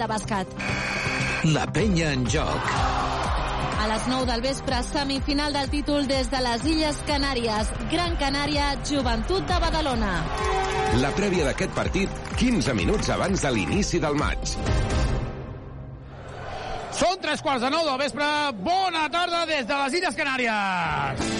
de bàsquet. La penya en joc. A les 9 del vespre, semifinal del títol des de les Illes Canàries. Gran Canària, Joventut de Badalona. La prèvia d'aquest partit, 15 minuts abans de l'inici del maig. Són tres quarts de nou del vespre. Bona tarda des de les Illes Canàries.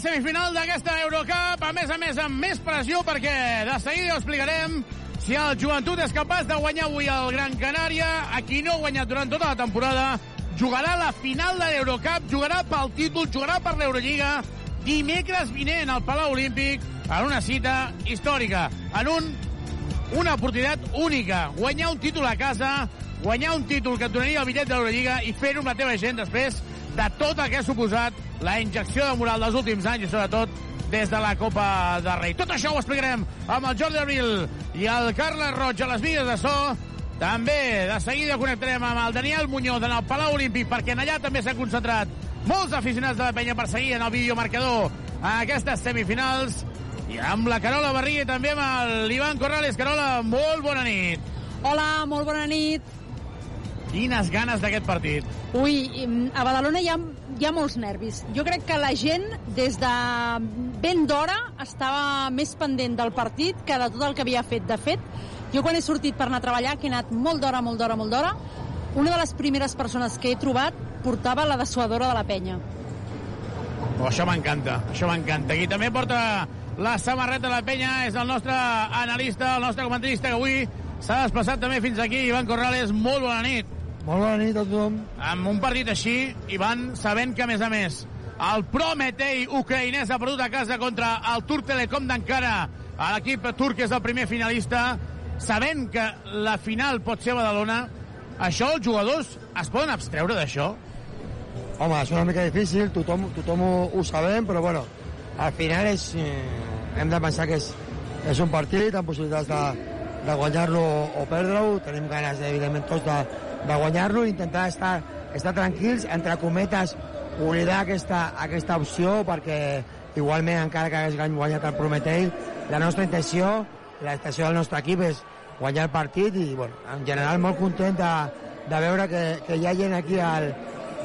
Semifinal d'aquesta Eurocup, a més a més amb més pressió perquè de seguida ho explicarem si el joventut és capaç de guanyar avui el Gran Canària, a qui no ha guanyat durant tota la temporada, jugarà la final de l'Eurocup, jugarà pel títol, jugarà per l'Eurolliga, dimecres vinent al Palau Olímpic, en una cita històrica, en un, una oportunitat única, guanyar un títol a casa, guanyar un títol que et donaria el bitllet de l'Eurolliga i fer-ho amb la teva gent després de tot el que ha suposat la injecció de moral dels últims anys i sobretot des de la Copa de Rei. Tot això ho explicarem amb el Jordi Abril i el Carles Roig a les vies de so. També de seguida connectarem amb el Daniel Muñoz en el Palau Olímpic perquè en allà també s'han concentrat molts aficionats de la penya per seguir en el videomarcador a aquestes semifinals i amb la Carola Barriga i també amb l'Ivan Corrales. Carola, molt bona nit. Hola, molt bona nit. Quines ganes d'aquest partit. Ui, a Badalona hi ha, hi ha molts nervis. Jo crec que la gent, des de ben d'hora, estava més pendent del partit que de tot el que havia fet. De fet, jo quan he sortit per anar a treballar, que he anat molt d'hora, molt d'hora, molt d'hora, una de les primeres persones que he trobat portava la dessuadora de la penya. Oh, això m'encanta, això m'encanta. Qui també porta la samarreta de la penya és el nostre analista, el nostre comentarista, que avui s'ha desplaçat també fins aquí. Ivan Corrales, molt bona nit. Molt bona nit a tothom. Amb un partit així, Ivan, sabent que, a més a més, el Prometei ucraïnès ha perdut a casa contra el Turc Telecom d'Encara, l'equip turc és el primer finalista, sabent que la final pot ser Badalona, això els jugadors es poden abstreure d'això? Home, és una mica difícil, tothom, tothom ho, ho sabem, però bueno, al final és, eh, hem de pensar que és, és un partit amb possibilitats de, de guanyar-lo o perdre-ho, tenim ganes, evidentment, tots de, de guanyar-lo, intentar estar, estar tranquils, entre cometes, oblidar aquesta, aquesta opció, perquè igualment, encara que hagués guanyat el Prometei, la nostra intenció, la intenció del nostre equip és guanyar el partit i, bueno, en general, molt content de, de veure que, que hi ha gent aquí al,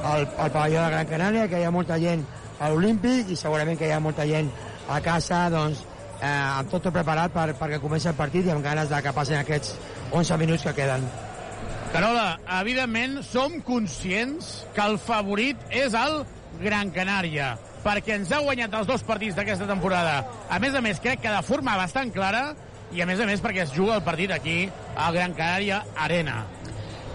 al, al pavelló de Gran Canària, que hi ha molta gent a l'Olímpic i segurament que hi ha molta gent a casa, doncs, eh, amb tot preparat per, perquè comenci el partit i amb ganes de que passin aquests 11 minuts que queden. Carola, evidentment som conscients que el favorit és el Gran Canària, perquè ens ha guanyat els dos partits d'aquesta temporada. A més a més, crec que de forma bastant clara, i a més a més perquè es juga el partit aquí al Gran Canària Arena.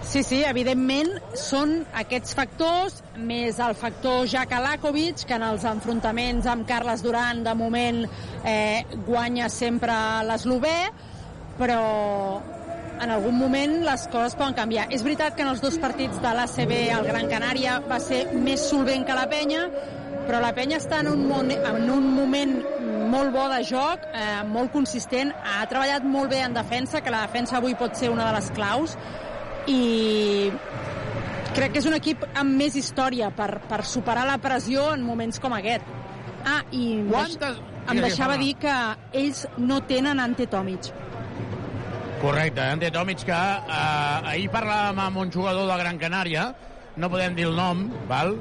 Sí, sí, evidentment són aquests factors, més el factor Jack Alakovic, que en els enfrontaments amb Carles Duran, de moment, eh, guanya sempre l'eslovè, però en algun moment les coses poden canviar. És veritat que en els dos partits de l'ACB el Gran Canària va ser més solvent que la penya, però la penya està en un, mon en un moment molt bo de joc, eh, molt consistent, ha treballat molt bé en defensa, que la defensa avui pot ser una de les claus, i crec que és un equip amb més història per, per superar la pressió en moments com aquest. Ah, i Quantes... em deixava dir que ells no tenen Ante Tomic. Correcte, Ante Tomic, que eh, ahir parlàvem amb un jugador de Gran Canària, no podem dir el nom, val?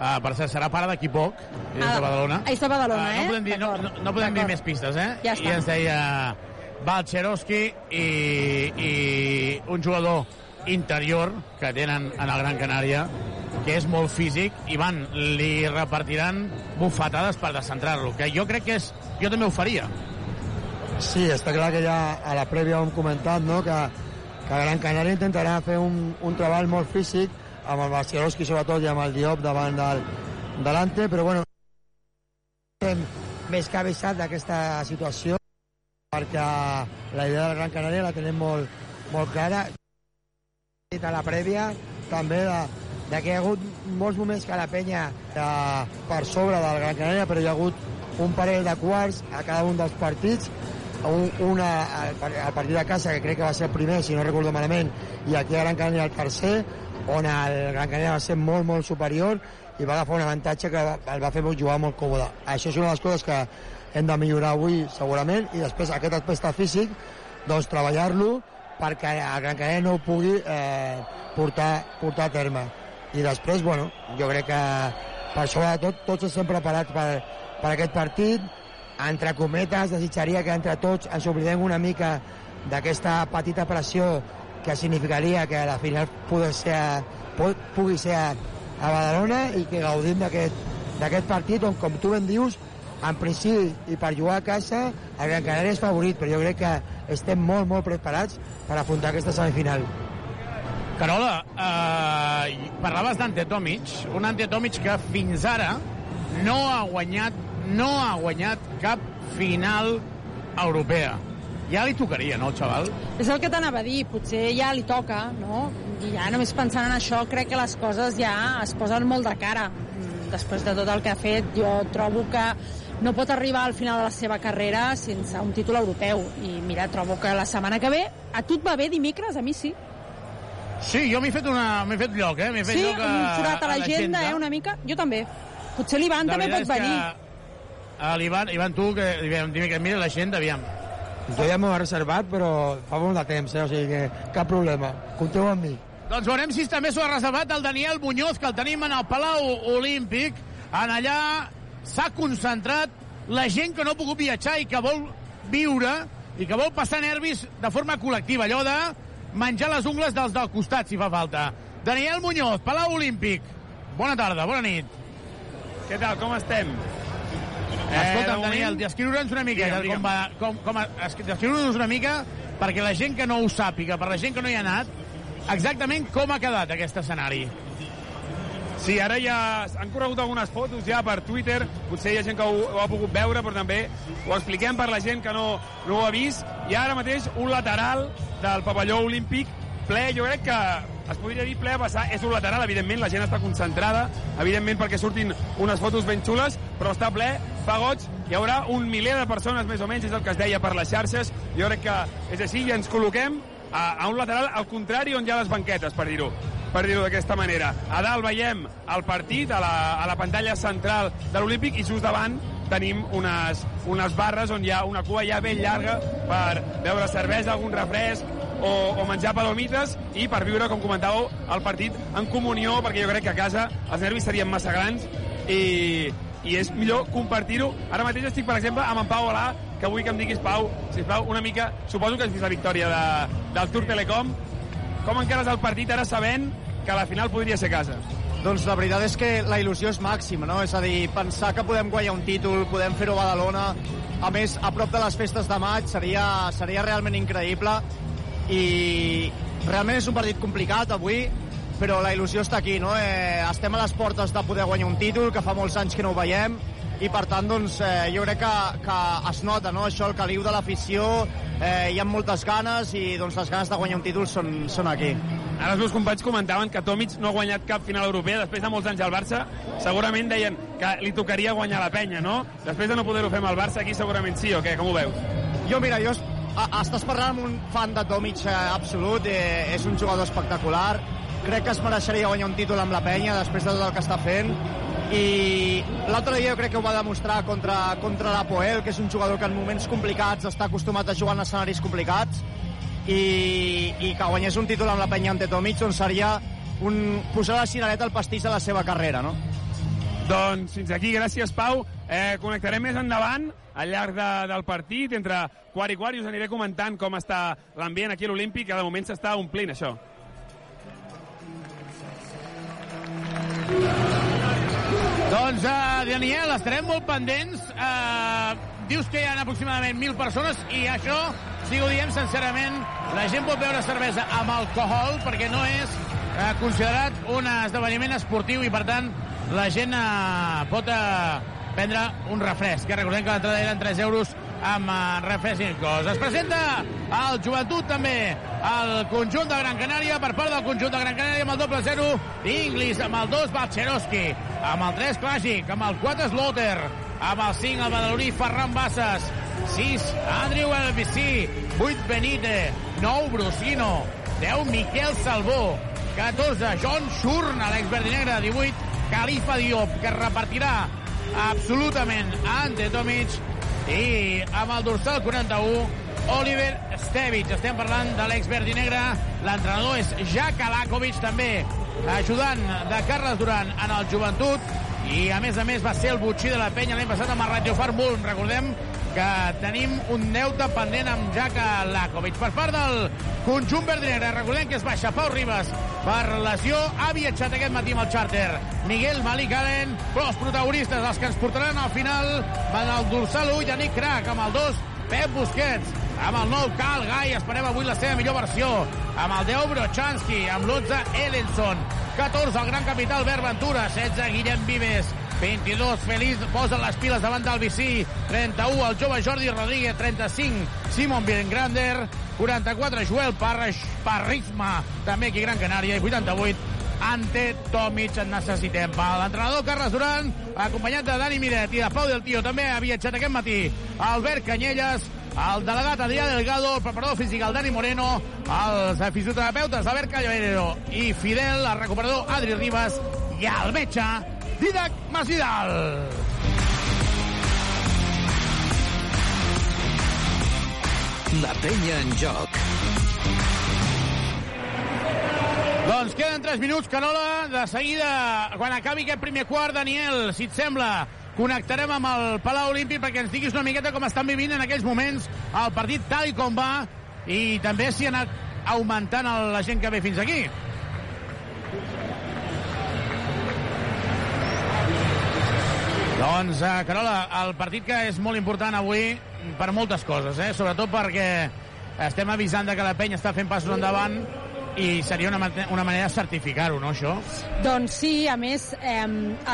Uh, per cert, serà pare d'aquí poc, és Ah, de Badalona. és de Badalona, Uh, eh? No podem dir, no, no, no podem dir més pistes, eh? Ja està. I ens deia Balcherowski i, i un jugador interior que tenen en el Gran Canària que és molt físic i van, li repartiran bufetades per descentrar-lo, que jo crec que és... Jo també ho faria. Sí, està clar que ja a la prèvia hem comentat, no?, que, que Gran Canària intentarà fer un, un treball molt físic amb el Barcelowski sobretot i amb el Diop davant del delante, però bueno estem més que avisat d'aquesta situació perquè la idea del Gran Canària la tenim molt, molt clara a la prèvia també de, de que hi ha hagut molts moments que la penya eh, per sobre del Gran Canària però hi ha hagut un parell de quarts a cada un dels partits una, el partit de casa que crec que va ser el primer si no recordo malament i aquí a Gran Canària el tercer on el Gran Canària va ser molt molt superior i va agafar un avantatge que el va fer jugar molt còmode. Això és una de les coses que hem de millorar avui segurament i després aquest aspecte físic doncs treballar-lo perquè el Gran Canària no ho pugui eh, portar, portar a terme i després, bueno, jo crec que per sobre de tot, tots estem preparats per, per aquest partit entre cometes, desitjaria que entre tots ens oblidem una mica d'aquesta petita pressió que significaria que la final pugui ser, pugui ser a, Badalona i que gaudim d'aquest partit on, com tu ben dius, en principi i per jugar a casa el Gran Canària és favorit, però jo crec que estem molt, molt preparats per afrontar aquesta semifinal. Carola, eh, parlaves d'Ante Tomic, un Ante Tomic que fins ara no ha guanyat no ha guanyat cap final europea. Ja li tocaria, no, el xaval? És el que t'anava a dir, potser ja li toca, no? I ja només pensant en això crec que les coses ja es posen molt de cara. Després de tot el que ha fet, jo trobo que no pot arribar al final de la seva carrera sense un títol europeu. I mira, trobo que la setmana que ve, a tu et va bé dimecres? A mi sí. Sí, jo m'he fet, una, m'he fet lloc, eh? M'he fet sí, lloc a, un forat a l'agenda, eh, una mica. Jo també. Potser l'Ivan també pot venir. Que, l'Ivan, Ivan, tu, que dimecres, mira l'agenda, aviam. Jo ja m'ho he reservat, però fa molt de temps, eh? o sigui que cap problema. Compteu amb mi. Doncs veurem si també s'ho ha reservat el Daniel Muñoz, que el tenim en el Palau Olímpic. En allà s'ha concentrat la gent que no ha pogut viatjar i que vol viure i que vol passar nervis de forma col·lectiva, allò de menjar les ungles dels del costat, si fa falta. Daniel Muñoz, Palau Olímpic. Bona tarda, bona nit. Què tal, com estem? Eh, Escolta'm, Daniel, descriure'ns una mica digue'm, com va, com, com, descriure'ns una mica perquè la gent que no ho sàpiga, per la gent que no hi ha anat, exactament com ha quedat aquest escenari. Sí, ara ja han corregut algunes fotos ja per Twitter, potser hi ha gent que ho, ho ha pogut veure, però també ho expliquem per la gent que no, no ho ha vist. I ara mateix un lateral del pavelló olímpic ple, jo crec que es podria dir ple a passar, és un lateral, evidentment, la gent està concentrada, evidentment perquè surtin unes fotos ben xules, però està ple, fa goig, hi haurà un miler de persones més o menys, és el que es deia per les xarxes, jo crec que és així i ens col·loquem a, a un lateral al contrari on hi ha les banquetes, per dir-ho per dir-ho d'aquesta manera. A dalt veiem el partit a la, a la pantalla central de l'Olímpic i just davant tenim unes, unes barres on hi ha una cua ja ben llarga per beure cervesa, algun refresc, o, o menjar palomites i per viure, com comentàveu, el partit en comunió, perquè jo crec que a casa els nervis serien massa grans i, i és millor compartir-ho. Ara mateix estic, per exemple, amb en Pau Olà, que vull que em diguis, Pau, sisplau, una mica... Suposo que has vist la victòria de, del Tour Telecom. Com encares el partit ara sabent que la final podria ser casa? Doncs la veritat és que la il·lusió és màxima, no? És a dir, pensar que podem guanyar un títol, podem fer-ho a Badalona, a més, a prop de les festes de maig, seria, seria realment increïble i realment és un partit complicat avui, però la il·lusió està aquí, no? Eh, estem a les portes de poder guanyar un títol, que fa molts anys que no ho veiem, i per tant doncs, eh, jo crec que, que es nota no? això, el caliu de l'afició, eh, hi ha moltes ganes i doncs, les ganes de guanyar un títol són, són aquí. Ara els meus companys comentaven que Tomic no ha guanyat cap final europea després de molts anys al Barça. Segurament deien que li tocaria guanyar la penya, no? Després de no poder-ho fer amb el Barça, aquí segurament sí, o què? Com ho veus? Jo, mira, jo estàs parlant amb un fan de Tomic eh, absolut, eh, és un jugador espectacular, crec que es mereixeria guanyar un títol amb la penya després de tot el que està fent i l'altre dia jo crec que ho va demostrar contra, contra la Poel, que és un jugador que en moments complicats està acostumat a jugar en escenaris complicats i, i que guanyés un títol amb la penya ante Tomic doncs seria un, posar la cirereta al pastís de la seva carrera, no? Doncs fins aquí, gràcies Pau. Eh, connectarem més endavant al llarg de, del partit, entre quart i quart, i us aniré comentant com està l'ambient aquí a l'Olímpic, que de moment s'està omplint això. Doncs, uh, Daniel, estarem molt pendents. Uh, dius que hi ha aproximadament 1.000 persones i això si ho diem sincerament, la gent pot beure cervesa amb alcohol perquè no és eh, considerat un esdeveniment esportiu i, per tant, la gent eh, pot eh, prendre un refresc. Que recordem que l'entrada eren 3 euros amb eh, refresc inclòs. Es presenta el Joventut també el conjunt de Gran Canària per part del conjunt de Gran Canària amb el doble 0 Inglis, amb el 2 Balcheroski amb el 3 Clàssic, amb el 4 Slaughter amb el 5 el badaloní Ferran Bassas 6 Andrew Elvisí 8 Benite 9 Brusino 10 Miquel Salvó 14 John Shurna l'exverdinegre 18 Califa Diop que repartirà absolutament Ante Tomic i amb el dorsal 41 Oliver Stevic. Estem parlant de l'exverd i negre. L'entrenador és Jack Alakovic, també ajudant de Carles Duran en el joventut. I, a més a més, va ser el butxí de la penya l'any passat amb el Radio Farmbull. Recordem que tenim un deute pendent amb Jack Lakovic. Per part del conjunt verdinegre, recordem que es baixa Pau Ribas per lesió. Ha viatjat aquest matí amb el xàrter Miguel Malik Allen, però els protagonistes, els que ens portaran al final, van al dorsal 1, Yannick Crac, amb el 2, Pep Busquets, amb el nou Cal Gai, esperem avui la seva millor versió, amb el 10 Brochanski, amb l'11 Ellenson, 14 el gran capital Bert Ventura, 16 Guillem Vives, 22, Feliç posa les piles davant del Vicí, 31, el jove Jordi Rodríguez, 35, Simon Birengrander, 44, Joel Parraix, Parrisma, també aquí Gran Canària, i 88, Ante Tomic en necessitem. L'entrenador Carles Duran, acompanyat de Dani Miret i de Pau del Tio, també ha viatjat aquest matí Albert Canyelles, el delegat Adrià Delgado, el preparador físic el Dani Moreno, els fisioterapeutes Albert Callavero i Fidel, el recuperador Adri Ribas i el metge Didac Masvidal. La penya en joc. Doncs queden 3 minuts, Canola. De seguida, quan acabi aquest primer quart, Daniel, si et sembla, connectarem amb el Palau Olímpic perquè ens diguis una miqueta com estan vivint en aquells moments el partit tal i com va i també si ha anat augmentant la gent que ve fins aquí. Doncs, eh, Carola, el partit que és molt important avui per moltes coses, eh? sobretot perquè estem avisant de que la penya està fent passos endavant i seria una, una manera de certificar-ho, no, això? Doncs sí, a més, eh,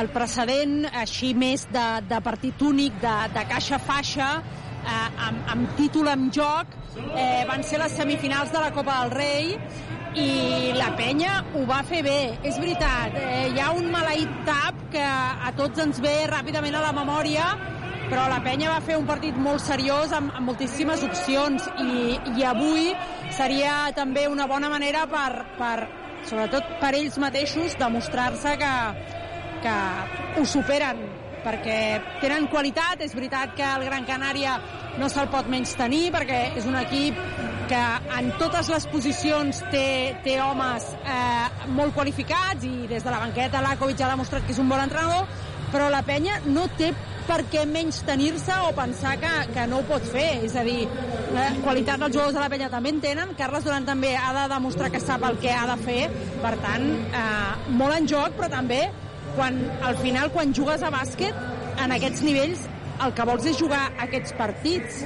el precedent així més de, de partit únic, de, de caixa-faixa, eh, amb, amb títol en joc, eh, van ser les semifinals de la Copa del Rei i la penya ho va fer bé. És veritat, eh, hi ha un maleït tap que a tots ens ve ràpidament a la memòria, però la penya va fer un partit molt seriós amb, amb moltíssimes opcions i, i avui seria també una bona manera per, per sobretot per ells mateixos demostrar-se que, que ho superen perquè tenen qualitat, és veritat que el Gran Canària no se'l pot menys tenir perquè és un equip que en totes les posicions té, té homes eh, molt qualificats i des de la banqueta l'Akovic ha demostrat que és un bon entrenador, però la penya no té per què menys tenir-se o pensar que, que no ho pot fer. És a dir, la qualitat dels jugadors de la penya també en tenen, Carles Duran també ha de demostrar que sap el que ha de fer, per tant, eh, molt en joc, però també quan, al final, quan jugues a bàsquet, en aquests nivells, el que vols és jugar aquests partits.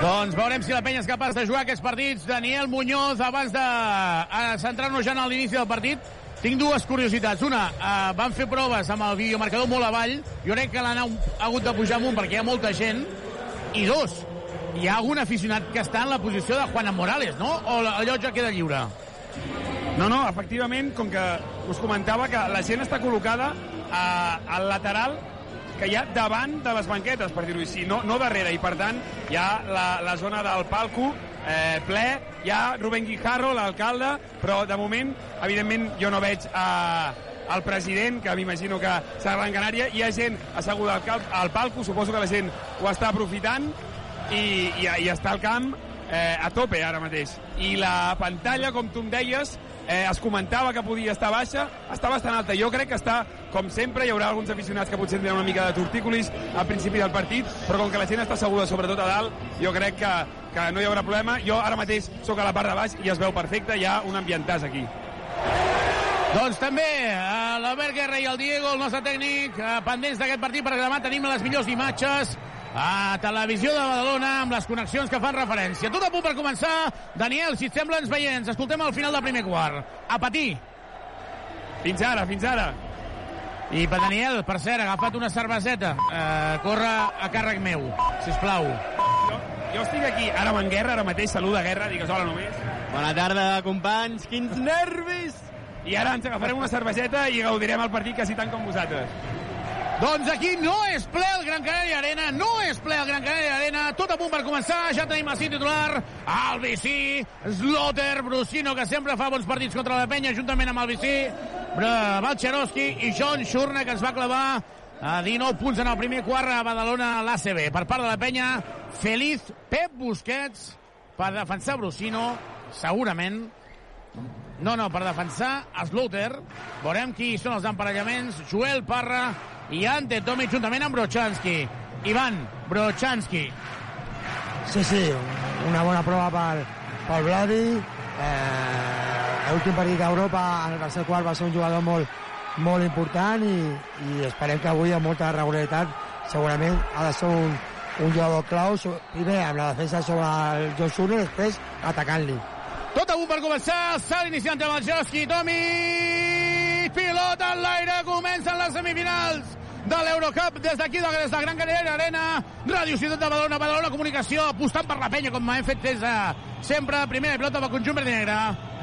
Doncs veurem si la penya és capaç de jugar aquests partits. Daniel Muñoz, abans de centrar-nos ja en l'inici del partit, tinc dues curiositats. Una, eh, van fer proves amb el videomarcador molt avall. Jo crec que l'han hagut de pujar amunt perquè hi ha molta gent. I dos, hi ha algun aficionat que està en la posició de Juan Morales, no? O el lloc ja queda lliure? No, no, efectivament, com que us comentava que la gent està col·locada eh, al lateral que hi ha davant de les banquetes, per dir-ho així, no, no darrere, i per tant hi ha la, la zona del palco eh, ple, hi ha Rubén Guijarro, l'alcalde, però de moment, evidentment, jo no veig eh, el president, que m'imagino que serà Gran Canària, hi ha gent asseguda al, cal, al palco, suposo que la gent ho està aprofitant, i, i, i està al camp eh, a tope ara mateix. I la pantalla, com tu em deies, eh, es comentava que podia estar baixa, està bastant alta. Jo crec que està, com sempre, hi haurà alguns aficionats que potser tindran una mica de tortícolis al principi del partit, però com que la gent està asseguda sobretot a dalt, jo crec que, que no hi haurà problema. Jo ara mateix sóc a la part de baix i es veu perfecte, hi ha un ambientàs aquí. Doncs també l'Albert Guerra i el Diego, el nostre tècnic, eh, pendents d'aquest partit, perquè demà tenim les millors imatges a Televisió de Badalona amb les connexions que fan referència. Tot a punt per començar. Daniel, si et sembla, ens veiem. Ens escoltem al final del primer quart. A patir. Fins ara, fins ara. I per Daniel, per cert, ha agafat una cerveseta. Eh, corre a càrrec meu, si plau. Jo, jo estic aquí, ara amb en Guerra, ara mateix, saluda Guerra, digues hola només. Bona tarda, companys. Quins nervis! I ara ens agafarem una cerveseta i gaudirem el partit quasi tant com vosaltres. Doncs aquí no és ple el Gran Canària Arena, no és ple el Gran Canària Arena, tot a punt per començar, ja tenim el titular, el Bicí, Slotter, Brusino, que sempre fa bons partits contra la penya, juntament amb el Bicí, Balcheroski i John Shurna, que ens va clavar a 19 punts en el primer quart a Badalona a l'ACB. Per part de la penya, Feliz Pep Busquets per defensar Brusino, segurament. No, no, per defensar Slaughter. Veurem qui són els emparellaments. Joel Parra i Ante Tomic juntament amb Brochanski. Ivan Brochanski. Sí, sí, una bona prova pel, pel Vladi. Eh, L'últim partit d'Europa, en el tercer quart, va ser un jugador molt, molt important i, i esperem que avui, amb molta regularitat, segurament ha de ser un, un jugador clau, primer amb la defensa sobre el John Sune, després atacant-li. Tot a punt per començar, s'ha iniciat amb el Joski, Tomi, pilota en l'aire, comencen les semifinals de l'Eurocup des d'aquí, des de Gran Canària Arena, Ràdio Ciutat de Badalona, Badalona Comunicació, apostant per la penya, com hem fet des de sempre, primera pilota pel conjunt verd negre,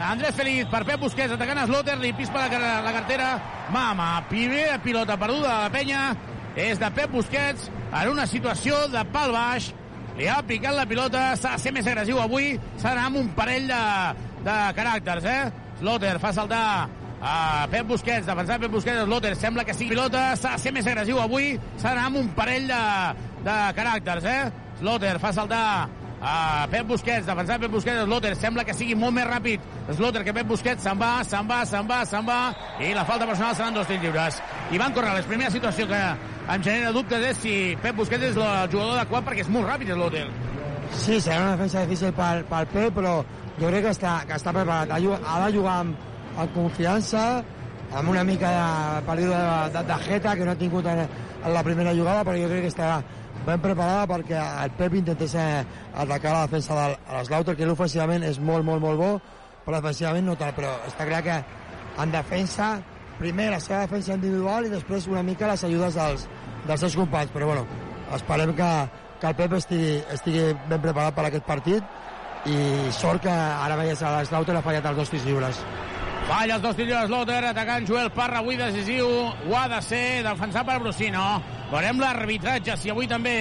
Andrés Feliz per Pep Busquets, atacant a Slotter, li pispa la, la cartera, mama, primera pilota perduda de la penya, és de Pep Busquets, en una situació de pal baix, li ha picat la pilota, s'ha de ser més agressiu avui, s'ha d'anar amb un parell de, de caràcters, eh? Slotter fa saltar a Pep Busquets, defensar Pep Busquets, Slotter, sembla que sigui pilota, s'ha de ser més agressiu avui, s'ha d'anar amb un parell de, de caràcters, eh? Slotter fa saltar a Pep Busquets, defensar Pep Busquets, Slotter, sembla que sigui molt més ràpid Slotter que Pep Busquets, se'n va, se'n va, se'n va, se'n va, i la falta personal seran dos tirs lliures. Ivan Corrales, primera situació que em genera dubtes és si Pep Busquets és el jugador adequat perquè és molt ràpid Slotter. Sí, serà una defensa difícil pel, pel Pep, però jo crec que està, que està preparat. Ha de jugar amb, amb confiança, amb una mica de període de, de, de jeta que no ha tingut en, en la primera jugada, però jo crec que estarà ben preparada perquè el Pep intentés atacar la defensa de l'Slaughter, que ell ofensivament és molt, molt, molt bo, però defensivament no tal, però està clar que en defensa, primer la seva defensa individual i després una mica les ajudes dels, dels seus companys, però bueno, esperem que, que el Pep estigui, estigui ben preparat per aquest partit i sort que ara veies a l'Slaughter ha fallat els dos tirs lliures. Falla els dos tirs lliures Slotter, atacant Joel Parra, avui decisiu, ho ha de ser, defensar per Brusino. Veurem l'arbitratge, si avui també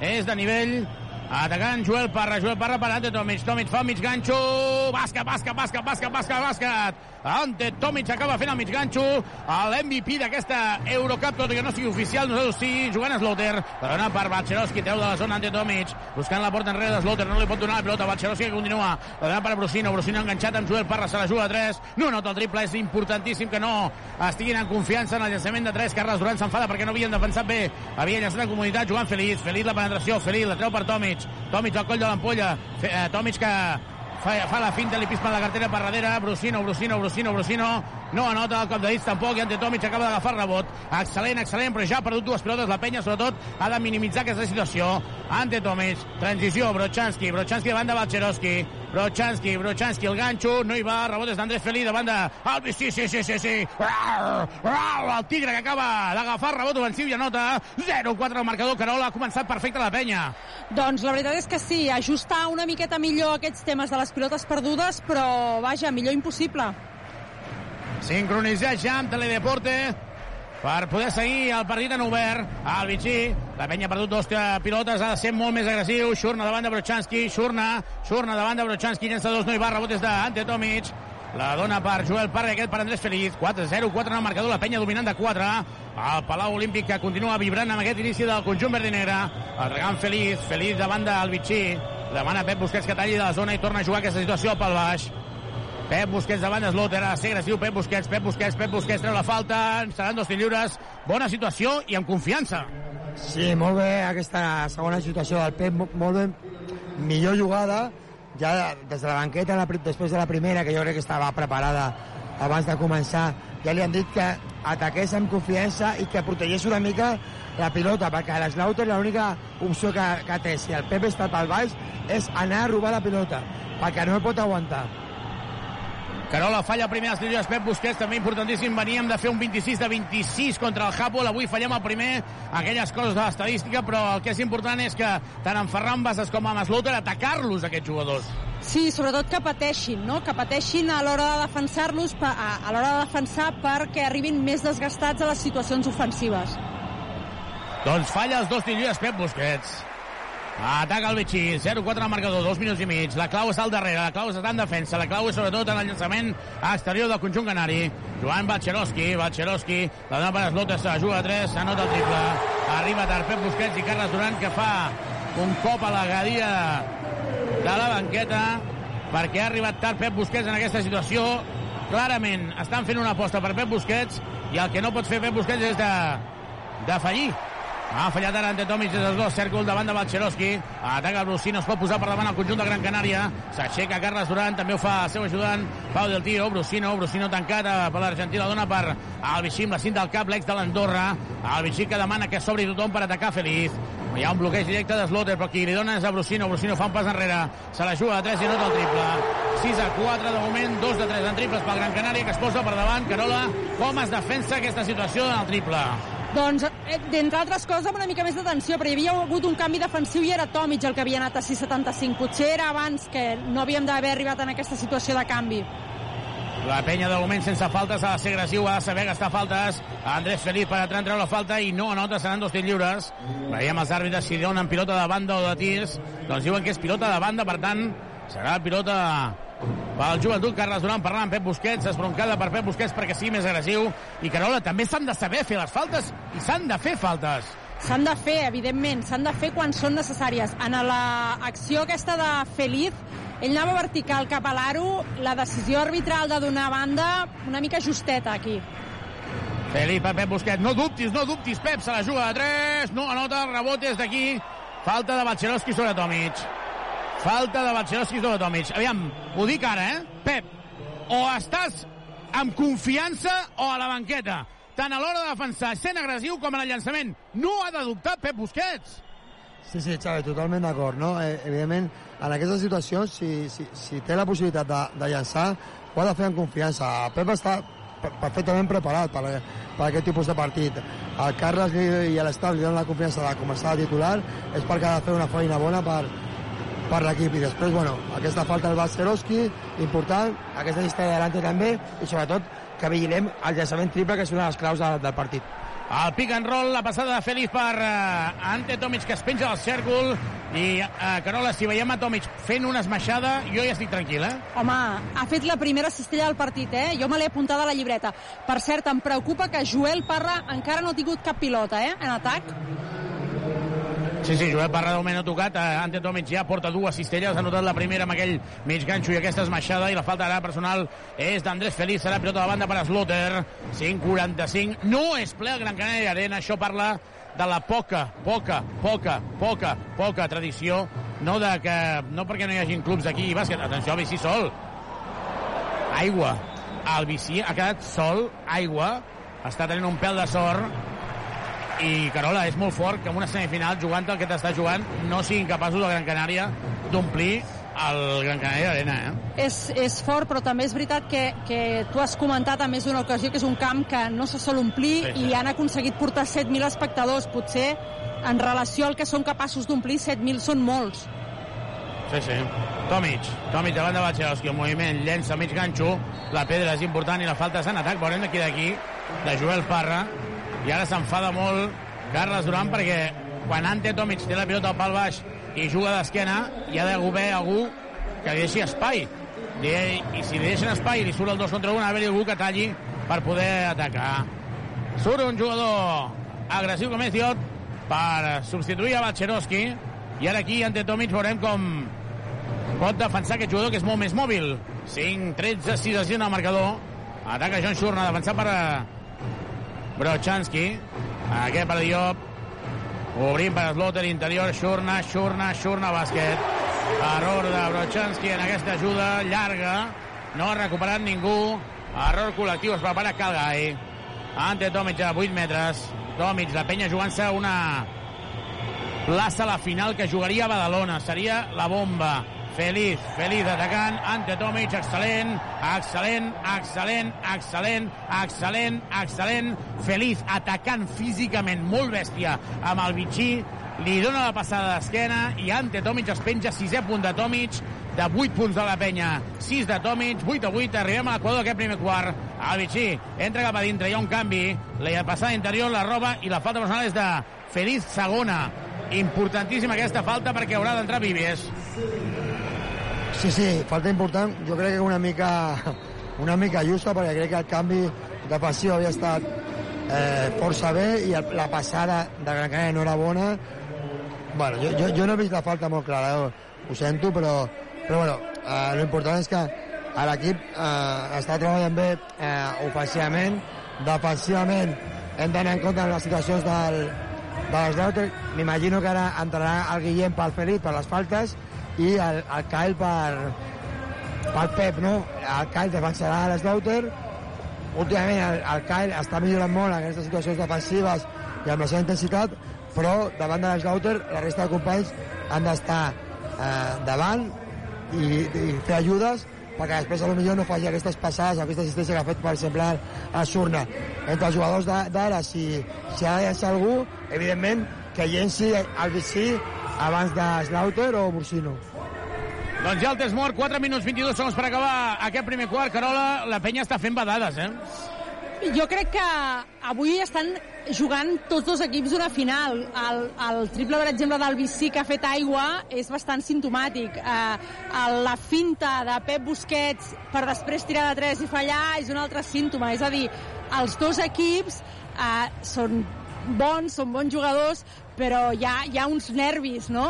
és de nivell. Atacant Joel Parra, Joel Parra per Ante Tomic, Tomic fa mig ganxo, bàsquet, bàsquet, bàsquet, bàsquet, bàsquet, bàsquet. Ante Tomic acaba fent el mig ganxo, l'MVP d'aquesta Eurocup, tot i que no sigui oficial, nosaltres sí, jugant a Slotter, però dona per Bacherovski, treu de la zona Ante Tomic, buscant la porta enrere de Slotter, no li pot donar la pilota, Bacherovski que continua, la dona per Brusino, Brusino enganxat amb Joel Parra, se la juga a 3, no nota el triple, és importantíssim que no estiguin en confiança en el llançament de 3, Carles Durant s'enfada perquè no havien defensat bé, havia llançat en comunitat, jugant Feliz, Feliz la penetració, Feliz la treu per Tomic, Tomic al coll de l'ampolla, eh, Tomic que fa, fa la finta, li pispa la cartera per darrere, Brusino, Brusino, Brusino, Brusino, no anota el cop de dits tampoc, i Ante Tomic acaba d'agafar rebot, excel·lent, excel·lent, però ja ha perdut dues pilotes, la penya sobretot ha de minimitzar aquesta situació, Ante Tomic, transició, Brochanski, Brochanski davant de Balcherovski, Brochanski, Brochanski, el ganxo, no hi va, rebot és d'Andrés Felí davant de Albi, sí, sí, sí, sí, sí, el tigre que acaba d'agafar rebot ofensiu i anota 0-4 al marcador, Carola ha començat perfecte la penya. Doncs la veritat és que sí, ajustar una miqueta millor aquests temes de les pilotes perdudes, però vaja, millor impossible. Sincronitzat ja amb Teledeporte per poder seguir el partit en obert. Al Vichy, la penya ha perdut dos eh, pilotes, ha de ser molt més agressiu. Xurna davant de Brochanski, Xurna Xurna davant de Brochanski, llença dos, no hi va rebot des d'Ante Tomic. La dona per Joel Parra aquest per Andrés Feliz. 4-0, 4 en el marcador, la penya dominant de 4 el Palau Olímpic que continua vibrant amb aquest inici del conjunt verd i negre regant Feliz, Feliz davant del Vichy. Demana Pep Busquets que talli de la zona i torna a jugar aquesta situació pel baix Pep Busquets davant d'Slotter, ha de ser agressiu Pep Busquets, Pep Busquets, Pep Busquets treu la falta, seran dos lliures, bona situació i amb confiança. Sí, molt bé aquesta segona situació del Pep, mo- molt bé, millor jugada, ja des de la banqueta, la, després de la primera, que jo crec que estava preparada abans de començar ja li han dit que ataqués amb confiança i que protegés una mica la pilota, perquè l'Slaughter l'única opció que, que té, si el Pep està pel baix, és anar a robar la pilota, perquè no el pot aguantar. Carola falla primer als tiros Pep Busquets, també importantíssim. Veníem de fer un 26 de 26 contra el Japol. Avui fallem el primer, aquelles coses de l'estadística, però el que és important és que tant en Ferran Bases com en Slaughter atacar-los, aquests jugadors. Sí, sobretot que pateixin, no? que pateixin a l'hora de defensar-los, a, l'hora de defensar perquè arribin més desgastats a les situacions ofensives. Doncs falla els dos tiros Pep Busquets. Ataca el Vichy, 0-4 al marcador, dos minuts i mig. La clau està al darrere, la clau està en defensa, la clau és sobretot en el llançament exterior del conjunt canari. Joan Batxeroski, Batxeroski, la dona per Eslotes, juga a 3, s'anota el triple. Arriba tard Pep Busquets i Carles Duran que fa un cop a la gadia de la banqueta perquè ha arribat tard Pep Busquets en aquesta situació. Clarament estan fent una aposta per Pep Busquets i el que no pot fer Pep Busquets és de, de fallir ha fallat ara ante Tomic des dels dos, cèrcol davant de Balcheroski. Ataca Brusino, es pot posar per davant el conjunt de Gran Canària. S'aixeca Carles Duran, també ho fa el seu ajudant Pau del Tiro, Brusino, Brusino tancat eh, per l'Argentí, la dona per el amb la cinta al cap, l'ex de l'Andorra. Vichy que demana que s'obri tothom per atacar Feliz. Hi ha un bloqueig directe de Slotter, però qui li dona és a Brusino. Brusino fa un pas enrere. Se la juga a 3 i nota el triple. 6 a 4 de moment, 2 de 3 en triples pel Gran Canària, que es posa per davant. Carola, com es defensa aquesta situació en el triple? Doncs, eh, d'entre altres coses, amb una mica més d'atenció, però hi havia hagut un canvi defensiu i era Tomic el que havia anat a 6,75. Potser era abans que no havíem d'haver arribat en aquesta situació de canvi. La penya de moment sense faltes ha de ser agressiu, ha de saber gastar faltes. Andrés Feliz per entrar en la falta i no anota, seran dos tirs lliures. Veiem els àrbitres si donen pilota de banda o de tirs. Doncs diuen que és pilota de banda, per tant, serà pilota pel joventut Carles Duran parlant amb Pep Busquets, esbroncada per Pep Busquets perquè sigui més agressiu. I Carola també s'han de saber fer les faltes i s'han de fer faltes. S'han de fer, evidentment, s'han de fer quan són necessàries. En l'acció aquesta de Feliz, ell anava vertical cap a l'aro, la decisió arbitral de donar banda una mica justeta aquí. Felipe Pep Busquets, no dubtis, no dubtis, Pep, se la juga de 3, no anota, el rebot és d'aquí, falta de Batxeroski sobre Tomic. Falta de Batxeroski sobre Tomic. Aviam, ho dic ara, eh? Pep, o estàs amb confiança o a la banqueta tant a l'hora de defensar, sent agressiu com en el llançament. No ha de dubtar Pep Busquets. Sí, sí, Xavi, totalment d'acord, no? Eh, evidentment, en aquestes situacions, si, si, si té la possibilitat de, de llançar, ho ha de fer amb confiança. Pep està perfectament preparat per, per aquest tipus de partit. El Carles i l'Estat li donen la confiança de començar a titular, és perquè ha de fer una feina bona per, per l'equip. I després, bueno, aquesta falta del Balceroski, important, aquesta llista de delante també, i sobretot que vigilem el llançament triple, que és una de les claus de, del partit. El pick and roll, la passada de Félix per uh, Ante Tomic, que es penja del cèrcol. I, uh, Carola, si veiem a Tomic fent una esmaixada, jo ja estic tranquil, eh? Home, ha fet la primera cistella del partit, eh? Jo me l'he apuntada a la llibreta. Per cert, em preocupa que Joel Parra encara no ha tingut cap pilota, eh? En atac. Sí, sí, Joel Parra de ha tocat. Eh, Ante Tomic ja porta dues cistelles. Ha notat la primera amb aquell mig ganxo i aquesta esmaixada. I la falta ara personal és d'Andrés Feliz. Serà pilota de banda per Slotter. 5'45. No és ple el Gran Canària Arena. Això parla de la poca, poca, poca, poca, poca tradició. No de que... No perquè no hi hagin clubs d'aquí i bàsquet. Atenció, el Bicí Sol. Aigua. El Bicí ha quedat sol, aigua. Està tenint un pèl de sort i Carola, és molt fort que en una semifinal jugant el que t'està jugant no siguin capaços de Gran Canària d'omplir el Gran Canària Arena, eh? És, és fort, però també és veritat que, que tu has comentat a més d'una ocasió que és un camp que no se sol omplir sí, sí. i han aconseguit portar 7.000 espectadors. Potser en relació al que són capaços d'omplir 7.000 són molts. Sí, sí. Tomic, Tomic davant de Batxeroski, el moviment llença mig ganxo, la pedra és important i la falta és en atac, veurem d'aquí d'aquí, de Joel Parra, i ara s'enfada molt Carles Duran perquè quan Ante Tomic té la pilota al pal baix i juga d'esquena hi ha d'haver algú que deixi espai. I si li deixen espai i li surt el 2 contra 1 ha d'haver algú que talli per poder atacar. Surt un jugador agressiu com és Diot per substituir a Batxeroski i ara aquí Ante Tomic veurem com pot defensar aquest jugador que és molt més mòbil. 5, 13, 6 a 6 en el marcador. Ataca John Shurna defensat per Brochanski. Aquest per Diop. Obrim per Slotter interior. Xurna, Xurna, Xurna, bàsquet. Error de Brochanski en aquesta ajuda llarga. No ha recuperat ningú. Error col·lectiu, es prepara Calgai. Ante Tomic a 8 metres. Tomic, la penya jugant-se una plaça a la final que jugaria a Badalona. Seria la bomba. Feliz, feliz atacant, Ante Tomic, excel·lent, excel·lent, excel·lent, excel·lent, excel·lent, excel·lent, Feliz atacant físicament, molt bèstia, amb el Vichy, li dona la passada d'esquena i Ante Tomic es penja sisè punt de Tomic, de 8 punts de la penya, 6 de Tomic, 8 a 8, arribem a l'equador d'aquest primer quart. El Vichy entra cap a dintre, hi ha un canvi, la passada interior la roba i la falta personal és de Feliz segona. Importantíssima aquesta falta perquè haurà d'entrar Vives. Sí, sí, falta important. Jo crec que una mica, una mica justa, perquè crec que el canvi defensiu havia estat eh, força bé i la passada de Gran Canària no era bona. Bueno, jo, jo, jo no he vist la falta molt clara, eh? ho sento, però, però bueno, eh, l'important és que l'equip eh, està treballant bé eh, ofensivament, defensivament hem d'anar en compte en les situacions del, de les deutes. M'imagino que ara entrarà el Guillem pel Felip per les faltes i el, el Kyle per, pel Pep, no? El Kyle defensarà les Lauter. Últimament el, el Kyle està millorant molt en aquestes situacions defensives i amb la seva intensitat, però davant de les Lauter la resta de companys han d'estar eh, davant i, i fer ajudes perquè després potser no faci aquestes passades, aquesta assistència que ha fet, per exemple, a Surna. Entre els jugadors d'ara, si, si ha de llançar algú, evidentment que llenci el Vichy abans de Slaughter o Bursino. Doncs ja el temps mort, 4 minuts 22 segons per acabar aquest primer quart. Carola, la penya està fent badades, eh? Jo crec que avui estan jugant tots dos equips una final. El, el triple, per exemple, del Vicí que ha fet aigua és bastant sintomàtic. Eh, la finta de Pep Busquets per després tirar de 3 i fallar és un altre símptoma. És a dir, els dos equips eh, són bons, són bons jugadors, però hi ha, hi ha uns nervis, no?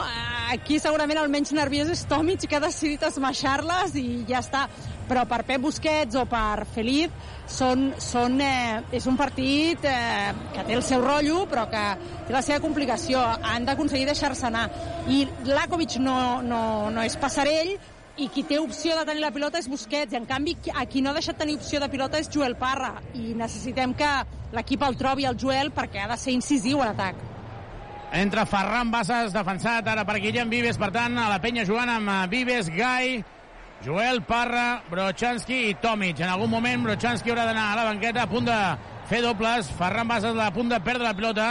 Aquí segurament el menys nerviós és Tomic, que ha decidit esmaixar-les i ja està. Però per Pep Busquets o per Feliz són, són, eh, és un partit eh, que té el seu rotllo, però que té la seva complicació. Han d'aconseguir deixar-se anar. I Lakovic no, no, no és passarell, i qui té opció de tenir la pilota és Busquets, i en canvi a qui no ha deixat tenir opció de pilota és Joel Parra, i necessitem que l'equip el trobi el Joel perquè ha de ser incisiu a l'atac. Entra Ferran Bassas, defensat ara per Guillem Vives, per tant, a la penya jugant amb eh, Vives, Gai, Joel Parra, Brochanski i Tomic. En algun moment Brochanski haurà d'anar a la banqueta a punt de fer dobles. Ferran Bassas a punt de perdre la pilota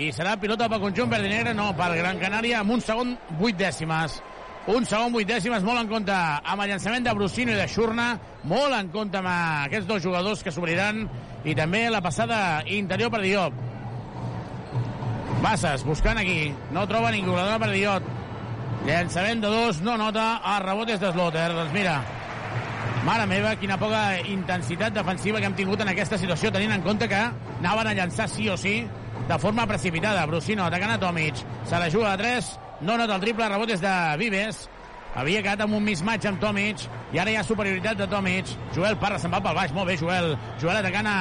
i serà pilota pel conjunt negre, no, pel Gran Canària, amb un segon vuit dècimes. Un segon vuit dècimes, molt en compte amb el llançament de Brusino i de Xurna, molt en compte amb aquests dos jugadors que s'obriran i també la passada interior per Diop. Bassas buscant aquí, no troba ningú, la dona per Diop. Llançament de dos, no nota, el rebot és de Slotter. Doncs mira, mare meva, quina poca intensitat defensiva que hem tingut en aquesta situació, tenint en compte que anaven a llançar sí o sí de forma precipitada. Brusino atacant a Tomic, se la juga a 3, no nota el triple, rebot és de Vives. Havia quedat amb un mismatch amb Tomic i ara hi ha superioritat de Tomic. Joel Parra se'n va pel baix, molt bé Joel. Joel atacant a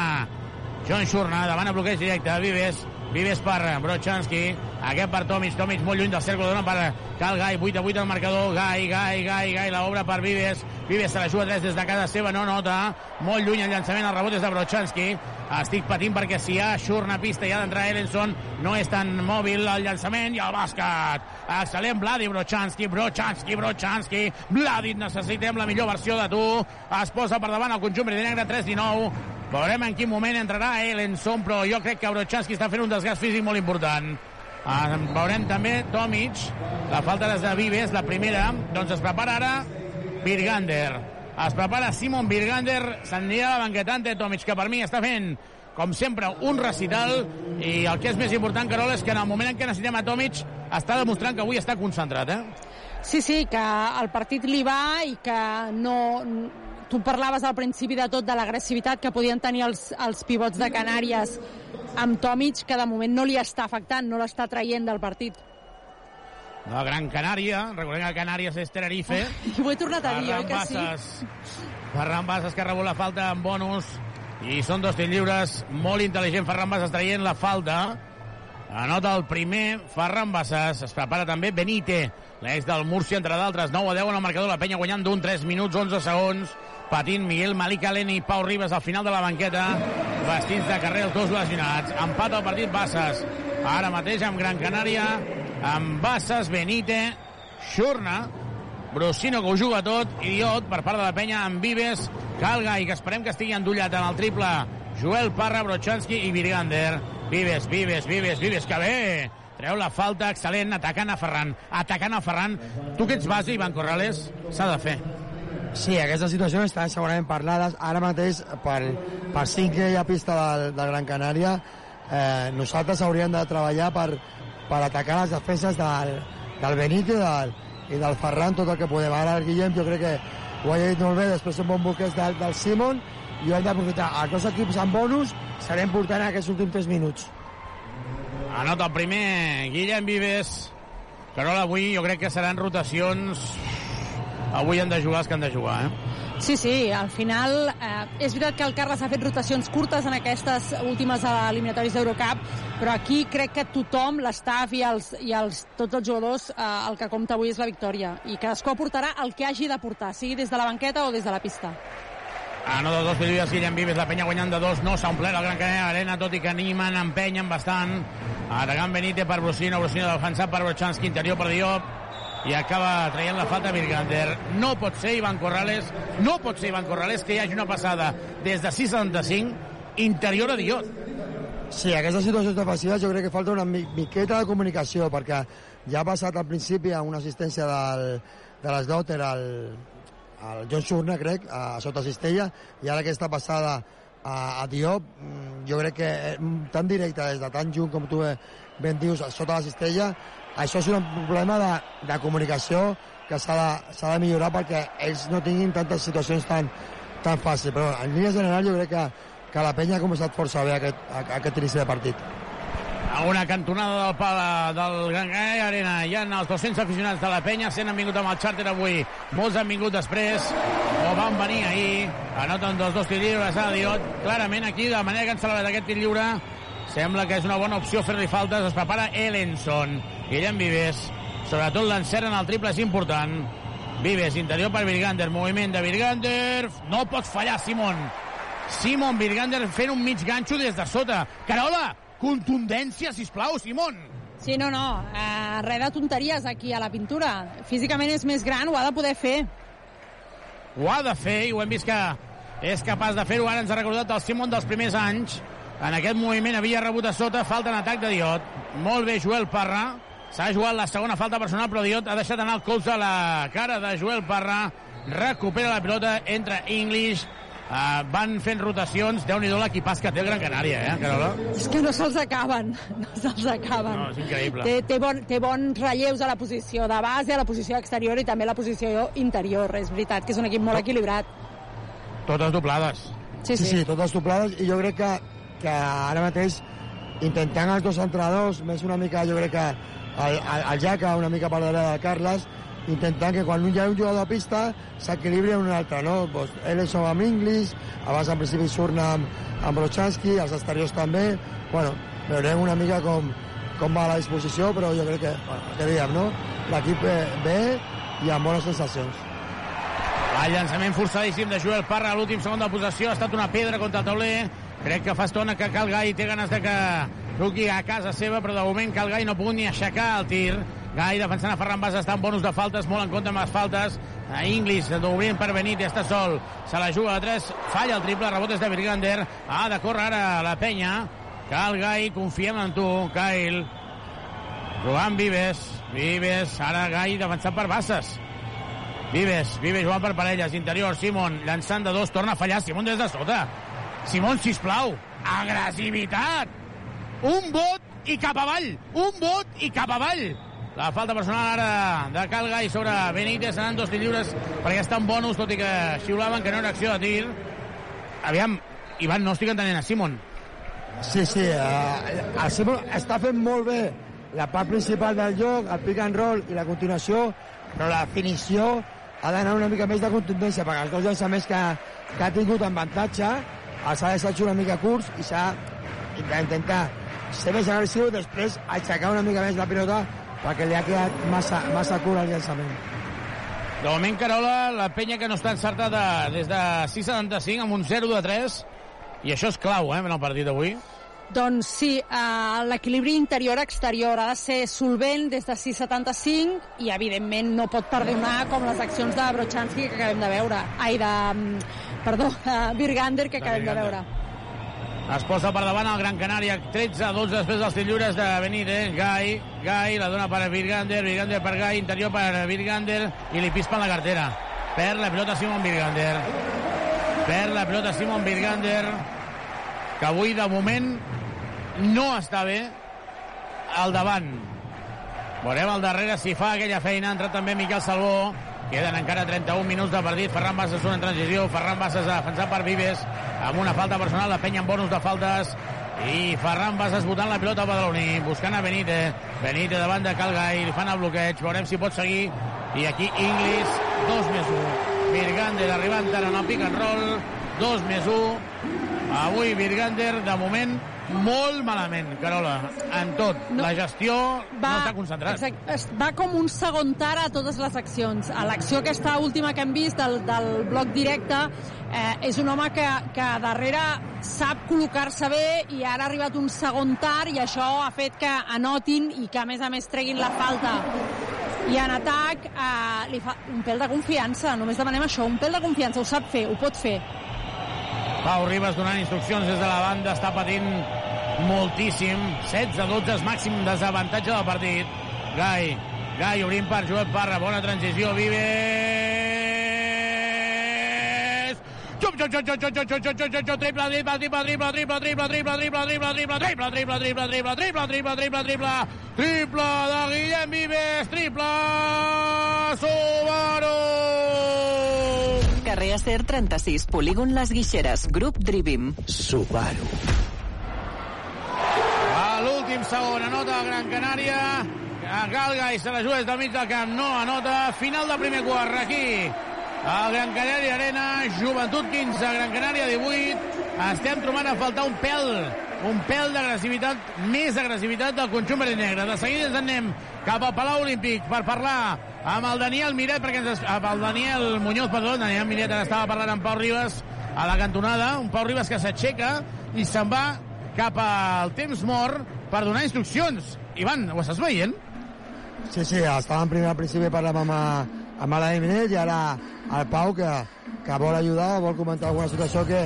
John Shurna, davant a bloqueig directe, Vives. Vives per Brochanski, aquest per Tomic, Tomic molt lluny del cercle, dona per Cal Gai, 8 a 8 al marcador, Gai, Gai, Gai, Gai, l'obra per Vives, Vives se la juga 3 des de casa seva, no nota, molt lluny el llançament, el rebot és de Brochanski, estic patint perquè si hi ha Shurna pista i ha d'entrar Ellenson, no és tan mòbil el llançament i el bàsquet, excel·lent Vladi Brochanski, Brochanski, Brochanski, Vladi, necessitem la millor versió de tu, es posa per davant el conjunt negre 3-19, Veurem en quin moment entrarà Ellenson, però jo crec que Brochanski està fent un desgast físic molt important. Uh, veurem també Tomic, la falta des de Vives, la primera, doncs es prepara ara Birgander. Es prepara Simon Birgander, s'anirà a la banqueta ante Tomic, que per mi està fent com sempre, un recital i el que és més important, Carol, és que en el moment en què necessitem a Tomic està demostrant que avui està concentrat, eh? Sí, sí, que el partit li va i que no, tu parlaves al principi de tot de l'agressivitat que podien tenir els, els pivots de Canàries amb Tomic, que de moment no li està afectant, no l'està traient del partit. La Gran Canària, recordem que Canàries és Tenerife. I ho he tornat a dir, oi que sí? Ferran Bassas que ha rebut la falta en bonus i són dos tirs lliures. Molt intel·ligent Ferran Bassas traient la falta. Anota el primer, Ferran Bassas. Es prepara també Benite, l'ex del Múrcia, entre d'altres. 9 a 10 en el marcador. La penya guanyant d'un 3 minuts, 11 segons patint Miguel Malik Allen i Pau Ribas al final de la banqueta, vestits de carrer els dos lesionats. Empat el partit Bassas. Ara mateix amb Gran Canària, amb Bassas, Benite, Xurna, Brusino que ho juga tot, Idiot per part de la penya amb Vives, Calga i que esperem que estigui endollat en el triple Joel Parra, Brochanski i Virgander. Vives, Vives, Vives, Vives, que bé! Treu la falta, excel·lent, atacant a Ferran. Atacant a Ferran. Tu que ets base, Ivan Corrales, s'ha de fer. Sí, aquestes situacions estan segurament parlades. Ara mateix, per, per cinquè ha pista del, del Gran Canària, eh, nosaltres hauríem de treballar per, per atacar les defenses del, del Benítez del, i del Ferran tot el que podem. Ara el Guillem jo crec que ho ha dit molt bé, després un bon buquet del, del Simon i ho hem d'aprofitar. Els dos equips amb bonus serà important en aquests últims 3 minuts. Anota el primer Guillem Vives. Carola, avui jo crec que seran rotacions... Avui han de jugar els que han de jugar, eh? Sí, sí, al final eh, és veritat que el Carles ha fet rotacions curtes en aquestes últimes eliminatòries d'Eurocup, però aquí crec que tothom, l'estaf i, els, i els, tots els jugadors, eh, el que compta avui és la victòria. I cadascú aportarà el que hagi d'aportar, sigui des de la banqueta o des de la pista. Ah, no, de dos Vives, Guillem Vives, la penya guanyant de dos, no s'ha omplert el Gran Canària Arena, tot i que animen, empenyen bastant. Atacant Benítez per Brusino, Brusino defensat per Brochanski, interior per Diop, i acaba traient la falta Virgander. No pot ser Ivan Corrales, no pot ser Ivan Corrales que hi hagi una passada des de 6'75 interior a Diot. Sí, aquestes situacions defensives jo crec que falta una miqueta de comunicació, perquè ja ha passat al principi a una assistència del, de les Dotter al, al John Surna, crec, a sota Cistella, i ara aquesta passada a, a Diop, mm, jo crec que eh, tan directa des de tan junt com tu ben dius, sota la Cistella, això és un problema de, de comunicació que s'ha de, de millorar perquè ells no tinguin tantes situacions tan, tan fàcils. Però en línia general jo crec que, que la penya ha començat força bé aquest, aquest inici de partit. A una cantonada del pala del Canària Arena. Hi ha els 200 aficionats de la penya, 100 han vingut amb el xàrter avui, molts han vingut després, o van venir ahir, anoten dos dos tir lliures a Diot, clarament aquí, de manera que han celebrat aquest tir lliure, sembla que és una bona opció fer-li faltes, es prepara Ellenson, Guillem Vives, sobretot l'encert en el triple és important. Vives, interior per Virgander, moviment de Virgander, no pots fallar, Simon. Simon Virgander fent un mig ganxo des de sota. Carola, contundència, si plau, Simon. Sí, no, no, uh, res de tonteries aquí a la pintura. Físicament és més gran, ho ha de poder fer. Ho ha de fer i ho hem vist que és capaç de fer-ho. Ara ens ha recordat el Simon dels primers anys. En aquest moviment havia rebut a sota, falta en atac de Diot. Molt bé, Joel Parra S'ha jugat la segona falta personal, però Diot ha deixat anar el colze a la cara de Joel Parra. Recupera la pilota, entra English, Uh, van fent rotacions, déu nhi l'equipàs que té el Gran Canària, eh, Carola? És que no se'ls acaben, no se'ls acaben. No, és increïble. Té, té, bon, té bons relleus a la posició de base, a la posició exterior i també a la posició interior. És veritat que és un equip molt equilibrat. Totes doblades. Sí, sí, sí, sí totes doblades, i jo crec que, que ara mateix intentant els dos entrenadors, més una mica, jo crec que el, el, el Jaca una mica per darrere de Carles, intentant que quan hi ha un jugador de pista s'equilibri en un altre, no? Pues, som amb Inglis, abans en principi surt amb, amb Brochanski, els exteriors també, bueno, veurem una mica com, com va la disposició, però jo crec que, bueno, que diguem, no? L'equip bé i amb bones sensacions. El llançament forçadíssim de Joel Parra a l'últim segon de possessió ha estat una pedra contra el tauler. Crec que fa estona que Calgai té ganes de que truqui a casa seva, però de moment Calgai no ha pogut ni aixecar el tir. Gai defensant a Ferran Bas està en bonus de faltes, molt en compte amb les faltes. A Inglis, obrint per Benítez, està sol. Se la juga a 3, falla el triple, rebot és de Virgander. Ha de córrer ara la penya. Cal Gai, confiem en tu, Kyle. Joan Vives, Vives, ara Gai defensat per Bassas. Vives, Vives jugant per parelles, interior, Simon, llançant de dos, torna a fallar, Simon des de sota. Simon, sisplau, agressivitat! Un vot i cap avall! Un vot i cap avall! La falta personal ara de Calgai sobre Benítez, anant dos lliures perquè estan bonus, tot i que xiulaven que no era acció de tir. Aviam, Ivan, no estic entenent a Simon. Sí, sí, uh, el Simon està fent molt bé la part principal del joc, el pick and roll i la continuació, però la definició ha d'anar una mica més de contundència, perquè els dos llançaments que, que ha tingut en avantatge els ha deixat una mica curts i s'ha d'intentar ser més agressiu, després aixecar una mica més la pilota perquè li ha quedat massa, massa curt el llançament. De moment, Carola, la penya que no està encertada des de 6,75 amb un 0 de 3, i això és clau, eh, en el partit d'avui. Doncs sí, eh, l'equilibri interior-exterior ha de ser solvent des de 6,75 i evidentment no pot perdonar com les accions de Brochanski que acabem de veure. Ai, de... mm, Perdó, uh, Virgander que acabem de veure. Es posa per davant el Gran Canària, 13-12 després dels tirs lliures de Benítez. Gai, Gai, la dona per Virgander, Virgander per Gai, interior per Virgander, i li pispa la cartera. Perd la pilota Simon Virgander. Perd la pilota Simon Virgander, que avui, de moment, no està bé al davant. Veurem al darrere si fa aquella feina. Ha entrat també Miquel Salvó. Queden encara 31 minuts de partit. Ferran Bassas una en transició. Ferran Bassas defensat per Vives amb una falta personal. La penya amb bonus de faltes. I Ferran Bassas botant la pilota a Badaloni. Buscant a Benítez. Benítez davant de Calgai. Li fan el bloqueig. Veurem si pot seguir. I aquí Inglis. 2 més 1. Virgander arribant ara en el pick and roll. 2 més 1. Avui Virgander, de moment, molt malament, Carola. En tot. No. La gestió no està concentrat. Exacte, va com un segon tar a totes les accions. A l'acció aquesta última que hem vist del, del bloc directe eh, és un home que, que darrere sap col·locar-se bé i ara ha arribat un segon tar i això ha fet que anotin i que a més a més treguin la falta. I en atac eh, li fa un pèl de confiança, només demanem això, un pèl de confiança, ho sap fer, ho pot fer. Pau Ribas donant instruccions des de la banda, està patint moltíssim. 16-12 és màxim desavantatge del partit. Gai, Gai obrint per Joel Parra, bona transició, Vives! Xup, xup, xup, xup, xup, xup, xup, xup, xup, xup, triple, triple, triple, triple, triple, triple, triple, triple, triple, triple, triple, triple, triple, triple, triple, triple, triple, triple, triple de Guillem Vives, triple Subaru! Carrer Acer 36, Polígon Les Guixeres, Grup Drivim. Subaru. A l'últim segon anota el Gran Canària. A Galga i se la juga des del mig del camp. No anota. Final de primer quart. Aquí. El Gran Canària Arena. Joventut 15, Gran Canària 18. Estem trobant a faltar un pèl un pèl d'agressivitat, més agressivitat del conjunt verd negre. De seguida ens anem cap al Palau Olímpic per parlar amb el Daniel Miret, perquè ens, amb el Daniel Muñoz, perdó, el Daniel Miret ara estava parlant amb Pau Ribas a la cantonada, un Pau Ribas que s'aixeca i se'n va cap al temps mort per donar instruccions. Ivan, ho estàs veient? Sí, sí, estàvem primer al principi parlant amb, amb l'Alain Minet i ara el Pau que, que vol ajudar, vol comentar alguna situació que,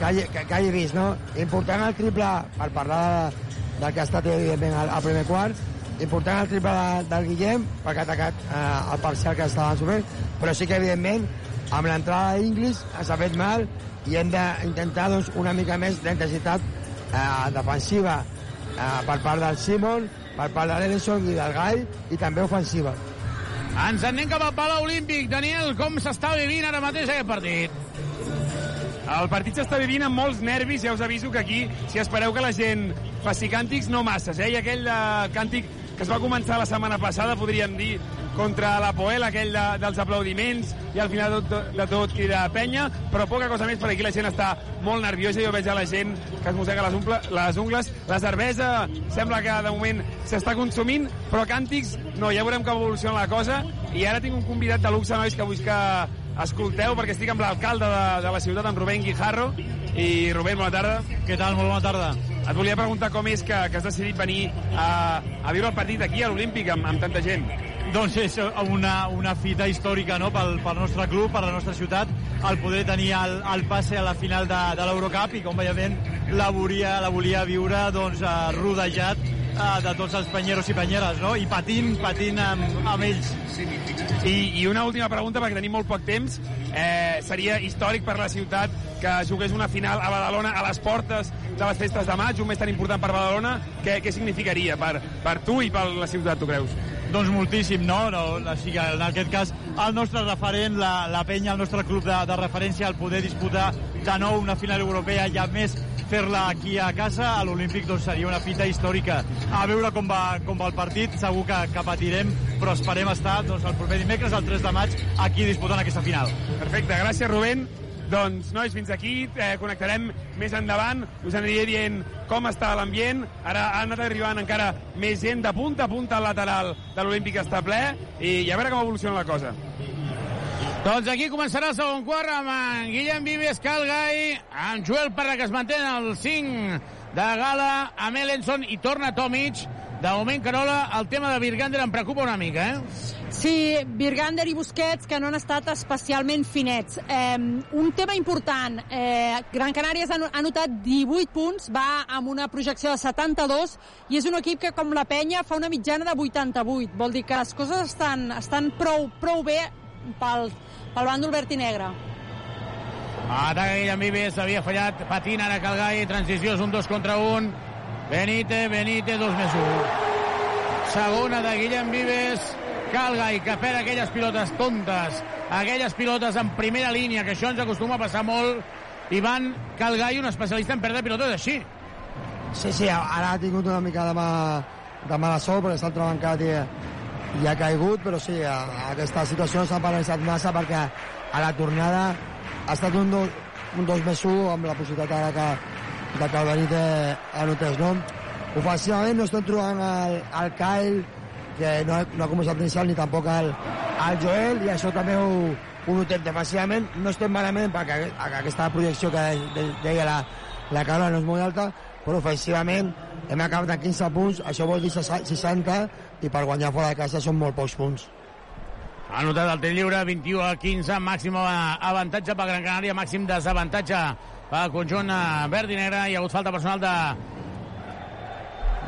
que, hagi, que, que hagi vist, no? Important el triple, per parlar de, del que ha estat evidentment al, primer quart, important el triple de, del Guillem, perquè ha atacat eh, el parcial que estava sofrent, però sí que evidentment amb l'entrada d'Inglis s'ha fet mal i hem d'intentar doncs, una mica més d'intensitat eh, defensiva eh, per part del Simon, per part de l'Edison i del Gai i també ofensiva. Ens anem cap al Palau Olímpic. Daniel, com s'està vivint ara mateix aquest partit? El partit s'està vivint amb molts nervis, ja us aviso que aquí, si espereu que la gent faci càntics, no masses, eh? I aquell de càntic que es va començar la setmana passada, podríem dir, contra la Poel, aquell de, dels aplaudiments, i al final de tot, de tot crida penya, però poca cosa més, perquè aquí la gent està molt nerviosa, jo veig a la gent que es mossega les, umple, les ungles, la cervesa sembla que de moment s'està consumint, però càntics, no, ja veurem com evoluciona la cosa, i ara tinc un convidat de luxe, nois, que vull que escolteu, perquè estic amb l'alcalde de, de la ciutat, amb Rubén Guijarro, i Rubén, bona tarda. Què tal? Molt bona tarda. Et volia preguntar com és que, que has decidit venir a, a viure el partit aquí a l'Olímpic amb, amb tanta gent. Doncs és una, una fita històrica no? pel, pel nostre club, per la nostra ciutat, el poder tenir el, el passe a la final de, de l'Eurocup i, com veiem, la volia, la volia viure doncs, eh, rodejat eh, de tots els panyeros i panyeres, no? i patint, patint amb, amb ells. I, I una última pregunta, perquè tenim molt poc temps. Eh, seria històric per la ciutat que jugués una final a Badalona a les portes de les festes de maig, un mes tan important per Badalona. Què, què significaria per, per tu i per la ciutat, tu creus? Doncs moltíssim, no? no així que en aquest cas el nostre referent, la, la penya, el nostre club de, de referència, el poder disputar de nou una final europea i a més fer-la aquí a casa, a l'Olímpic doncs seria una fita històrica. A veure com va, com va el partit, segur que, que patirem, però esperem estar doncs, el proper dimecres, el 3 de maig, aquí disputant aquesta final. Perfecte, gràcies Rubén. Doncs, nois, fins aquí, eh, connectarem més endavant, us aniré dient com està l'ambient, ara ha anat arribant encara més gent de punta a punta al lateral de l'Olímpic està ple, i, i a veure com evoluciona la cosa. Doncs aquí començarà el segon quart amb en Guillem Vives, Calgai, amb Joel Parra, que es manté en el 5 de Gala, amb Ellenson i torna Tomic. De moment, Carola, el tema de Virgander em preocupa una mica, eh? Sí, Virgander i Busquets, que no han estat especialment finets. Eh, un tema important, eh, Gran Canària ha ha notat 18 punts, va amb una projecció de 72, i és un equip que, com la penya, fa una mitjana de 88. Vol dir que les coses estan, estan prou, prou bé pel, pel bàndol verd i negre. Ataca Guillem Vives, havia fallat, patina ara Calgai, transició és un 2 contra 1. Benite, Benite, 2 més 1. Segona de Guillem Vives, Calgai, que perd aquelles pilotes tontes, aquelles pilotes en primera línia, que això ens acostuma a passar molt. Ivan Calgai, un especialista en perdre pilotes així. Sí, sí, ara ha tingut una mica de, mà, de mala sort perquè està entrebancat i, i ha caigut, però sí, a, a aquesta situació s'ha paralitzat massa perquè a la tornada ha estat un 2 un dos més 1 amb la possibilitat ara que, de que el Benítez anotés, no? Ofensivament no estem trobant el, el Kyle, que no no ha començat inicial, ni tampoc el, el Joel, i això també ho, ho notem. Defensivament no estem malament, perquè aquesta projecció que de, deia la, la Carla no és molt alta, però ofensivament hem acabat amb 15 punts, això vol dir 60, i per guanyar fora de casa són molt pocs punts. Ha notat el tir lliure, 21 a 15, màxim avantatge per Gran Canària, màxim desavantatge pel conjunt eh, verd i negre. Hi ha hagut falta personal de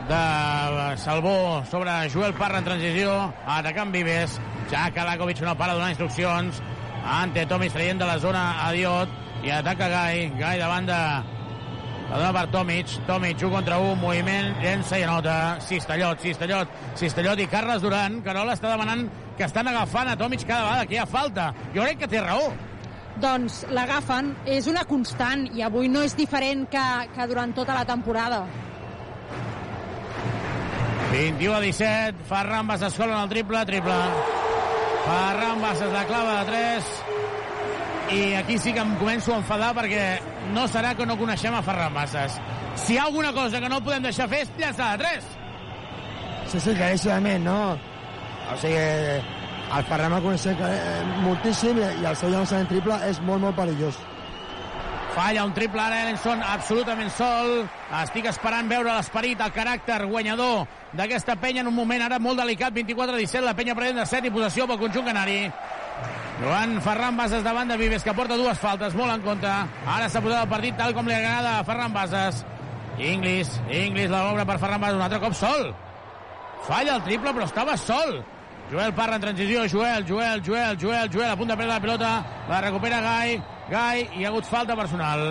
de Salvó sobre Joel Parra en transició, atacant Vives, ja Kalakovic no para donar instruccions, Ante Tomis traient de la zona a Diot, i ataca Gai, Gai davant de la dona per Tomic, Tomic 1 contra 1, moviment, llença i anota, Cistellot, Cistellot, Cistellot i Carles Duran, Carola està demanant que estan agafant a Tomic cada vegada que hi ha falta. Jo crec que té raó. Doncs l'agafen, és una constant, i avui no és diferent que, que durant tota la temporada. 21 a 17, Ferran Bassas cola en el triple, triple. Ferran Bassas la clava de 3, i aquí sí que em començo a enfadar perquè no serà que no coneixem a Ferran Bassas. Si hi ha alguna cosa que no podem deixar fer és llançar de 3. Sí, sí, claríssimament, no? O sigui, el Ferran el coneixem moltíssim i el seu llançament triple és molt, molt perillós. Falla un triple ara Ellenson, absolutament sol. Estic esperant veure l'esperit, el caràcter guanyador d'aquesta penya en un moment ara molt delicat, 24-17, la penya prenent de 7 i possessió pel conjunt canari. Joan Ferran Bases davant de Vives, que porta dues faltes, molt en compte. Ara s'ha posat el partit tal com li agrada a Ferran Bases. Inglis, Inglis la obra per Ferran Bases, un altre cop sol. Falla el triple, però estava sol. Joel Parra en transició, Joel, Joel, Joel, Joel, Joel, a punt de perdre la pilota, la recupera Gai, Gai, hi ha hagut falta personal.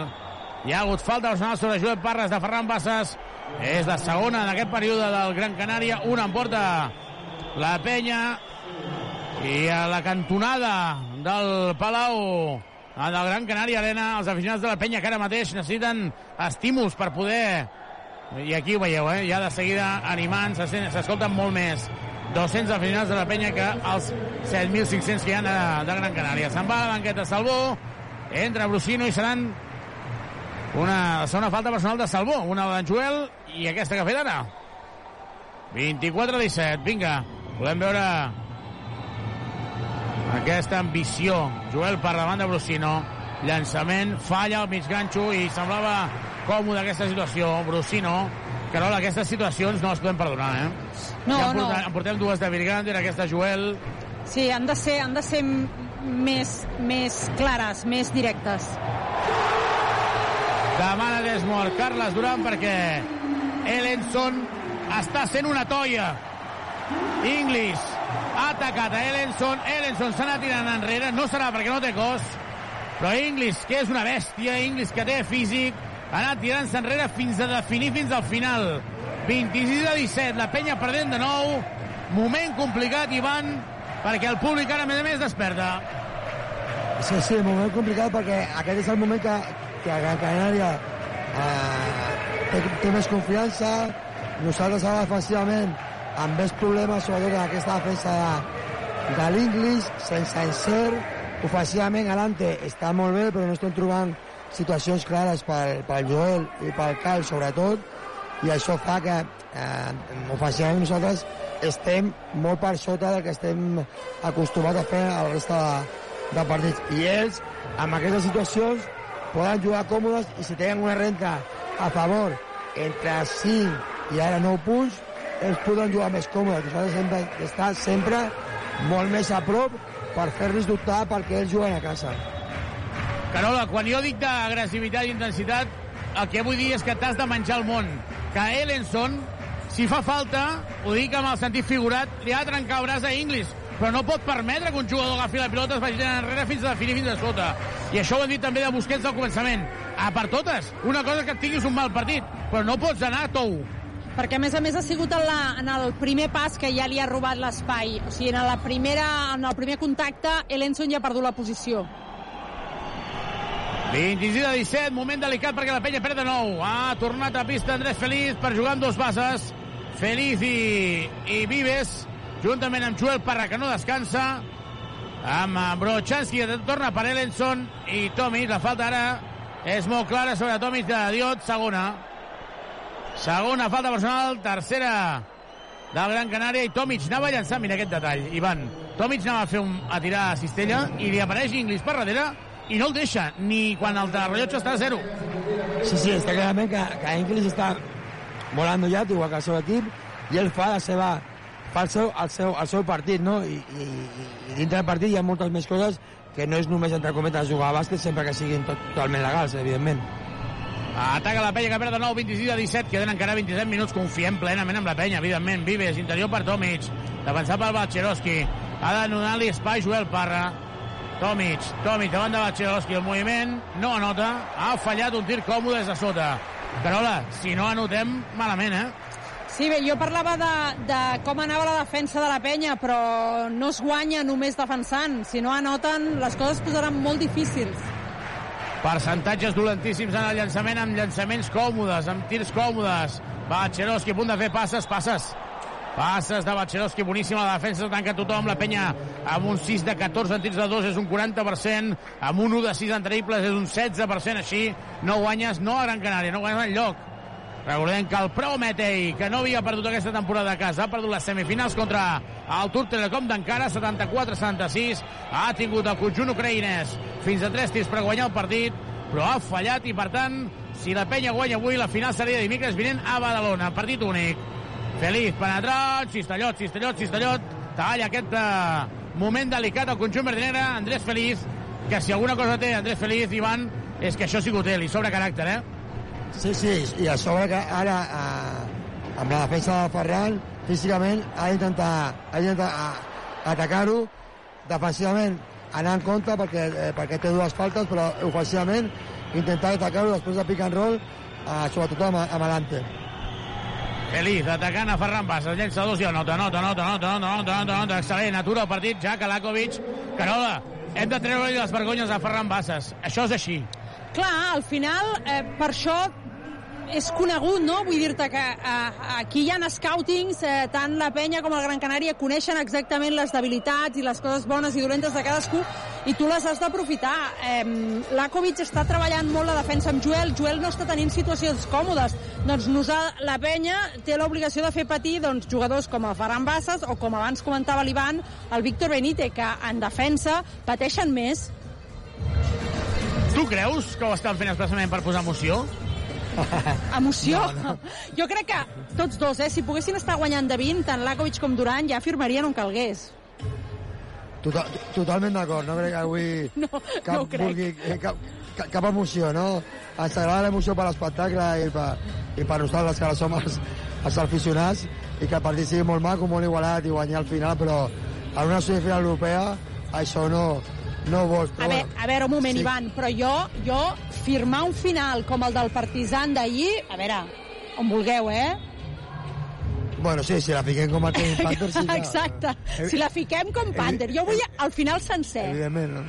Hi ha hagut falta personal sobre Joel Parres de Ferran Bassas. És la segona en aquest període del Gran Canària. Una en porta la penya. I a la cantonada del Palau del Gran Canària Arena, els aficionats de la penya que ara mateix necessiten estímuls per poder... I aquí ho veieu, eh? Ja de seguida animant, s'escolten molt més 200 aficionats de la penya que els 7.500 que hi ha de, de Gran Canària. Se'n va a la banqueta Salvó, entra Brusino i seran una segona falta personal de Salvó, una de Joel i aquesta que ha fet ara. 24-17, vinga, volem veure aquesta ambició. Joel per davant de Brusino, llançament, falla al mig ganxo i semblava còmode aquesta situació. Brusino, Carola, aquestes situacions no les podem perdonar, eh? No, ja no. en portem dues de Virgander, aquesta Joel... Sí, han de ser, han de ser més, més clares, més directes. Demana Desmond Carles Duran perquè Ellenson està sent una toia. Inglis ha atacat a Ellenson. Ellenson s'ha anat tirant enrere. No serà perquè no té cos, però Inglis, que és una bèstia, Inglis que té físic, ha anat tirant-se enrere fins a definir fins al final. 26 a 17, la penya perdent de nou. Moment complicat, Ivan, perquè el públic ara, a més a més, desperta. Sí, sí, moment complicat perquè aquest és el moment que, que Gran Canària eh, té, té més confiança, nosaltres ara defensivament amb més problemes, sobretot en aquesta defensa de, de l'Inglis, sense encert, ofensivament Alante està molt bé, però no estem trobant situacions clares pel, pel Joel i pel Cal, sobretot, i això fa que eh, ofensivament nosaltres estem molt per sota del que estem acostumats a fer a la resta de, de partits. I ells, amb aquestes situacions, poden jugar còmodes i si tenen una renta a favor entre 5 i ara 9 punts, ells poden jugar més còmodes. Nosaltres hem d'estar sempre molt més a prop per fer-los dubtar perquè ells juguen a casa. Carola, quan jo dic d'agressivitat i intensitat, el que vull dir és que t'has de menjar el món. Que Ellenson, si fa falta, ho dic amb el sentit figurat, li ha de trencar el braç a Inglis, però no pot permetre que un jugador agafi la pilota es vagi enrere fins a definir fins a sota. I això ho hem dit també de Busquets al començament. A per totes, una cosa que tinguis un mal partit, però no pots anar a tou. perquè a més a més ha sigut en, la, en el primer pas que ja li ha robat l'espai o sigui, en, la primera, en el primer contacte Elenson ja ha perdut la posició 26 a 17, moment delicat perquè la penya perd de nou. Ha tornat a pista Andrés Feliz per jugar amb dos bases. Feliz i, i Vives, juntament amb Joel Parra, que no descansa. Amb Brochanski, que torna per Ellenson i Tomic. La falta ara és molt clara sobre Tomic de Diot, segona. Segona falta personal, tercera del Gran Canària i Tomic anava a llançar, mira aquest detall, Ivan. Tomic anava a, fer un, a tirar a cistella i li apareix Inglis per darrere i no el deixa, ni quan el de rellotge està a zero. Sí, sí, està clarament que, que Inglis està volant ja, igual que el seu equip, i ell fa la seva fa el seu, el seu, el seu partit, no? I, i, I dintre del partit hi ha moltes més coses que no és només, entre cometes, jugar a bàsquet sempre que siguin tot, totalment legals, evidentment. Ataca la penya que perd de nou 26 a 17, queden encara 27 minuts, confiem plenament amb la penya, evidentment. Vives, interior per Tomic, defensat pel Batxeroski, ha de donar-li espai Joel Parra, Tomic, Tomic davant de Batxeroski, el moviment, no anota, ha fallat un tir còmode des de sota. Carola, si no anotem, malament, eh? Sí, bé, jo parlava de, de com anava la defensa de la penya, però no es guanya només defensant. Si no anoten, les coses es posaran molt difícils. Percentatges dolentíssims en el llançament, amb llançaments còmodes, amb tirs còmodes. Batxeroski a punt de fer passes, passes. Passes de Batxeroski, boníssima la defensa, tanca tothom, la penya amb un 6 de 14 en tirs de 2 és un 40%, amb un 1 de 6 en triples és un 16%, així no guanyes, no a Gran Canària, no guanyes enlloc. Recordem que el Prometei, que no havia perdut aquesta temporada a casa, ha perdut les semifinals contra el Tour Telecom d'encara, 74-76. Ha tingut el conjunt ucraïnès fins a 3 tirs per guanyar el partit, però ha fallat i, per tant, si la penya guanya avui, la final seria dimecres vinent a Badalona. Partit únic. Feliz, penetrat, Cistellot, Cistellot, Cistellot. Talla aquest uh, moment delicat al conjunt verdinegre. Andrés Feliz, que si alguna cosa té Andrés Feliz, Ivan, és que això ha sigut ell, i sobre caràcter, eh? Sí, sí, i a sobre que ara, eh, amb la defensa de Ferran, físicament ha d'intentar ha d'intentar atacar-ho defensivament anar en compte perquè, eh, perquè té dues faltes però ofensivament intentar atacar-ho després de pick and roll eh, sobretot amb, amb Alante Feliz, atacant a Ferran Bassas, llença dos i anota, anota, anota, anota, anota, anota, anota, anota, excel·lent, atura el partit, ja Kalakovic, Carola, hem de treure les vergonyes a Ferran Bassas, això és així. Clar, al final, eh, per això és conegut, no? Vull dir-te que eh, aquí hi ha scoutings, eh, tant la penya com el Gran Canària coneixen exactament les debilitats i les coses bones i dolentes de cadascú i tu les has d'aprofitar. Eh, L'Akovic està treballant molt la defensa amb Joel, Joel no està tenint situacions còmodes. Doncs nosaltres, la penya té l'obligació de fer patir doncs, jugadors com el Ferran Bassas o com abans comentava l'Ivan, el Víctor Benítez, que en defensa pateixen més. Tu creus que ho estan fent expressament per posar emoció? Emoció? No, no. Jo crec que tots dos, eh? Si poguessin estar guanyant de 20, tant Lakovic com Duran ja firmarien on calgués. Total, totalment d'acord, no crec que avui no, cap, no crec. vulgui, eh, cap, cap, cap emoció, no? Ens agrada l'emoció per l'espectacle i, per, i per nosaltres que som els, els aficionats i que el partit sigui molt maco, molt igualat i guanyar al final, però en una semifinal europea això no, no vols. Però A, veure, a veure, un moment, sí. Ivan, però jo, jo firmar un final com el del Partizan d'ahir, a veure, on vulgueu, eh? Bueno, sí, si la fiquem com a Kevin Panther, sí. Exacte. Si la fiquem com Panther. Jo vull al final sencer. Evidentment, no?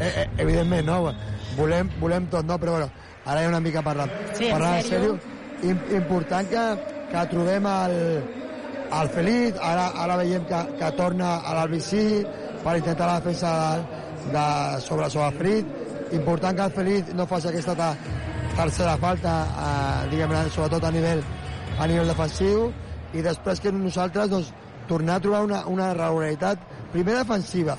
Eh, eh, evidentment, no? Volem, volem tot, no? Però, bueno, ara hi ha una mica parlant. Sí, en parlant sèrio? Im, important que, que trobem el, el Feliz, ara, ara veiem que, que torna a l'Albicí per intentar la defensa de, de sobre, sobre el Frit. Important que el Feliz no faci aquesta ta, tercera falta, eh, diguem sobretot a nivell, a nivell defensiu, i després que nosaltres doncs, tornar a trobar una, una regularitat, primer defensiva,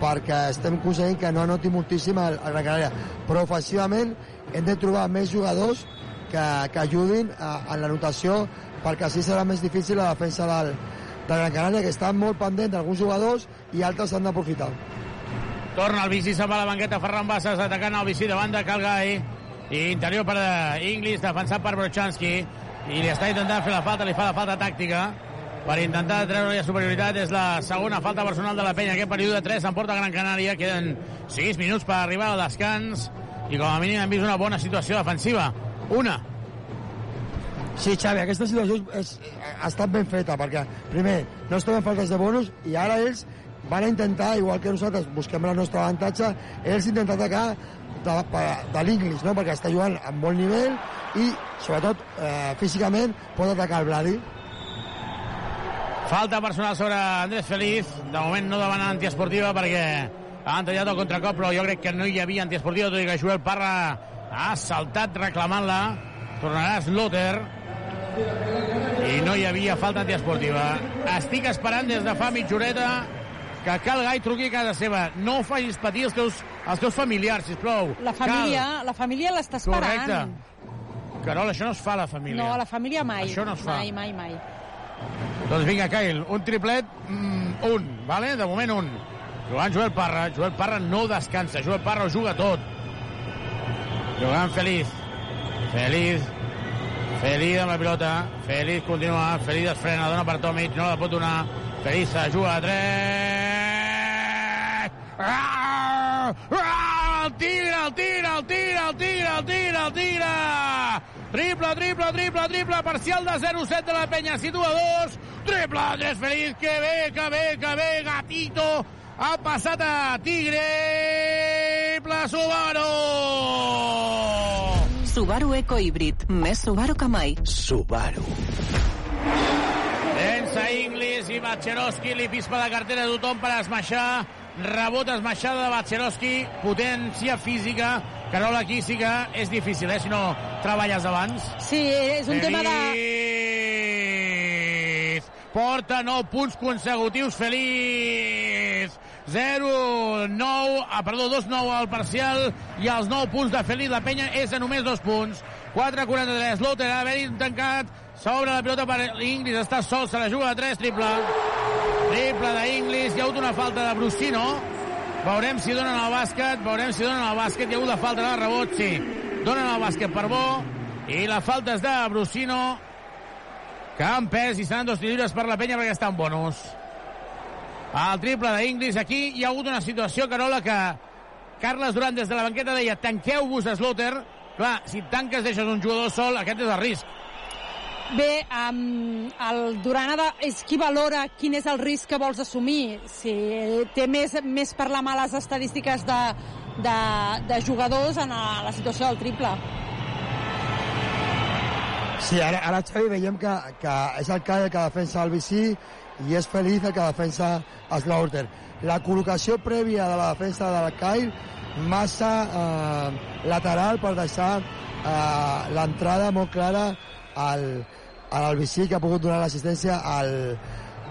perquè estem aconseguint que no anoti moltíssim el, Gran Canària. Però ofensivament hem de trobar més jugadors que, que ajudin a, a la notació perquè així serà més difícil la defensa del, del Gran Canària, que estan molt pendents d'alguns jugadors i altres s'han d'aprofitar. Torna el bici, se'n va a la banqueta, Ferran Bassas atacant el bici de banda, Calgai. I interior per eh, Inglis, defensat per Brochanski. I li està intentant fer la falta, li fa la falta tàctica per intentar treure la superioritat. És la segona falta personal de la penya. Aquest període 3 s'emporta Gran Canària. Queden 6 minuts per arribar al descans. I com a mínim hem vist una bona situació defensiva. Una. Sí, Xavi, aquesta situació és, ha estat ben feta, perquè, primer, no es troben faltes de bonus, i ara ells van intentar, igual que nosaltres busquem el nostre avantatge, ells intentar atacar de, de, l'Inglis, no? perquè està jugant amb bon nivell i, sobretot, eh, físicament, pot atacar el Brady. Falta personal sobre Andrés Feliz. De moment no demana antiesportiva perquè ha tallat el contracop, però jo crec que no hi havia antiesportiva, tot i que Joel Parra ha saltat reclamant-la. Tornarà Slotter. I no hi havia falta antiesportiva. Estic esperant des de fa mitja horeta que cal Gai truqui a casa seva. No facis patir els teus, els teus familiars, sisplou. La família, cal. la família l'està esperant. Correcte. Carol, això no es fa a la família. No, a la família mai. Això no es fa. Mai, mai, mai. Doncs vinga, Kyle, un triplet, mm, un, vale? de moment un. Jugant Joel Parra, Joel Parra no descansa, Joel Parra ho juga tot. Jugant Feliz, Feliz, Feliz amb la pilota, Feliz continua, Feliz es frena, dona per Tomic, no la pot donar, Feliz juga a 3, el tira, el tira, el tira, el tira, el tira, el tira! Triple, triple, triple, triple, parcial de 0-7 de la penya, situa dos. Triple, Andrés Feliz, que bé, que bé, que bé, gatito. Ha passat a Tigre, Triple Subaru! Subaru Eco Híbrid. Més Subaru que mai. Subaru. Densa Inglis i Bacherovski li pispa la cartera a tothom per esmaixar. Rebot esmaixada de Bacherovski, potència física. Carol, aquí sí que és difícil, eh, si no treballes abans. Sí, és un tema de... Feliz! Porta 9 punts consecutius, Feliz! 0, 9, ah, perdó, 2, 9 al parcial i els 9 punts de Feliz la penya és de només 2 punts. 4-43, Lotter ha d'haver tancat, s'obre la pilota per Inglis, està sol, se la juga a 3, triple. Triple d'Inglis, hi ha hagut una falta de Brusino, veurem si donen el bàsquet, veurem si donen el bàsquet, hi ha hagut la falta de rebot, sí. Donen el bàsquet per bo, i la falta és de Brusino, que han pes i seran dos lliures per la penya perquè està en bonus. El triple d'Inglis. Aquí hi ha hagut una situació, Carola, que Carles Durant des de la banqueta deia tanqueu-vos a Slotter. Clar, si tanques deixes un jugador sol, aquest és el risc. Bé, um, el Duran ha de, és qui valora quin és el risc que vols assumir. Si té més, més per la mà les estadístiques de, de, de jugadors en la, la situació del triple. Sí, ara, ara Xavi, veiem que, que és el Kyle que defensa el BC i és Feliz el que defensa Slaughter. La col·locació prèvia de la defensa del Kyle massa eh, lateral per deixar eh, l'entrada molt clara al, a l'Albicí que ha pogut donar l'assistència al,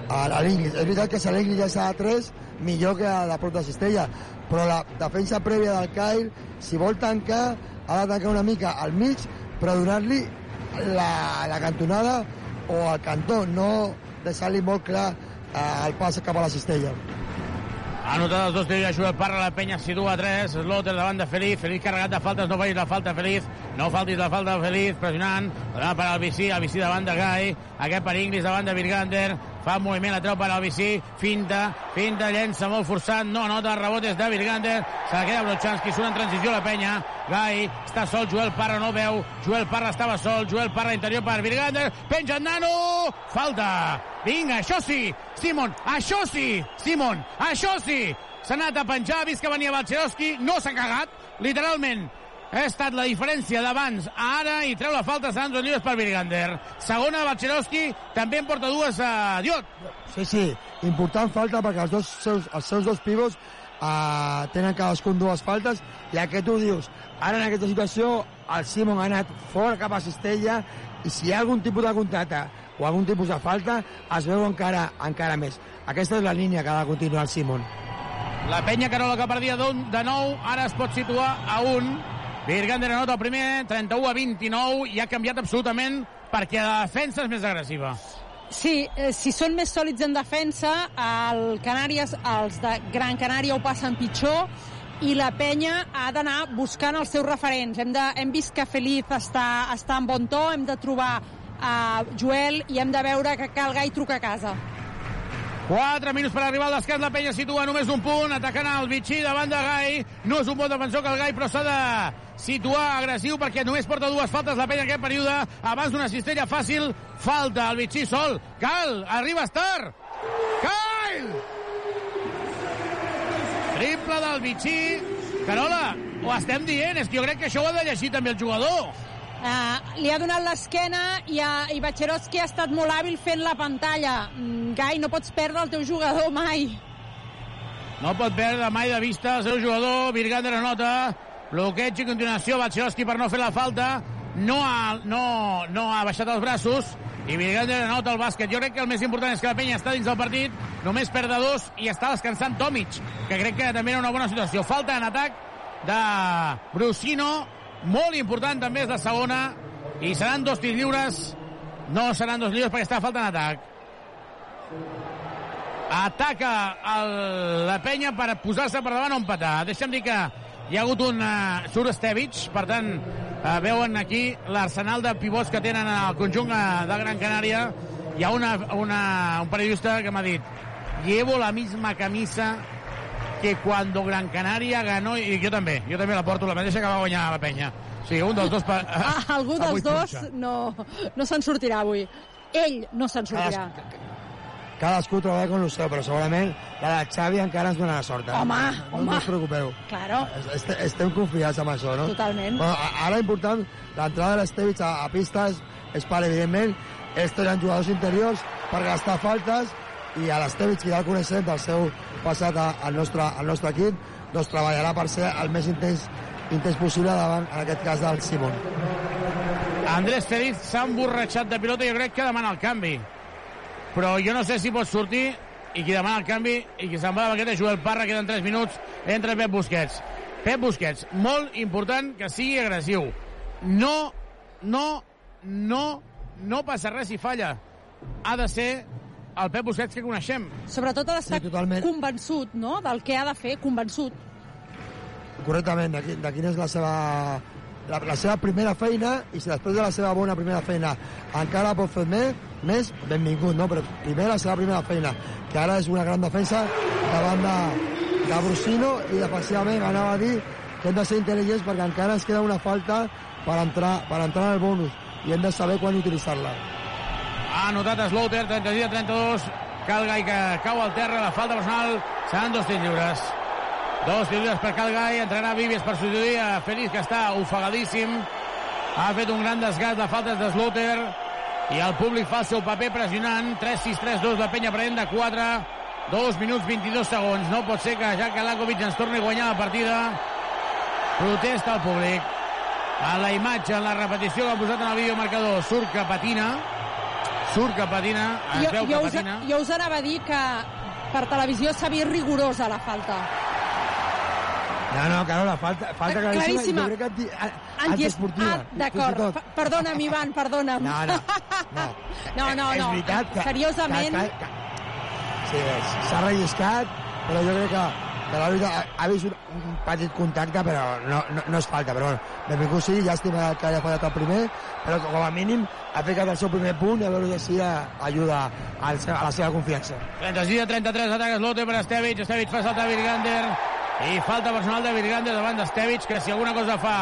a, l'Inglis. És veritat que l'Inglis ja està a 3, millor que a la prop de Cistella, però la defensa prèvia del Kyle, si vol tancar, ha de tancar una mica al mig, però donar-li la, la cantonada o al cantó, no deixar-li molt clar eh, el pas cap a la cistella. Ha notat els dos tirs, ajuda Parra, la penya situa a 3, Slotter davant de Feliz, Feliz carregat de faltes, no facis la falta, Feliz, no faltis la falta, Feliz, pressionant, donant per al Bicí, el Bicí davant de Gai, aquest per Inglis davant de Virgander, fa moviment, la treu per al Bicí, finta, finta, llença molt forçat, no nota, el rebot és de Virgander, se la queda Brochanski, surt en transició la penya, Gai, està sol, Joel Parra no veu, Joel Parra estava sol, Joel Parra interior per Virgander, penja en nano, falta, vinga, això sí, Simon, això sí, Simon, això sí, s'ha anat a penjar, ha vist que venia Balcerowski, no s'ha cagat, literalment, ha estat la diferència d'abans a ara i treu la falta Sandro Llibres per Virgander. Segona, Balcerowski, també en porta dues a Diot. Sí, sí, important falta perquè els, dos seus, els seus dos pivots uh, tenen cadascun dues faltes i aquest ho dius. Ara en aquesta situació el Simon ha anat fora cap a Cistella i si hi ha algun tipus de contracte o algun tipus de falta es veu encara encara més. Aquesta és la línia que ha de continuar el Simon. La penya Carola que perdia de 9, ara es pot situar a 1. Virgander anota el primer, 31 a 29, i ha canviat absolutament perquè la defensa és més agressiva. Sí, eh, si són més sòlids en defensa, el Canàries, els de Gran Canària ho passen pitjor i la penya ha d'anar buscant els seus referents. Hem, de, hem vist que Feliz està, està en bon to, hem de trobar a Joel i hem de veure que cal gai truca a casa. 4 minuts per arribar al descans, la penya situa només un punt, atacant el Vichy davant de Gai. No és un bon defensor que el Gai, però s'ha de situar agressiu perquè només porta dues faltes la penya en aquest període. Abans d'una cistella fàcil, falta el Vichy sol. Cal, arriba Star. Cal! Triple del Vichy. Carola, ho estem dient, és que jo crec que això ho ha de llegir també el jugador. Uh, li ha donat l'esquena i, uh, i Bacherovski ha estat molt hàbil fent la pantalla. Mm, Gai, no pots perdre el teu jugador mai. No pot perdre mai de vista el seu jugador. Virgander anota. Bloqueig i continuació. Bacherovski per no fer la falta. No ha, no, no ha baixat els braços. I Virgander anota el bàsquet. Jo crec que el més important és que la penya està dins del partit. Només perd de dos i està descansant Tomic, que crec que també era una bona situació. Falta en atac de Brusino. Molt important també és de segona. I seran dos tirs lliures. No seran dos lliures perquè està falta en atac ataca el, la penya per posar-se per davant o empatar. Deixa'm dir que hi ha hagut un uh, Sur Estevich, per tant, uh, veuen aquí l'arsenal de pivots que tenen el conjunt uh, de Gran Canària. Hi ha una, una, un periodista que m'ha dit llevo la misma camisa que cuando Gran Canaria ganó i jo també, jo també la porto la mateixa que va guanyar la penya. O sigui, un dels dos... Pa, Ah, algú dels dos punxa. no, no se'n sortirà avui. Ell no se'n sortirà. Cadascú treballa con el seu, però segurament la de Xavi encara ens donarà sort. Eh? Home, no, home. No us preocupeu. Claro, Est estem confiats amb això, no? totalment. Bueno, ara important, l'entrada de l'Estevich a, a pista és, és per, evidentment, ells tenen jugadors interiors per gastar faltes i a l'Estevich, que ja el coneixem del seu passat a- al nostre, al nostre equip, doncs treballarà per ser el més intens, intens possible davant, en aquest cas, del Simon. Andrés Feliz s'ha emborratxat de pilota i jo crec que demana el canvi. Però jo no sé si pot sortir i qui demana el canvi i qui se'n va de baqueta és Joel Parra, queden 3 minuts, entra Pep Busquets. Pep Busquets, molt important que sigui agressiu. No, no, no, no passa res si falla. Ha de ser el Pep Busquets que coneixem. Sobretot ha d'estar Sí, totalment. convençut, no?, del que ha de fer, convençut. correctament de, de quina és la seva, la, la seva primera feina i si després de la seva bona primera feina encara pot fer més, més benvingut, no? però primer la seva primera feina que ara és una gran defensa davant de, de Brusino i defensivament anava a dir que hem de ser intel·ligents perquè encara ens queda una falta per entrar, per entrar en el bonus i hem de saber quan utilitzar-la Ha anotat Slaughter, 36 a 32. Calgai que cau al terra, la falta personal. Seran dos tirs lliures. Dos lliures per Calgai. Entrarà Vives per substituir a Félix, que està ofegadíssim. Ha fet un gran desgast de faltes de Slaughter. I el públic fa el seu paper pressionant. 3-6-3-2, la penya prenent de 4. 2 minuts 22 segons. No pot ser que Jack Alakovic ens torni a guanyar la partida. Protesta el públic. A la imatge, en la repetició que ha posat en el videomarcador, surt que patina. Surt que patina, es Jo, veu jo, que us, patina. jo us anava a dir que per televisió s'ha vist rigorosa la falta. No, no, Carola, falta, falta Eh, claríssima, claríssima. jo crec que anti, a- Anti antiesportiva, ah, d'acord. Perdona'm, Ivan, perdona'm. No, no, no. no, no, és no. veritat que... Seriosament, Que, que, que, sí, és- s'ha relliscat, però jo crec que, que l'àrbitre ha, ha vist un, un petit contacte, però no, no, no és falta. Però bueno, benvingut sigui, llàstima que hagi fallat el primer, però com a mínim ha ficat el seu primer punt i a veure si ajuda a la seva confiança. 36 a 33, ataca Slote per Estevich. Estevich fa saltar Virgander. I falta personal de Virgander davant d'Estevich, que si alguna cosa fa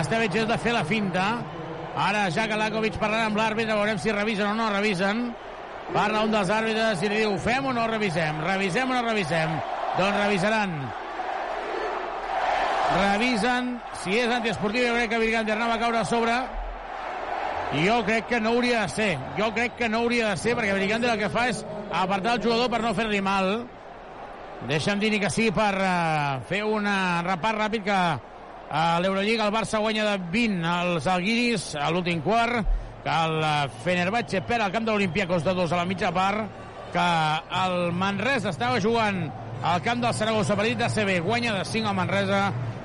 Estevich és de fer la finta. Ara Jack Alakovic parlarà amb l'àrbitre, veurem si revisen o no revisen. Parla un dels àrbitres i li diu, fem o no revisem? Revisem o no revisem? Doncs revisaran. Revisen. Si és antiesportiu, jo crec que Virgander anava a caure a sobre. Jo crec que no hauria de ser. Jo crec que no hauria de ser, perquè Virgander el que fa és apartar el jugador per no fer-li mal. Deixa'm dir que sí per uh, fer un uh, repart ràpid que a l'Eurolliga el Barça guanya de 20 als Alguiris a l'últim quart, que el Fenerbahce perd al camp de l'Olimpiakos de dos a la mitja part, que el Manresa estava jugant al camp del Saragossa, partit de CB, guanya de 5 al Manresa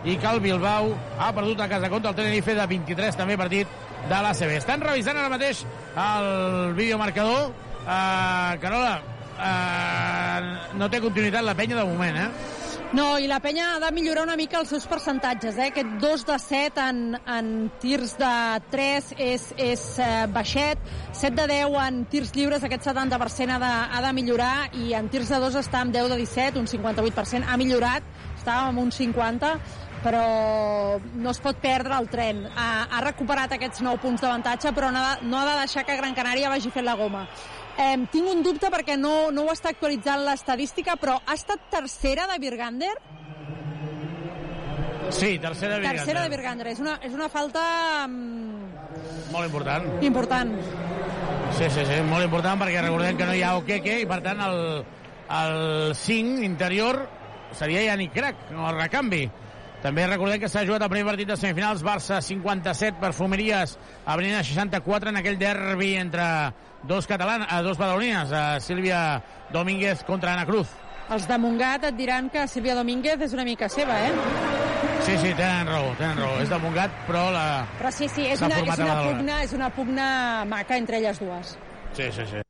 i que el Bilbao ha perdut a casa contra el Tenerife de 23, també partit de l'ACB. Estan revisant ara mateix el videomarcador. Uh, Carola, uh, no té continuïtat la penya de moment, eh? No, i la penya ha de millorar una mica els seus percentatges. Eh? Aquest 2 de 7 en, en tirs de 3 és, és eh, baixet, 7 de 10 en tirs lliures, aquest 70% ha de, ha de millorar, i en tirs de 2 està amb 10 de 17, un 58%. Ha millorat, estava amb un 50, però no es pot perdre el tren. Ha, ha recuperat aquests 9 punts d'avantatge, però no ha, de, no ha de deixar que Gran Canària vagi fent la goma. Eh, tinc un dubte perquè no, no ho està actualitzant l'estadística, però ha estat tercera de Virgander? Sí, tercera de Virgander. Tercera de Virgander. És una, és una falta... Molt important. important. Sí, sí, sí, molt important perquè recordem que no hi ha Okeke i per tant el, el 5 interior seria Yannick Crac, no el recanvi. També recordem que s'ha jugat el primer partit de semifinals, Barça 57, Perfumeries, Avenida 64, en aquell derbi entre dos catalans, eh, dos badalonines, eh, Sílvia Domínguez contra Ana Cruz. Els de Montgat et diran que Sílvia Domínguez és una mica seva, eh? Sí, sí, tenen raó, tenen raó. És de Montgat, però la... Però sí, sí, és una, és una, Badalona. pugna, és una pugna maca entre elles dues. Sí, sí, sí.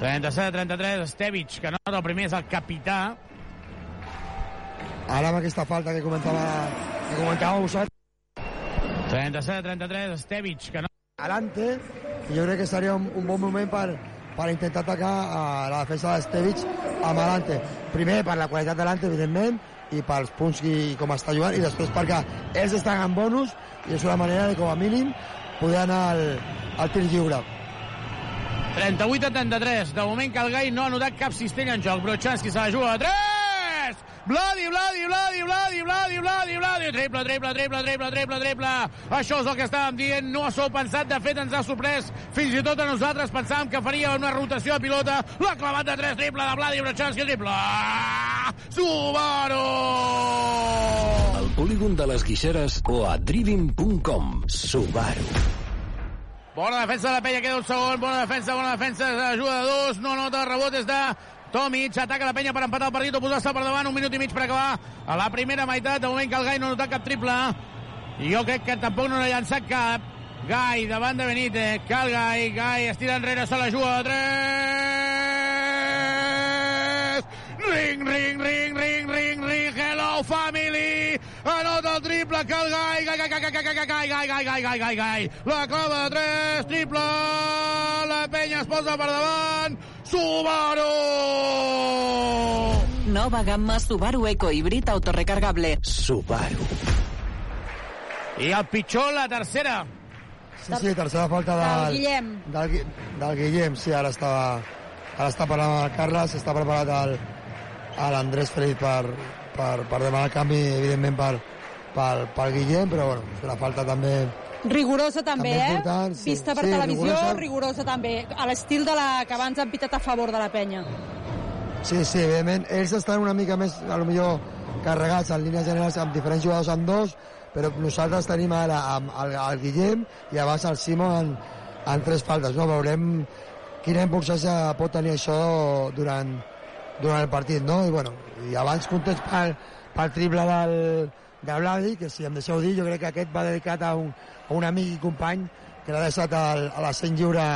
37-33, Estevich, que nota el primer és el capità. Ara amb aquesta falta que comentava, que comentava vosaltres, 37-33, Estevich, que no... adelante, i jo crec que seria un, un bon moment per, per intentar atacar a la defensa d'Estevich amb adelante. Primer, per la qualitat delante, evidentment, i pels punts i com està jugant, i després perquè ells estan en bonus i és una manera de, com a mínim, poder anar al, al tir lliure. 38 a 33. De moment que el Gai no ha notat cap cistella en joc. Brochanski se la juga a 3! Vladi, Vladi, Vladi, Vladi, Vladi, Vladi, Vladi. Triple, triple, triple, triple, triple, triple. Això és el que estàvem dient. No s'ho pensat. De fet, ens ha sorprès. Fins i tot a nosaltres pensàvem que faria una rotació de pilota. L'ha clavat de 3, triple de Vladi, Brochanski, triple. Subaru! Al polígon de les Guixeres o a driving.com. Subaru. Bona defensa de la penya, queda un segon. Bona defensa, bona defensa. Ajuda de dos. No nota el rebot és de Tomic. Ataca la penya per empatar el partit o posar-se per davant. Un minut i mig per acabar a la primera meitat. De moment que el Gai no ha notat cap triple. I jo crec que tampoc no n'ha llançat cap. Gai davant de Benítez. Cal Gai. Gai es tira enrere, se la juga 3. Ring, ring, ring, ring, ring, ring. Hello, family. Anota el triple. Cal Gai. Gai, gai, gai, gai, gai, gai, gai, gai, gai, gai, gai, gai, gai. La clava de 3. Triple. La penya es posa per davant. Subaru! Nova gamma Subaru Eco Híbrid autorecargable. Subaru. I el pitjor, la tercera. Sí, sí, tercera falta del, Del Guillem. Del, del Guillem, sí, ara estava, ara està parlant amb el Carles, està preparat el, a l'Andrés Feliz per, per, per demanar el canvi, evidentment, per, per, per Guillem, però bueno, és una falta també... Rigorosa també, També eh? sí. Vista per Sí, televisió, rigorosa. rigorosa. també. A l'estil de la que abans han pitat a favor de la penya. Sí, sí, evidentment, ells estan una mica més, a lo millor, carregats en línies generals amb diferents jugadors amb dos, però nosaltres tenim ara amb el, el Guillem i abans el Simon en, en tres faltes, no? Veurem quina importància pot tenir això durant, durant el partit, no? I, bueno, i abans contents pel, pel triple del, de Vladi, que si em deixeu dir, jo crec que aquest va dedicat a un, un amic i company que l'ha deixat al, a la Cent Lliure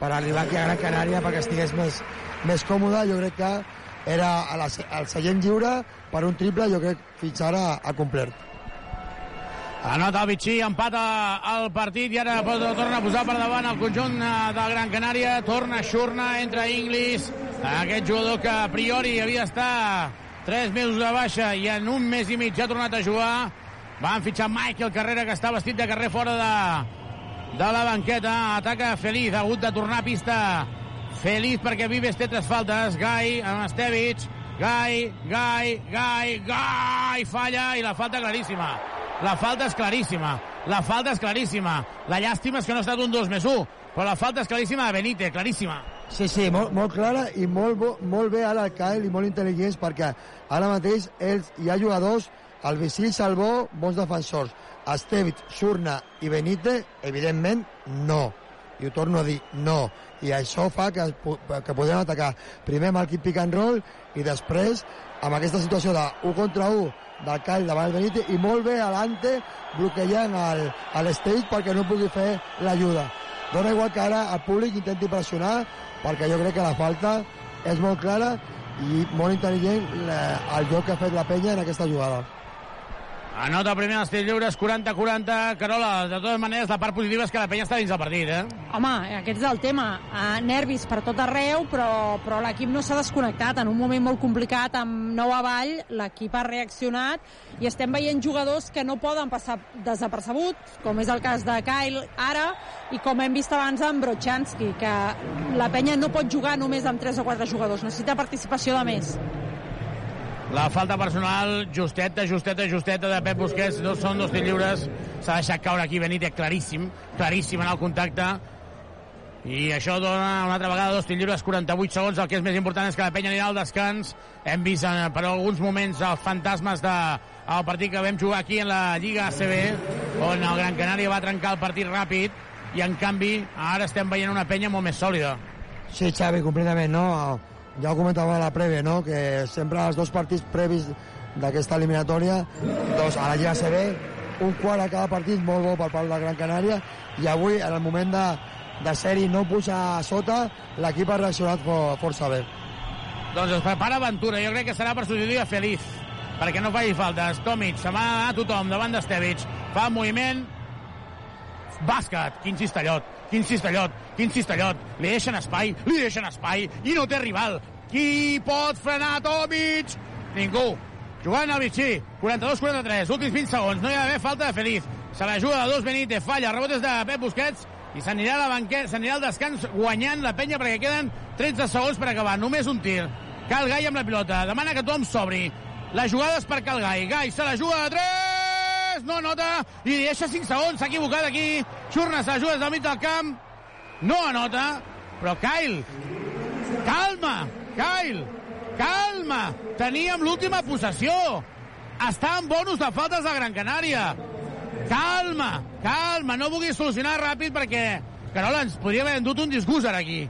per arribar aquí a Gran Canària perquè estigués més, més còmode. Jo crec que era al seient lliure per un triple, jo crec fins ara ha complert. Anota el Vichy, empata el partit i ara pot- torna a posar per davant el conjunt eh, de Gran Canària. Torna a Xurna, entra Inglis, aquest jugador que a priori havia estat 3 mesos de baixa i en un mes i mig ha tornat a jugar. Van fitxar Michael Carrera, que està vestit de carrer fora de, de la banqueta. Ataca Feliz, ha hagut de tornar a pista Feliz perquè Vives té tres faltes. Gai amb Estevich. Gai, Gai, Gai, Gai, falla i la falta claríssima. La falta és claríssima. La falta és claríssima. La llàstima és que no ha estat un 2 més 1, però la falta és claríssima de Benítez, claríssima. Sí, sí, molt, molt clara i molt, molt bé ara el Kyle i molt intel·ligents perquè ara mateix ells, hi ha jugadors, el Vicil, Salvó, bons defensors. Estevit, Surna i Benítez, evidentment, no. i ho torno a dir, no. I això fa que, que podem atacar primer amb el pick and roll i després amb aquesta situació de 1 contra 1 del Call davant el Benítez i molt bé Alante bloquejant stage perquè no pugui fer l'ajuda. Dona igual que ara el públic intenti pressionar perquè jo crec que la falta és molt clara i molt intel·ligent el joc que ha fet la penya en aquesta jugada. Anota primer els tirs lliures, 40-40. Carola, de totes maneres, la part positiva és que la penya està dins del partit, eh? Home, aquest és el tema. Uh, nervis per tot arreu, però, però l'equip no s'ha desconnectat. En un moment molt complicat, amb nou avall, l'equip ha reaccionat i estem veient jugadors que no poden passar desapercebuts, com és el cas de Kyle ara, i com hem vist abans amb Brochanski, que la penya no pot jugar només amb 3 o 4 jugadors, necessita participació de més. La falta personal, justeta, justeta, justeta de Pep Busquets. No són dos tirs lliures. S'ha deixat caure aquí Benítez, claríssim, claríssim en el contacte. I això dona una altra vegada dos tirs lliures, 48 segons. El que és més important és que la penya anirà al descans. Hem vist per alguns moments els fantasmes de el partit que vam jugar aquí en la Lliga ACB, on el Gran Canària va trencar el partit ràpid i en canvi ara estem veient una penya molt més sòlida. Sí, Xavi, completament, no? Ja ho comentava a la prèvia, no? que sempre els dos partits previs d'aquesta eliminatòria, dos a la Lliga CB, un quart a cada partit molt bo per part de Gran Canària, i avui, en el moment de, de ser-hi no puja a sota, l'equip ha reaccionat for, força bé. Doncs es prepara aventura, jo crec que serà per substituir a Feliz, perquè no faci falta. Tomic, se m'ha a tothom davant d'Estevic, fa moviment, bàsquet, quin cistellot, quin cistellot, quin cistellot, li deixen espai, li deixen espai, i no té rival. Qui pot frenar Tomic? Ningú. Jugant al Vichy, 42-43, últims 20 segons, no hi ha d'haver falta de Feliz. Se la juga de dos Benítez, falla, rebotes de Pep Busquets, i s'anirà la s'anirà al descans guanyant la penya perquè queden 13 segons per acabar, només un tir. Cal Gai amb la pilota, demana que tothom s'obri. La jugada és per Cal Gai. Gai se la juga de 3, no nota, i deixa 5 segons, s'ha equivocat aquí. Juga des del mig del camp, no anota, però Kyle, calma, Kyle, calma, teníem l'última possessió, està en bonus de faltes de Gran Canària, calma, calma, no vulguis solucionar ràpid perquè, Carola, ens podria haver endut un disgust ara aquí.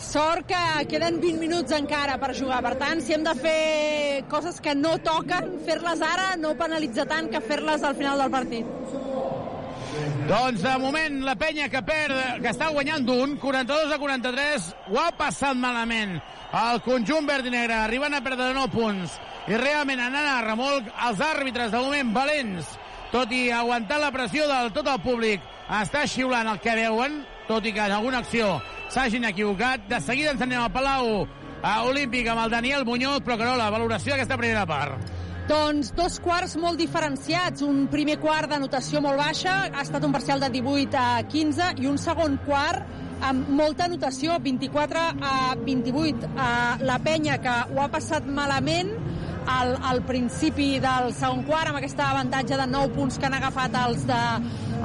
Sort que queden 20 minuts encara per jugar. Per tant, si hem de fer coses que no toquen, fer-les ara, no penalitza tant que fer-les al final del partit. Doncs de moment la penya que perd, que està guanyant d'un, 42 a 43, ho ha passat malament. El conjunt verd i negre arriben a perdre 9 punts i realment anant a remolc els àrbitres de moment valents, tot i aguantar la pressió del tot el públic, està xiulant el que veuen, tot i que en alguna acció s'hagin equivocat. De seguida ens anem al Palau a Olímpic amb el Daniel Muñoz, però que no, la valoració d'aquesta primera part. Doncs dos quarts molt diferenciats. Un primer quart de notació molt baixa, ha estat un parcial de 18 a 15, i un segon quart amb molta notació, 24 a 28. Uh, la penya que ho ha passat malament al, al principi del segon quart, amb aquest avantatge de 9 punts que han agafat els de,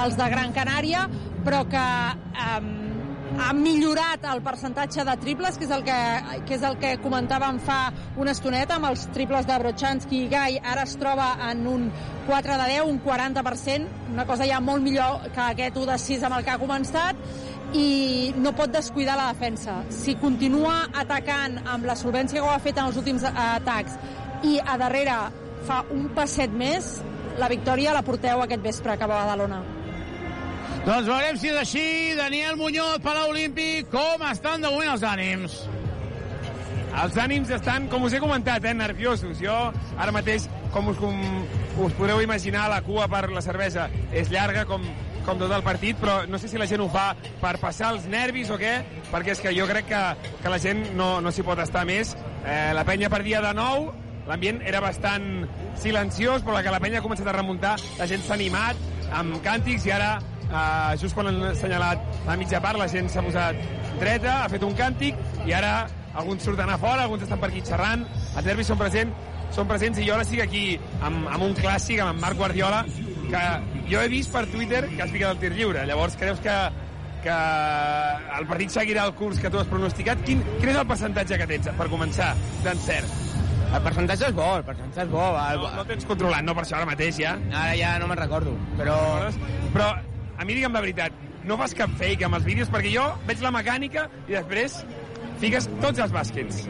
els de Gran Canària, però que um, ha millorat el percentatge de triples, que és el que, que, és el que comentàvem fa una estoneta amb els triples de Brochanski i Gai. Ara es troba en un 4 de 10, un 40%, una cosa ja molt millor que aquest 1 de 6 amb el que ha començat i no pot descuidar la defensa. Si continua atacant amb la solvència que ho ha fet en els últims atacs i a darrere fa un passet més, la victòria la porteu aquest vespre cap a Badalona. Doncs veurem si és així. Daniel Muñoz, Palau Olímpic, com estan de moment els ànims? Els ànims estan, com us he comentat, eh, nerviosos. Jo, ara mateix, com us, com us podreu imaginar, la cua per la cervesa és llarga, com, com tot el partit, però no sé si la gent ho fa per passar els nervis o què, perquè és que jo crec que, que la gent no, no s'hi pot estar més. Eh, la penya perdia de nou, l'ambient era bastant silenciós, però la que la penya ha començat a remuntar, la gent s'ha animat amb càntics i ara Uh, just quan han assenyalat la mitja part, la gent s'ha posat dreta, ha fet un càntic, i ara alguns surten a fora, alguns estan per aquí xerrant, els nervis són presents, són presents i jo ara estic aquí amb, amb un clàssic, amb en Marc Guardiola, que jo he vist per Twitter que has ficat el tir lliure. Llavors, creus que, que el partit seguirà el curs que tu has pronosticat? Quin, quin és el percentatge que tens, per començar, d'encert? El percentatge és bo, el percentatge és bo. El... No, no tens controlat, no per això ara mateix ja? Ara ja no me'n recordo, però... Però a mi digue'm la veritat, no fas cap fake amb els vídeos, perquè jo veig la mecànica i després fiques tots els bàsquets.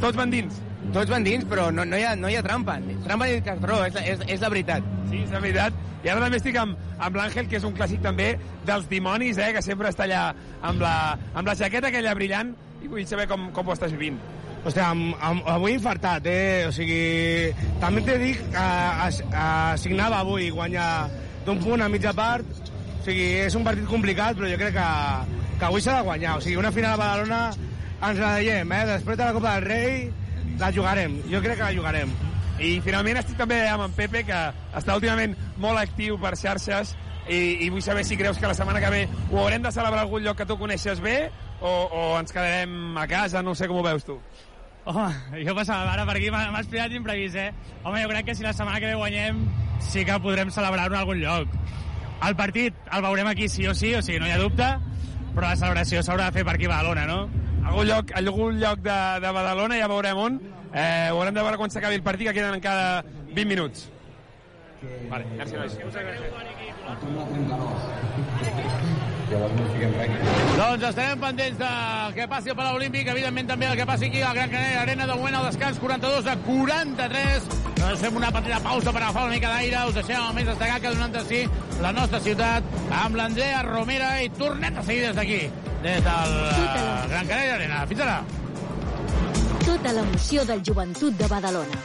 Tots van dins. Tots van dins, però no, no, hi, ha, no hi ha trampa. Trampa ni cartró, és, la- és, és la veritat. Sí, és la veritat. I ara també estic amb, amb l'Àngel, que és un clàssic també dels dimonis, eh, que sempre està allà amb la, amb la jaqueta aquella brillant, i vull saber com, com ho estàs vivint. Hòstia, amb, amb, avui infartat, eh? O sigui, també t'he dit que es, assignava avui guanyar d'un punt a mitja part. O sigui, és un partit complicat, però jo crec que, que avui s'ha de guanyar. O sigui, una final a Badalona ens la veiem, eh? Després de la Copa del Rei la jugarem. Jo crec que la jugarem. I finalment estic també amb en Pepe, que està últimament molt actiu per xarxes, i, i vull saber si creus que la setmana que ve ho haurem de celebrar a algun lloc que tu coneixes bé, o, o ens quedarem a casa, no sé com ho veus tu. Home, jo passava ara per aquí, m'ha m'ha explicat imprevist, eh? Home, jo crec que si la setmana que ve guanyem, sí que podrem celebrar-ho en algun lloc. El partit el veurem aquí sí o sí, o sigui, no hi ha dubte, però la celebració s'haurà de fer per aquí a Badalona, no? algun lloc, algun lloc de, de Badalona, ja veurem on. Eh, ho haurem de veure quan s'acabi el partit, que queden encara 20 minuts. Vale, merci, nois. Doncs estarem pendents de que passi al Palau Olímpic, evidentment també el que passi aquí al Gran Canària Arena, de moment al descans 42 a 43. Doncs fem una petita pausa per agafar una mica d'aire, us deixem el més destacat que donant de si la nostra ciutat amb l'Andrea Romera i tornem a seguir des d'aquí, des del eh, Gran Canària Arena. Fins ara. Tota l'emoció del joventut de Badalona.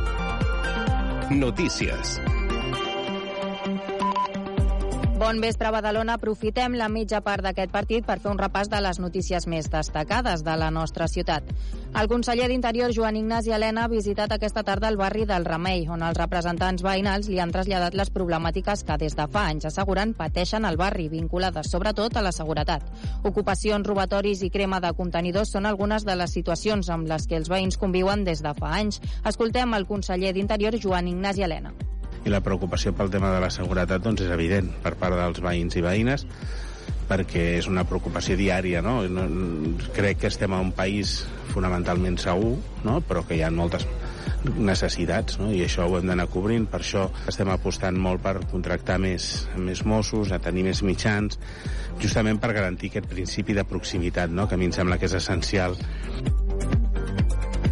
Notícies. Bon vespre, Badalona. Aprofitem la mitja part d'aquest partit per fer un repàs de les notícies més destacades de la nostra ciutat. El conseller d'Interior, Joan Ignasi Helena, ha visitat aquesta tarda el barri del Remei, on els representants veïnals li han traslladat les problemàtiques que des de fa anys asseguren pateixen al barri, vinculades sobretot a la seguretat. Ocupacions, robatoris i crema de contenidors són algunes de les situacions amb les que els veïns conviuen des de fa anys. Escoltem el conseller d'Interior, Joan Ignasi Helena. I la preocupació pel tema de la seguretat doncs, és evident per part dels veïns i veïnes perquè és una preocupació diària, no? no? Crec que estem a un país fonamentalment segur, no? però que hi ha moltes necessitats, no? i això ho hem d'anar cobrint, per això estem apostant molt per contractar més, més Mossos, a tenir més mitjans, justament per garantir aquest principi de proximitat, no? que a mi em sembla que és essencial.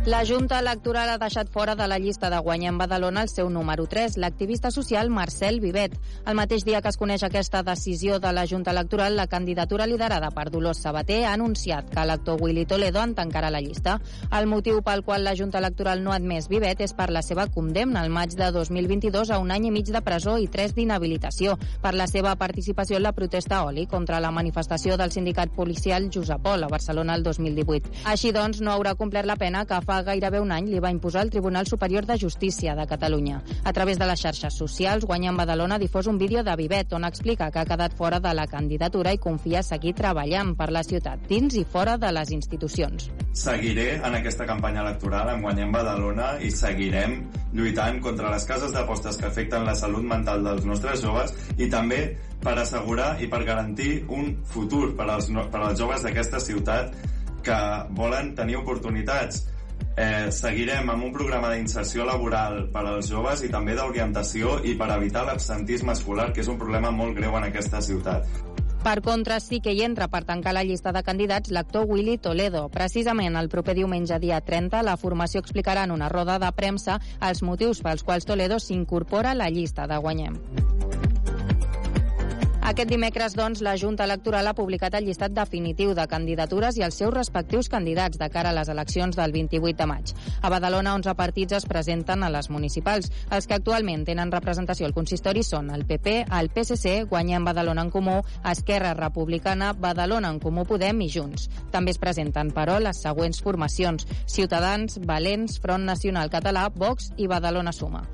La Junta Electoral ha deixat fora de la llista de Guanyem Badalona el seu número 3, l'activista social Marcel Vivet. El mateix dia que es coneix aquesta decisió de la Junta Electoral, la candidatura liderada per Dolors Sabater ha anunciat que l'actor Willy Toledo en tancarà la llista. El motiu pel qual la Junta Electoral no ha admès Vivet és per la seva condemna al maig de 2022 a un any i mig de presó i tres d'inhabilitació per la seva participació en la protesta oli contra la manifestació del sindicat policial Josep Pol a Barcelona el 2018. Així doncs, no haurà complert la pena que fa gairebé un any li va imposar el Tribunal Superior de Justícia de Catalunya. A través de les xarxes socials, Guanyem Badalona difós un vídeo de Vivet on explica que ha quedat fora de la candidatura i confia seguir treballant per la ciutat, dins i fora de les institucions. Seguiré en aquesta campanya electoral amb Guanyem Badalona i seguirem lluitant contra les cases d'apostes que afecten la salut mental dels nostres joves i també per assegurar i per garantir un futur per als, no- per als joves d'aquesta ciutat que volen tenir oportunitats. Eh, seguirem amb un programa d'inserció laboral per als joves i també d'orientació i per evitar l'absentisme escolar, que és un problema molt greu en aquesta ciutat. Per contra, sí que hi entra per tancar la llista de candidats l'actor Willy Toledo. Precisament el proper diumenge, dia 30, la formació explicarà en una roda de premsa els motius pels quals Toledo s'incorpora a la llista de Guanyem. Aquest dimecres, doncs, la Junta Electoral ha publicat el llistat definitiu de candidatures i els seus respectius candidats de cara a les eleccions del 28 de maig. A Badalona, 11 partits es presenten a les municipals. Els que actualment tenen representació al consistori són el PP, el PSC, Guanyem Badalona en Comú, Esquerra Republicana, Badalona en Comú Podem i Junts. També es presenten, però, les següents formacions. Ciutadans, Valents, Front Nacional Català, Vox i Badalona Suma.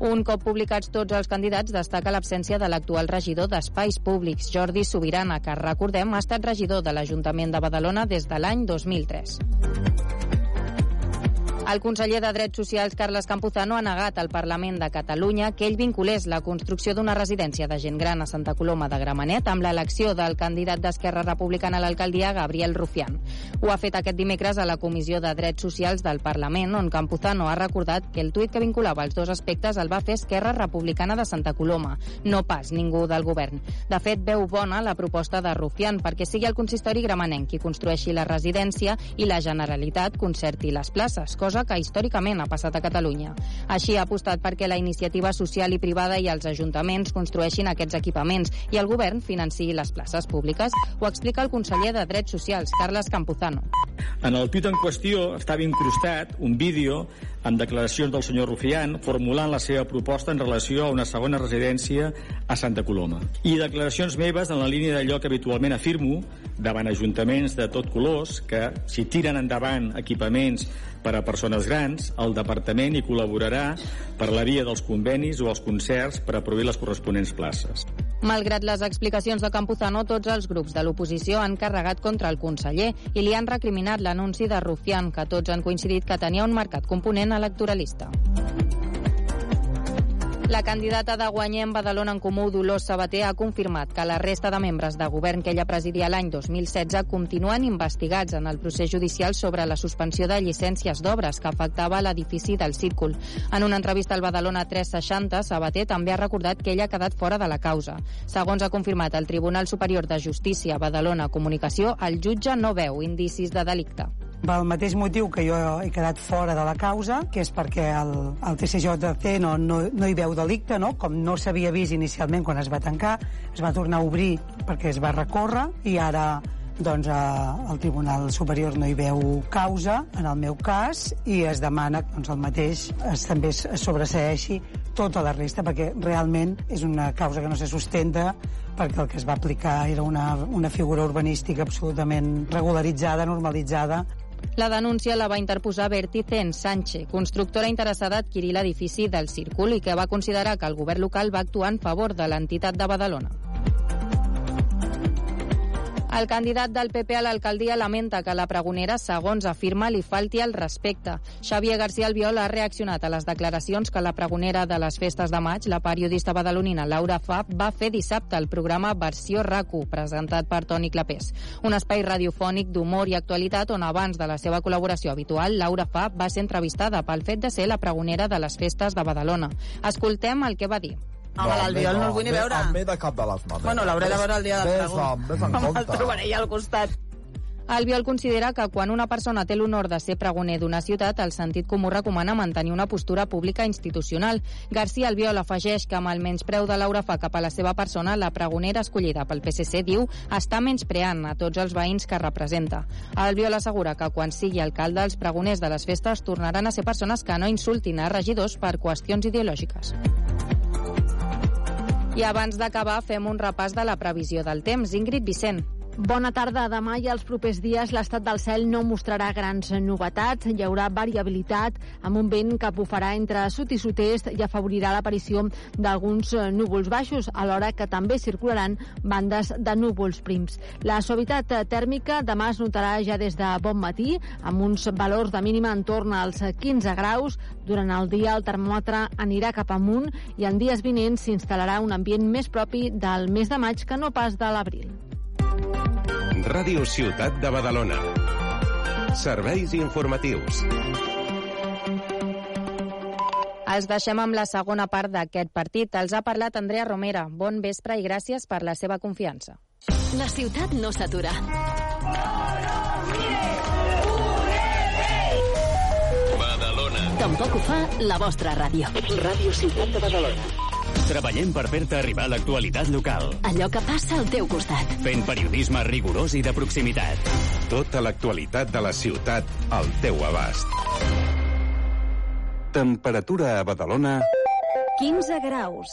Un cop publicats tots els candidats, destaca l'absència de l'actual regidor d'Espais Públics, Jordi Sobirana, que, recordem, ha estat regidor de l'Ajuntament de Badalona des de l'any 2003. El conseller de Drets Socials, Carles Campuzano, ha negat al Parlament de Catalunya que ell vinculés la construcció d'una residència de gent gran a Santa Coloma de Gramenet amb l'elecció del candidat d'Esquerra Republicana a l'alcaldia, Gabriel Rufián. Ho ha fet aquest dimecres a la Comissió de Drets Socials del Parlament, on Campuzano ha recordat que el tuit que vinculava els dos aspectes el va fer Esquerra Republicana de Santa Coloma, no pas ningú del govern. De fet, veu bona la proposta de Rufián perquè sigui el consistori gramenenc qui construeixi la residència i la Generalitat concerti les places, cosa que històricament ha passat a Catalunya. Així ha apostat perquè la iniciativa social i privada i els ajuntaments construeixin aquests equipaments i el govern financiï les places públiques. Ho explica el conseller de Drets Socials, Carles Campuzano. En el tuit en qüestió estava incrustat un vídeo amb declaracions del senyor Rufián formulant la seva proposta en relació a una segona residència a Santa Coloma. I declaracions meves en la línia d'allò que habitualment afirmo davant ajuntaments de tot colors que si tiren endavant equipaments per a persones grans, el departament hi col·laborarà per la via dels convenis o els concerts per a proveir les corresponents places. Malgrat les explicacions de Campuzano, tots els grups de l'oposició han carregat contra el conseller i li han recriminat l'anunci de Rufián, que tots han coincidit que tenia un marcat component electoralista. La candidata de Guanyem Badalona en Comú, Dolors Sabater, ha confirmat que la resta de membres de govern que ella presidia l'any 2016 continuen investigats en el procés judicial sobre la suspensió de llicències d'obres que afectava l'edifici del Círcul. En una entrevista al Badalona 360, Sabater també ha recordat que ella ha quedat fora de la causa. Segons ha confirmat el Tribunal Superior de Justícia Badalona Comunicació, el jutge no veu indicis de delicte pel mateix motiu que jo he quedat fora de la causa, que és perquè el, el TCJC no, no, no hi veu delicte, no? com no s'havia vist inicialment quan es va tancar, es va tornar a obrir perquè es va recórrer i ara doncs eh, el Tribunal Superior no hi veu causa en el meu cas i es demana doncs, el mateix es, també es sobreseeixi tota la resta perquè realment és una causa que no se sustenta perquè el que es va aplicar era una, una figura urbanística absolutament regularitzada, normalitzada la denúncia la va interposar Verticen Sánchez, constructora interessada a adquirir l'edifici del Círcul i que va considerar que el govern local va actuar en favor de l'entitat de Badalona. El candidat del PP a l'alcaldia lamenta que la pregonera, segons afirma, li falti el respecte. Xavier García Albiol ha reaccionat a les declaracions que la pregonera de les festes de maig, la periodista badalonina Laura Fab, va fer dissabte al programa Versió RACU, presentat per Toni Clapés. Un espai radiofònic d'humor i actualitat on abans de la seva col·laboració habitual, Laura Fab va ser entrevistada pel fet de ser la pregonera de les festes de Badalona. Escoltem el que va dir. Home, no, l'Albiol no el vull ni veure. Amb de cap de les maneres. Bueno, l'hauré de veure el dia del pregun. Vés en compte. El trobaré allà al costat. Albiol considera que quan una persona té l'honor de ser pregoner d'una ciutat, el sentit comú recomana mantenir una postura pública institucional. García Albiol afegeix que amb el menyspreu de Laura fa cap a la seva persona, la pregonera escollida pel PSC, diu, està menyspreant a tots els veïns que representa. Albiol assegura que quan sigui alcalde, els pregoners de les festes tornaran a ser persones que no insultin a regidors per qüestions ideològiques. I abans d'acabar, fem un repàs de la previsió del temps. Ingrid Vicent. Bona tarda. Demà i els propers dies l'estat del cel no mostrarà grans novetats. Hi haurà variabilitat amb un vent que bufarà entre sud i sud-est i afavorirà l'aparició d'alguns núvols baixos, alhora que també circularan bandes de núvols prims. La suavitat tèrmica demà es notarà ja des de bon matí, amb uns valors de mínima en torn als 15 graus. Durant el dia el termòmetre anirà cap amunt i en dies vinents s'instal·larà un ambient més propi del mes de maig que no pas de l'abril. Ràdio Ciutat de Badalona. Serveis informatius. Els deixem amb la segona part d'aquest partit. Els ha parlat Andrea Romera. Bon vespre i gràcies per la seva confiança. La ciutat no s'atura. Badalona. Tampoc ho fa la vostra ràdio. Ràdio Ciutat de Badalona. Treballem per fer-te arribar l'actualitat local. Allò que passa al teu costat. Fent periodisme rigorós i de proximitat. Tota l'actualitat de la ciutat al teu abast. Temperatura a Badalona... 15 graus.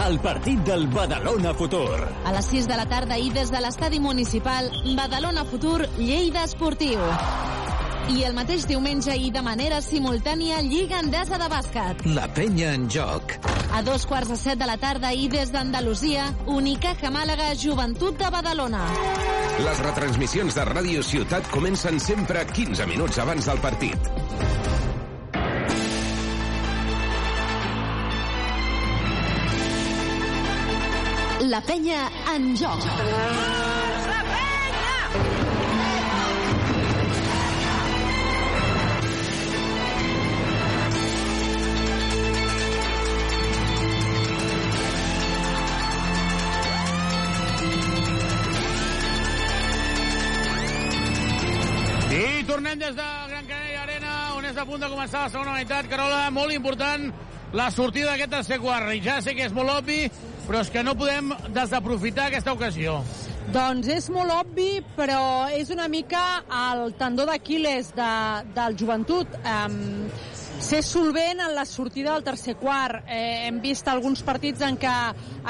El partit del Badalona Futur. A les 6 de la tarda i des de l'estadi municipal, Badalona Futur, Lleida Esportiu. I el mateix diumenge i de manera simultània Lliga Endesa de Bàsquet. La penya en joc. A dos quarts de set de la tarda i des d'Andalusia, Unicaja Màlaga, Joventut de Badalona. Les retransmissions de Ràdio Ciutat comencen sempre 15 minuts abans del partit. La penya en joc. I tornem des de Gran Canària Arena, on és a punt de començar la segona meitat. Carola, molt important la sortida d'aquest tercer quart. I ja sé que és molt obvi, però és que no podem desaprofitar aquesta ocasió. Doncs és molt obvi, però és una mica el tendó d'Aquiles de, del joventut. Um, ser solvent en la sortida del tercer quart. Eh, hem vist alguns partits en què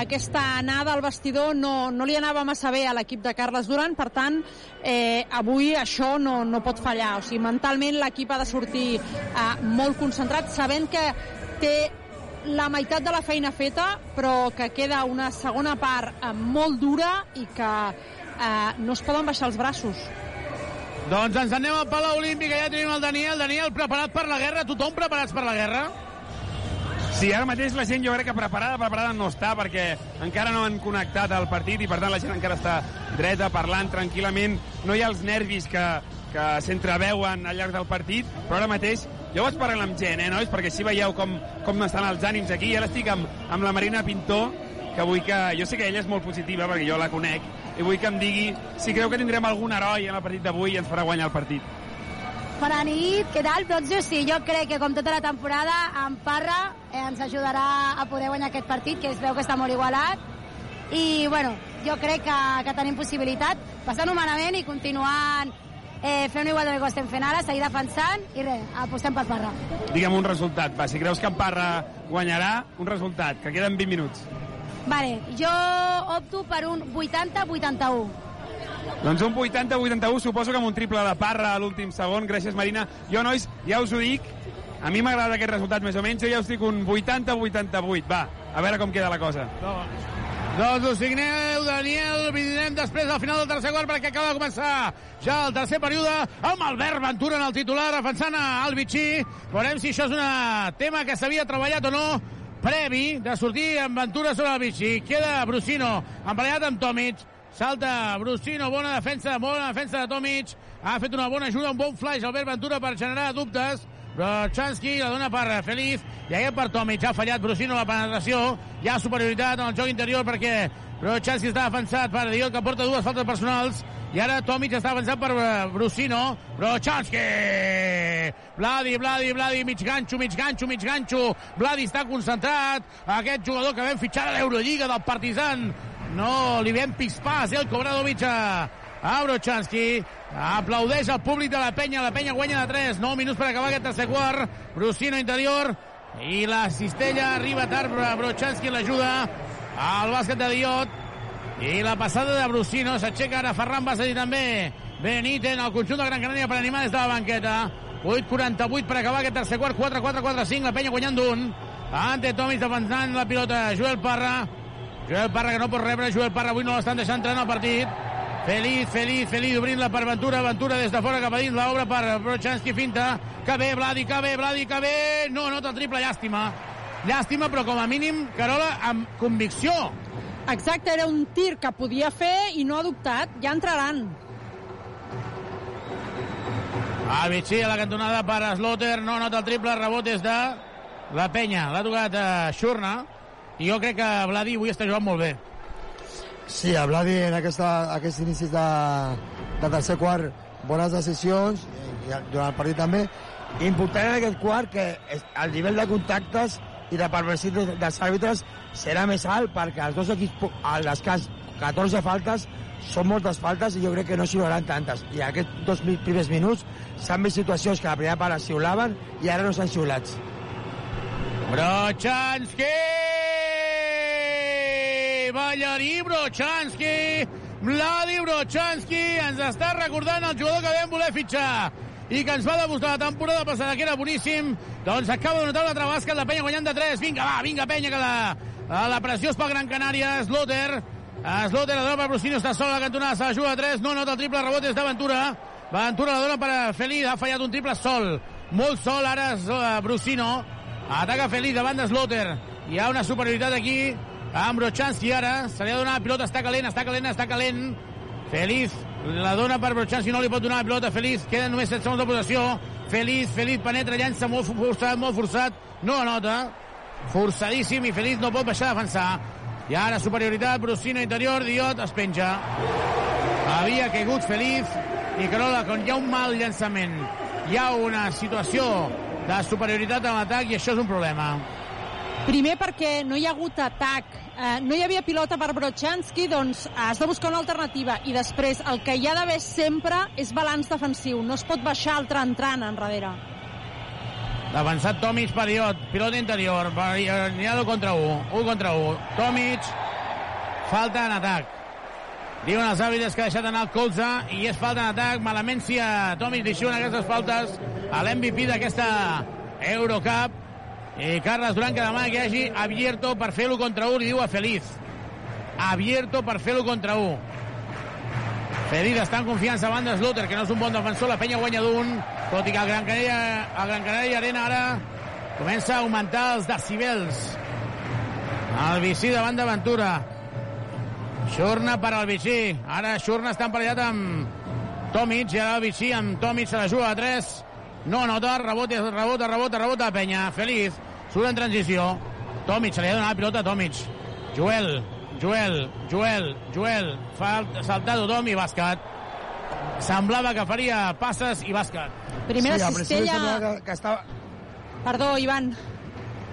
aquesta anada al vestidor no, no li anava massa bé a l'equip de Carles Duran, per tant, eh, avui això no, no pot fallar. O sigui, mentalment l'equip ha de sortir eh, molt concentrat, sabent que té la meitat de la feina feta, però que queda una segona part eh, molt dura i que eh, no es poden baixar els braços. Doncs ens anem al Palau Olímpic, ja tenim el Daniel. Daniel, preparat per la guerra? Tothom preparats per la guerra? Sí, ara mateix la gent jo crec que preparada, preparada no està perquè encara no han connectat al partit i per tant la gent encara està dreta, parlant tranquil·lament. No hi ha els nervis que, que s'entreveuen al llarg del partit, però ara mateix jo vaig parlar amb gent, eh, nois? Perquè així veieu com, com estan els ànims aquí. I ara estic amb, amb la Marina Pintor, que vull que... Jo sé que ella és molt positiva perquè jo la conec, i vull que em digui si creu que tindrem algun heroi en el partit d'avui i ens farà guanyar el partit. Bona nit, què tal? Doncs jo sí, jo crec que com tota la temporada, en Parra eh, ens ajudarà a poder guanyar aquest partit, que es veu que està molt igualat. I, bueno, jo crec que, que tenim possibilitat, passant humanament i continuant eh, fent igual que ho estem fent ara, seguir defensant i res, apostem per Parra. Digue'm un resultat, va, si creus que en Parra guanyarà, un resultat, que queden 20 minuts. Vale, jo opto per un 80-81. Doncs un 80-81, suposo que amb un triple de Parra a l'últim segon. Gràcies, Marina. Jo, nois, ja us ho dic, a mi m'agrada aquest resultat més o menys, jo ja us dic un 80-88. Va, a veure com queda la cosa. No. Doncs ho signeu, Daniel, vindrem després al final del tercer quart perquè acaba de començar ja el tercer període amb Albert Ventura en el titular defensant a Albici. Veurem si això és un tema que s'havia treballat o no previ de sortir amb Ventura sobre el bici. Queda Brusino, emparellat amb Tomic. Salta Brusino, bona defensa, bona defensa de Tomic. Ha fet una bona ajuda, un bon flash Albert Ventura per generar dubtes. Brochanski la dona per Feliz i aquest per Tomic. Ha fallat Brusino la penetració. Hi ha superioritat en el joc interior perquè Brochanski està defensat per Diot, que porta dues faltes personals. I ara Tomic està avançant per Brusino. Brochanski! Vladi, Vladi, Vladi, mig ganxo, mig ganxo, mig ganxo. Vladi està concentrat. Aquest jugador que vam fitxar a l'Eurolliga del Partizan. No, li vam pispar a Zelko Bradovic a, a Brochanski. Aplaudeix el públic de la penya. La penya guanya de 3. 9 minuts per acabar aquest tercer quart. Brusino interior. I la cistella arriba tard. Brochanski l'ajuda al bàsquet de Diot. I la passada de Brusino s'aixeca ara Ferran Basadi també. Benítez, el conjunt de Gran Canària per animar des de la banqueta. 8-48 per acabar aquest tercer quart. 4-4-4-5. La penya guanyant d'un. Ante Tomis defensant la pilota. Joel Parra. Joel Parra que no pot rebre. Joel Parra avui no l'estan deixant entrar en el partit. Feliz, feliz, feliz, obrint-la per Ventura, Ventura des de fora cap a dins, l'obra per Brochanski, finta, que bé, Vladi, que bé, Vladi, que bé, no, nota el triple, llàstima, llàstima, però com a mínim, Carola, amb convicció. Exacte, era un tir que podia fer i no ha dubtat, ja entraran. A Vichy a la cantonada per Slotter, no nota el triple, rebot des de la penya, l'ha tocat a Xurna, i jo crec que Vladi avui està jugant molt bé. Sí, el Vladi en aquesta, aquest inici de, de tercer quart, bones decisions, i durant el partit també. Important en aquest quart que el nivell de contactes i de perversitat dels àrbitres serà més alt perquè els dos equips, a l'escàs 14 faltes, són moltes faltes i jo crec que no xiularan tantes. I aquests dos primers minuts s'han vist situacions que a la primera part xiulaven i ara no s'han xiulats. Brochanski! Ballarí Brochanski! Vladi Brochanski ens està recordant el jugador que vam voler fitxar i que ens va demostrar la temporada passada que era boníssim, doncs acaba de notar una altra la penya guanyant de 3. Vinga, va, vinga, penya, que la, la pressió és pel Gran Canària. Sloter, Sloter, la dona per Brusino, està sola a la cantonada, se la juga a 3, no nota el triple, rebot és d'Aventura. Ventura la dona per a Feliz, ha fallat un triple sol. Molt sol, ara és uh, Brusino. Ataca Feliz davant de Sloter. Hi ha una superioritat aquí amb Brochanski ara. Se li ha donat la pilota, està calent, està calent, està calent. Feliz la dona per Brochanski, no li pot donar la pilota. Feliz, queden només 7 segons de possessió. Feliz, Feliz penetra, llança molt forçat, molt forçat. No anota. Forçadíssim i Feliz no pot baixar a defensar. I ara superioritat, Brusino interior, Diot es penja. Havia caigut Feliz i Carola, quan hi ha un mal llançament, hi ha una situació de superioritat en l'atac i això és un problema. Primer perquè no hi ha hagut atac, eh, no hi havia pilota per Brochanski, doncs has de buscar una alternativa. I després, el que hi ha d'haver sempre és balanç defensiu, no es pot baixar altre entrant enrere. Avançat Tomic per Diot, pilota interior, Niado contra 1, 1 contra 1. Tomic, falta en atac. Diuen els àrbitres que ha deixat anar el colze i és falta en atac. Malament si a Tomic li aquestes faltes a l'MVP d'aquesta Eurocup. I Carles Duran que demana que hagi abierto per fer-lo contra 1 i diu a Feliz. Abierto per fer-lo contra 1. Feliz està en confiança davant de Slaughter, que no és un bon defensor. La penya guanya d'un, tot i que el Gran Canària, el Gran Canària Arena ara comença a augmentar els decibels. El Vicí davant d'Aventura. Xurna per al Vicí. Ara Xurna està emparellat amb Tomic, i ara el Vicí amb Tomic se la juga a 3. No nota, rebota, rebota, rebota, rebota Penya. Feliz, surt en transició. Tomic, se li ha donat la pilota a Tomic. Joel, Joel, Joel, Joel, fa saltar tothom i bàsquet. Semblava que faria passes i bàsquet. Primera sí, cistella- Que, que estava... Perdó, Ivan.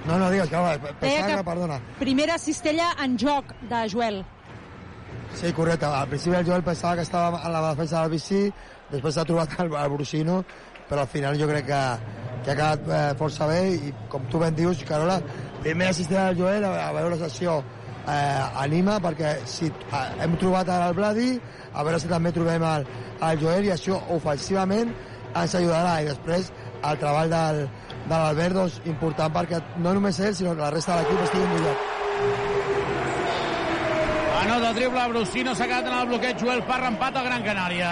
No, no, digues, que va, pensava que que, perdona. primera cistella en joc de Joel. Sí, correcte. Al principi el Joel pensava que estava a la defensa del BC, després s'ha trobat el, el Brusino, però al final jo crec que, que ha quedat eh, força bé i com tu ben dius, Carola, primera assistent del Joel a, a veure la sessió eh, anima perquè si eh, hem trobat ara el Bladi a veure si també trobem el, el Joel i això ofensivament ens ajudarà i després el treball del, de l'Albert doncs, important perquè no només ell sinó que la resta de l'equip estigui millor Anota el triple, Brusino s'ha quedat en el bloqueig, Joel Parra empat al Gran Canària.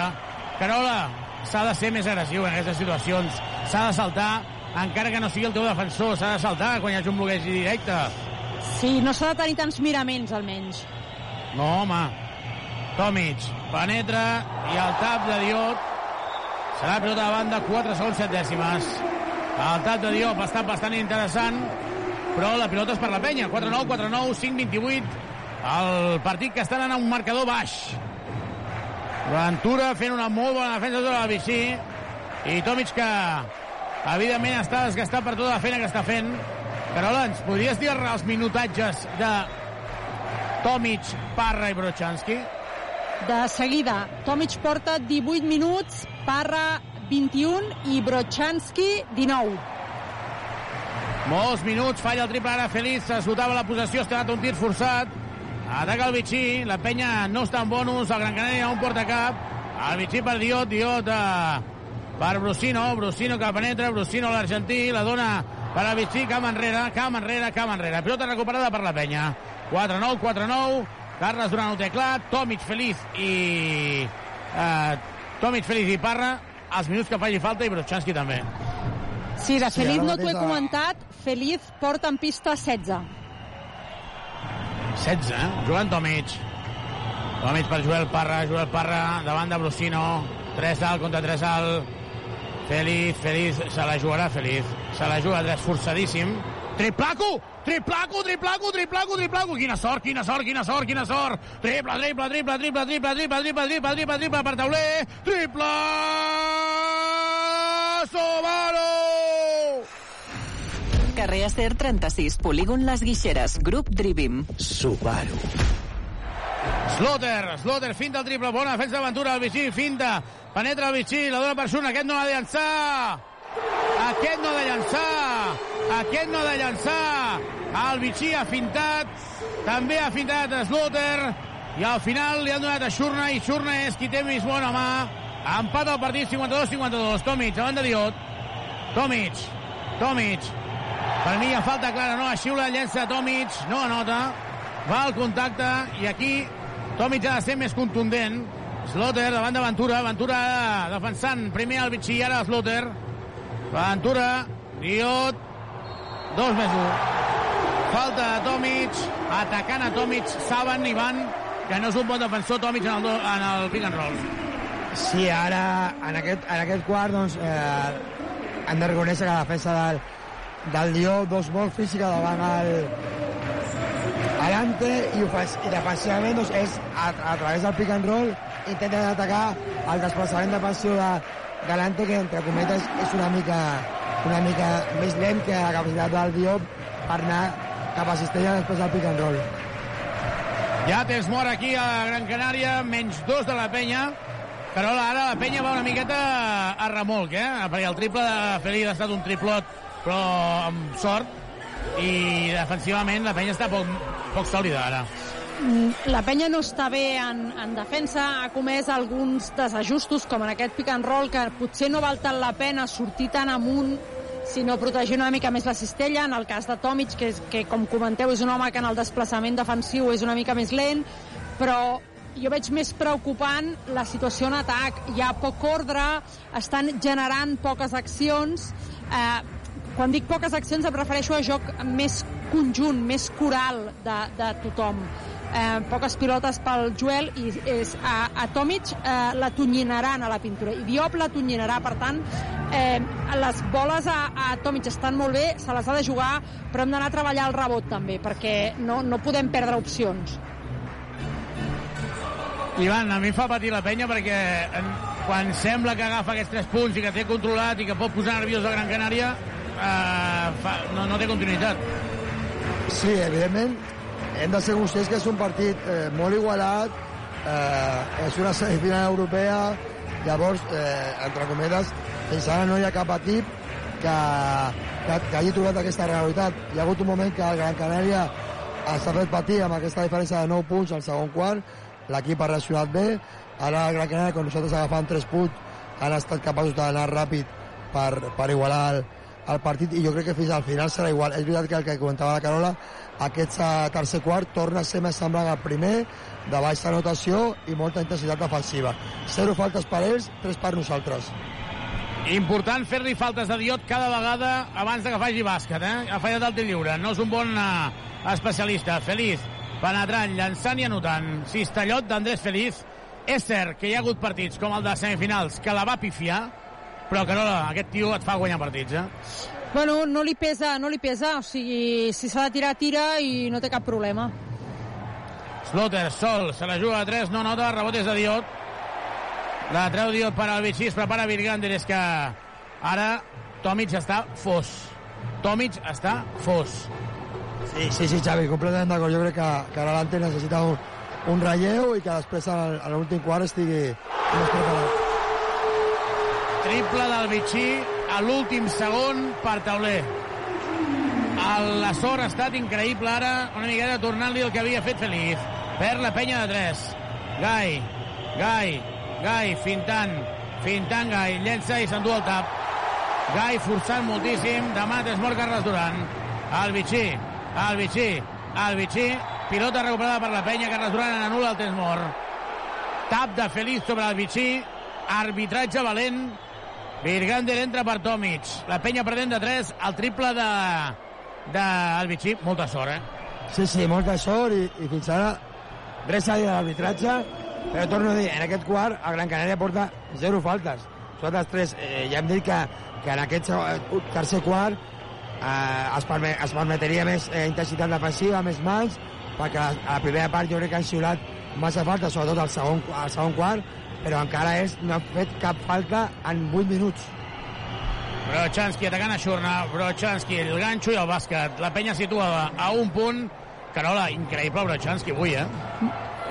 Carola, s'ha de ser més agressiu en aquestes situacions. S'ha de saltar, encara que no sigui el teu defensor, s'ha de saltar quan hi hagi un bloqueig directe. Sí, no s'ha de tenir tants miraments, almenys. No, home. Tomic penetra i el tap de Diop serà pilota de banda, 4 segons 7 dècimes. El tap de Diop està bastant interessant, però la pilota és per la penya. 4-9, 4-9, 5-28. El partit que està anant a un marcador baix. Ventura fent una molt bona defensa sobre el Vicí i Tomic que evidentment està desgastat per tota la feina que està fent. Carola, ens podries dir els minutatges de Tomic, Parra i Brochanski? De seguida, Tomic porta 18 minuts, Parra 21 i Brochanski 19. Molts minuts, falla el triple ara Feliz, s'esgotava la possessió, està un tir forçat. Ataca el Vichy, la penya no està en bonus, el Gran Canària un porta cap. El Vichy per Diot, Diot eh, per Brusino, Brusino que penetra, Brusino l'argentí, la dona per al Vichy, camp enrere, camp enrere, camp enrere. Pilota recuperada per la penya. 4-9, 4-9, Carles Durant ho té clar, Tomic Feliz i... Eh, Tomic Feliz i Parra, els minuts que faci falta i Brochanski també. Sí, de Sí, Feliz ara no t'ho he comentat, Feliz porta en pista 16. 16, eh? Jugant Tomic. Tomic per Joel Parra, Joel Parra davant de Brusino. 3 alt contra 3 alt. Feliz, Feliz, se la jugarà Feliz. Se la juga 3 forçadíssim. Triplaco! Triplaco, triplaco, triplaco, triplaco! Quina sort, quina sort, quina sort, quina sort! Triple, triple, triple, triple, triple, triple, triple, triple, triple, triple per tauler! Triple! Subaru! Carrer Acer 36, polígon Les Guixeres, grup Drivim. Subaru. Slaughter, Slaughter, finta el triple, bona defensa d'aventura, el Vichy, finta, penetra el Vichy, la dona per Sun, aquest no l'ha de llançar, aquest no ha de llançar, aquest no ha de llançar, el Vichy ha fintat, també ha fintat Slaughter, i al final li han donat a Shurna, i Shurna és qui té més bona mà, empat al partit 52-52, Tomic, davant de Diot, Tomic, Tomic, ha falta clara, no, xiula, llença Tomic, no anota, va al contacte, i aquí Tomic ha de ser més contundent. Slaughter davant de Ventura. Ventura defensant primer el Vichy, ara Slaughter. Ventura, Diot, dos més un. Falta de Tomic, atacant a Tomic, saben i van que no és un bon defensor Tomic en el, do, en el pick and roll. Sí, ara, en aquest, en aquest quart, doncs, eh, hem de reconèixer que la defensa del, del Lió, dos molt física davant el, Alante i, i defensivament doncs, és a, a través del pick and roll intenten atacar el desplaçament de, de l'Ante que entre cometes és una mica, una mica més lent que la capacitat del Diop per anar cap a Cistella després del pick and roll. Ja temps mort aquí a Gran Canària, menys dos de la penya. Carola, ara la penya va una miqueta a remolc, eh? Perquè el triple de Feliz ha estat un triplot, però amb sort. I defensivament la penya està poc, poc sòlida ara. Mm, La penya no està bé en, en defensa, ha comès alguns desajustos, com en aquest pick and roll, que potser no val tant la pena sortir tan amunt sinó protegir una mica més la cistella. En el cas de Tomic, que, que com comenteu és un home que en el desplaçament defensiu és una mica més lent, però jo veig més preocupant la situació en atac. Hi ha poc ordre, estan generant poques accions. Eh, quan dic poques accions em refereixo a joc més conjunt, més coral de, de tothom. Eh, poques pilotes pel Joel i és, a, a Tomic eh, la tonyinaran a la pintura i Diop la tonyinarà, per tant eh, les boles a, a Tomic estan molt bé, se les ha de jugar però hem d'anar a treballar el rebot també perquè no, no podem perdre opcions Ivan, a mi em fa patir la penya perquè en, quan sembla que agafa aquests tres punts i que té controlat i que pot posar nerviós a Gran Canària, eh, fa, no, no té continuïtat. Sí, evidentment, hem de ser conscients que és un partit eh, molt igualat, eh, és una semifinal europea, llavors, eh, entre cometes, fins ara no hi ha cap equip que, que, que hagi trobat aquesta realitat. Hi ha hagut un moment que el Gran Canària s'ha fet patir amb aquesta diferència de 9 punts al segon quart, l'equip ha reaccionat bé, ara el Gran Canària, quan nosaltres agafant 3 punts, han estat capaços d'anar ràpid per, per igualar el, el partit i jo crec que fins al final serà igual. És veritat que el que comentava la Carola, aquest eh, tercer quart torna a ser més semblant al primer, de baixa anotació i molta intensitat defensiva. Zero faltes per ells, tres per nosaltres. Important fer-li faltes de Diot cada vegada abans de que faci bàsquet, eh? Ha fallat el lliure, no és un bon uh, especialista. Feliz, penetrant, llançant i anotant. Cistellot d'Andrés Feliz. És cert que hi ha hagut partits com el de semifinals que la va pifiar, però que no, aquest tio et fa guanyar partits, eh? Bueno, no li pesa, no li pesa, o sigui, si s'ha de tirar, tira i no té cap problema. Slaughter, sol, se la juga a 3, no nota, rebot és de Diot. La treu Diot per al Vichy, es prepara Virgander, és que ara Tomic està fos. Tomic està fos. Sí, sí, sí, Xavi, completament d'acord. Jo crec que, que ara l'Ante necessita un, un relleu i que després a l'últim quart estigui més preparat. Triple del Vichy a l'últim segon per tauler. La sort ha estat increïble ara, una miqueta tornant-li el que havia fet Feliz. Perd la penya de 3. Gai, Gai, Gai, fintant, fintant Gai, llença i s'endú el tap. Gai forçant moltíssim, demà es mort Carles Duran. El Vichy, el Vichy, el Vichy, pilota recuperada per la penya, Carles Duran anul·la el temps mort. Tap de Feliz sobre el Vichy, arbitratge valent, Virgander entra per Tomic. La penya perdent de 3, el triple de, de Vichy. Molta sort, eh? Sí, sí, molta sort i, i fins ara res a dir l'arbitratge, però torno a dir, en aquest quart el Gran Canària porta zero faltes. Nosaltres tres, eh, ja hem dit que, que en aquest segon- tercer quart eh, es, permet, es permetria més eh, intensitat defensiva, més mans, perquè a, la primera part jo crec que han xiulat massa falta, sobretot al segon, al segon quart, però encara és, no ha fet cap falta en 8 minuts. Brochanski atacant a Xurna, Brochanski, el ganxo i el bàsquet. La penya situada a un punt. Carola, increïble Brochanski avui, eh?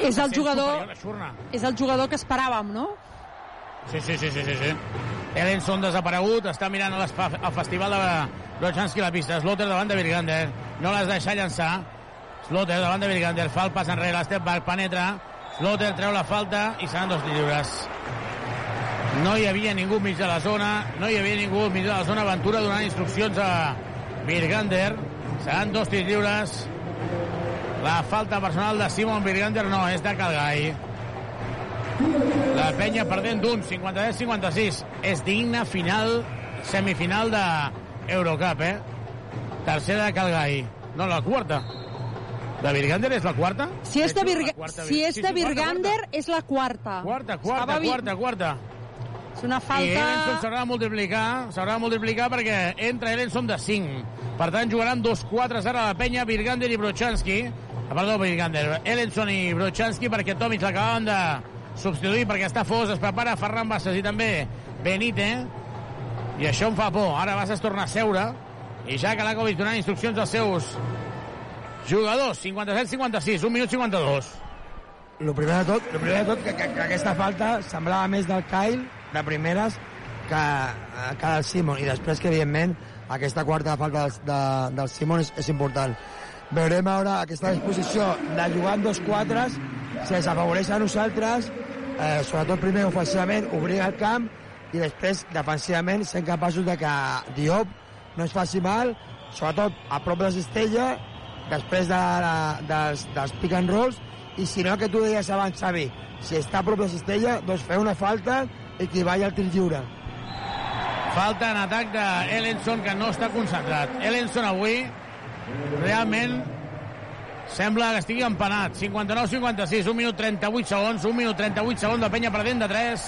És el jugador, és el jugador que esperàvem, no? Sí, sí, sí, sí, sí, sí. Ellenson desaparegut, està mirant el, el festival de Brochanski a la pista. Slotter davant de Virgander, no les deixa llançar. Slotter davant de Virgander, fa el pas enrere, step back, penetra. Slotter treu la falta i seran dos lliures. No hi havia ningú mig de la zona, no hi havia ningú mig de la zona. Ventura donant instruccions a Virgander. Seran dos tirs lliures. La falta personal de Simon Virgander no, és de Calgai. La penya perdent d'un 53-56. És digna final, semifinal de Eurocup, eh? Tercera de Calgai. No, la quarta. De Virgander és la quarta? Si és de, Virga... si sí, de sí, Virgander, és la quarta. Quarta, quarta, Estava quarta, quarta. És una I falta... Ellenson s'haurà de multiplicar, s'haurà de multiplicar perquè entra Ellenson de 5. Per tant, jugaran dos 4 ara la penya, Virgander i Brochanski. Ah, perdó, Virgander. Ellenson i Brochanski perquè Tomic l'acabaven de substituir perquè està fos, es prepara Ferran Bassas i també Benite. I això em fa por. Ara Bassas torna a seure i ja Kalakovic donant instruccions als seus jugadors. 57-56, 1 minut 52. El primer de tot, el primer de tot que, que, que aquesta falta semblava més del Kyle de primeres que, eh, que del Simon i després que evidentment aquesta quarta falta del, de, del Simon és, és important veurem ara aquesta disposició de jugar amb dos quatres si ens afavoreix a nosaltres eh, sobretot primer ofensivament obrir el camp i després defensivament sent capaços de que Diop no es faci mal sobretot a prop de la cistella després de, de, dels, dels pick and rolls i si no, que tu deies abans, Xavi, si està a prop de la cistella, doncs fer una falta i que vagi al tir lliure. Falta en atac d'Ellenson, que no està concentrat. Ellenson avui realment sembla que estigui empanat. 59-56, 1 minut 38 segons, 1 minut 38 segons de penya perdent de 3.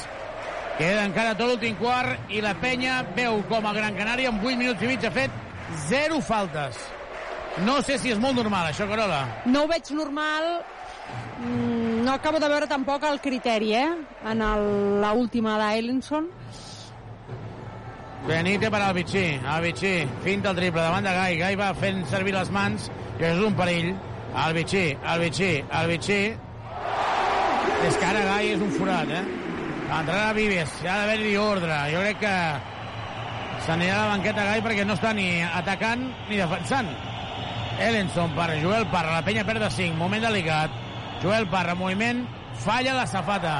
Queda encara tot l'últim quart i la penya veu com a Gran Canària en 8 minuts i mig ha fet 0 faltes. No sé si és molt normal, això, Carola. No ho veig normal. Mm, No acabo de veure tampoc el criteri, eh? En el- la última d'Ellenson. Benite per al Vichy. Finta el triple davant de Gai. Gai va fent servir les mans això és un perill. Vichy, el Vichy. És que ara Gai és un forat, eh? Entrarà Vives, hi ha d'haver-hi ordre. Jo crec que s'anirà a la banqueta Gai perquè no està ni atacant ni defensant. Ellenson per Joel Parra, la penya perd de 5, moment delicat. Joel Parra, moviment, falla la safata.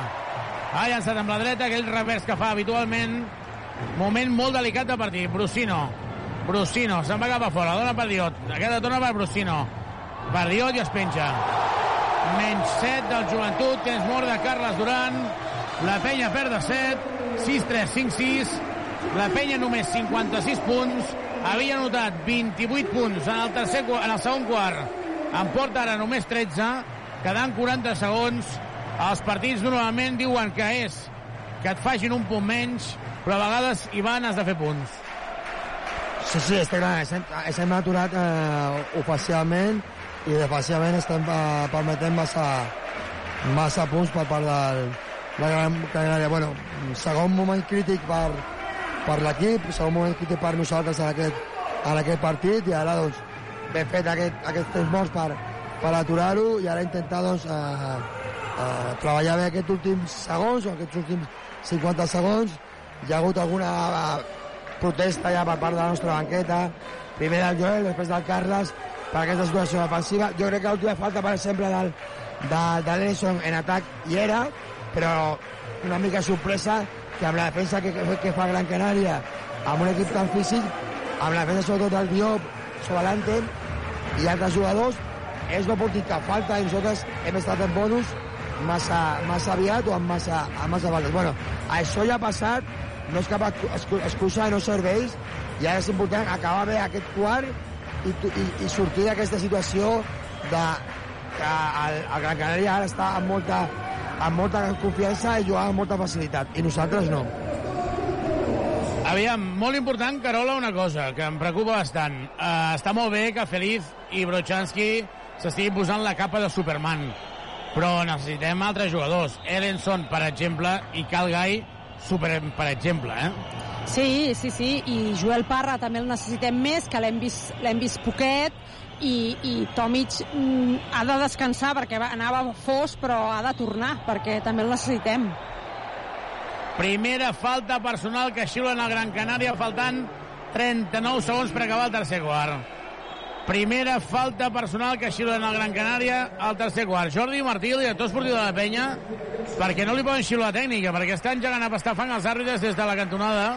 Ha llançat amb la dreta, aquell revers que fa habitualment. Moment molt delicat de partit. Brusino. Brusino, se'n va cap a fora, dona per Diot. Aquesta torna per Brusino. Per Diot i es penja. Menys 7 del joventut, temps mort de Carles Duran. La penya perd de 7. 6-3, 5-6. La penya només 56 punts. Havia anotat 28 punts en el, tercer, en el segon quart. En porta ara només 13, quedant 40 segons. Els partits normalment diuen que és que et facin un punt menys, però a vegades, Ivan, has de fer punts. Sí, sí, està clar, estem, estem aturat eh, ofensivament i defensivament estem eh, permetent massa, massa punts per part del, de la Gran Canària. Bueno, segon moment crític per, per l'equip, segon moment crític per nosaltres en aquest, en aquest partit i ara doncs ben fet aquest, aquest temps morts per, per aturar-ho i ara intentar doncs eh, eh, treballar bé aquests últims segons o aquests últims 50 segons. Hi ha hagut alguna eh, protesta ja per part de la nostra banqueta. Primer del Joel, després del Carles per aquesta situació defensiva. Jo crec que l'última falta per exemple del, de, de l'Edison en atac hi era però una mica sorpresa que amb la defensa que, que, que fa Gran Canària amb un equip tan físic amb la defensa sobretot del Diop Sobalante i altres jugadors ells no portin cap falta i nosaltres hem estat en bonus massa, massa aviat o amb massa, amb massa faltes. Bueno, això ja ha passat, no és cap excu- excu- excusa, no serveix, i ara és important acabar bé aquest quart i, i, i sortir d'aquesta situació de que el, el Gran Canària ara està amb molta, amb molta confiança i jugant amb molta facilitat, i nosaltres no. Aviam, molt important, Carola, una cosa que em preocupa bastant. Uh, està molt bé que Feliz i Brochanski s'estiguin posant la capa de Superman, però necessitem altres jugadors. Ellenson, per exemple, i Calgai, super, per exemple, eh? Sí, sí, sí, i Joel Parra també el necessitem més, que l'hem vist, l'hem vist poquet, i, i Tomic mm, ha de descansar perquè va- anava fos, però ha de tornar, perquè també el necessitem. Primera falta personal que xiulen al Gran Canària, faltant 39 segons per acabar el tercer quart. Primera falta personal que xiulen al Gran Canària al tercer quart. Jordi Martí, el director esportiu de la penya, perquè no li poden xiular la tècnica, perquè estan gegant a pastar fang els àrbitres des de la cantonada.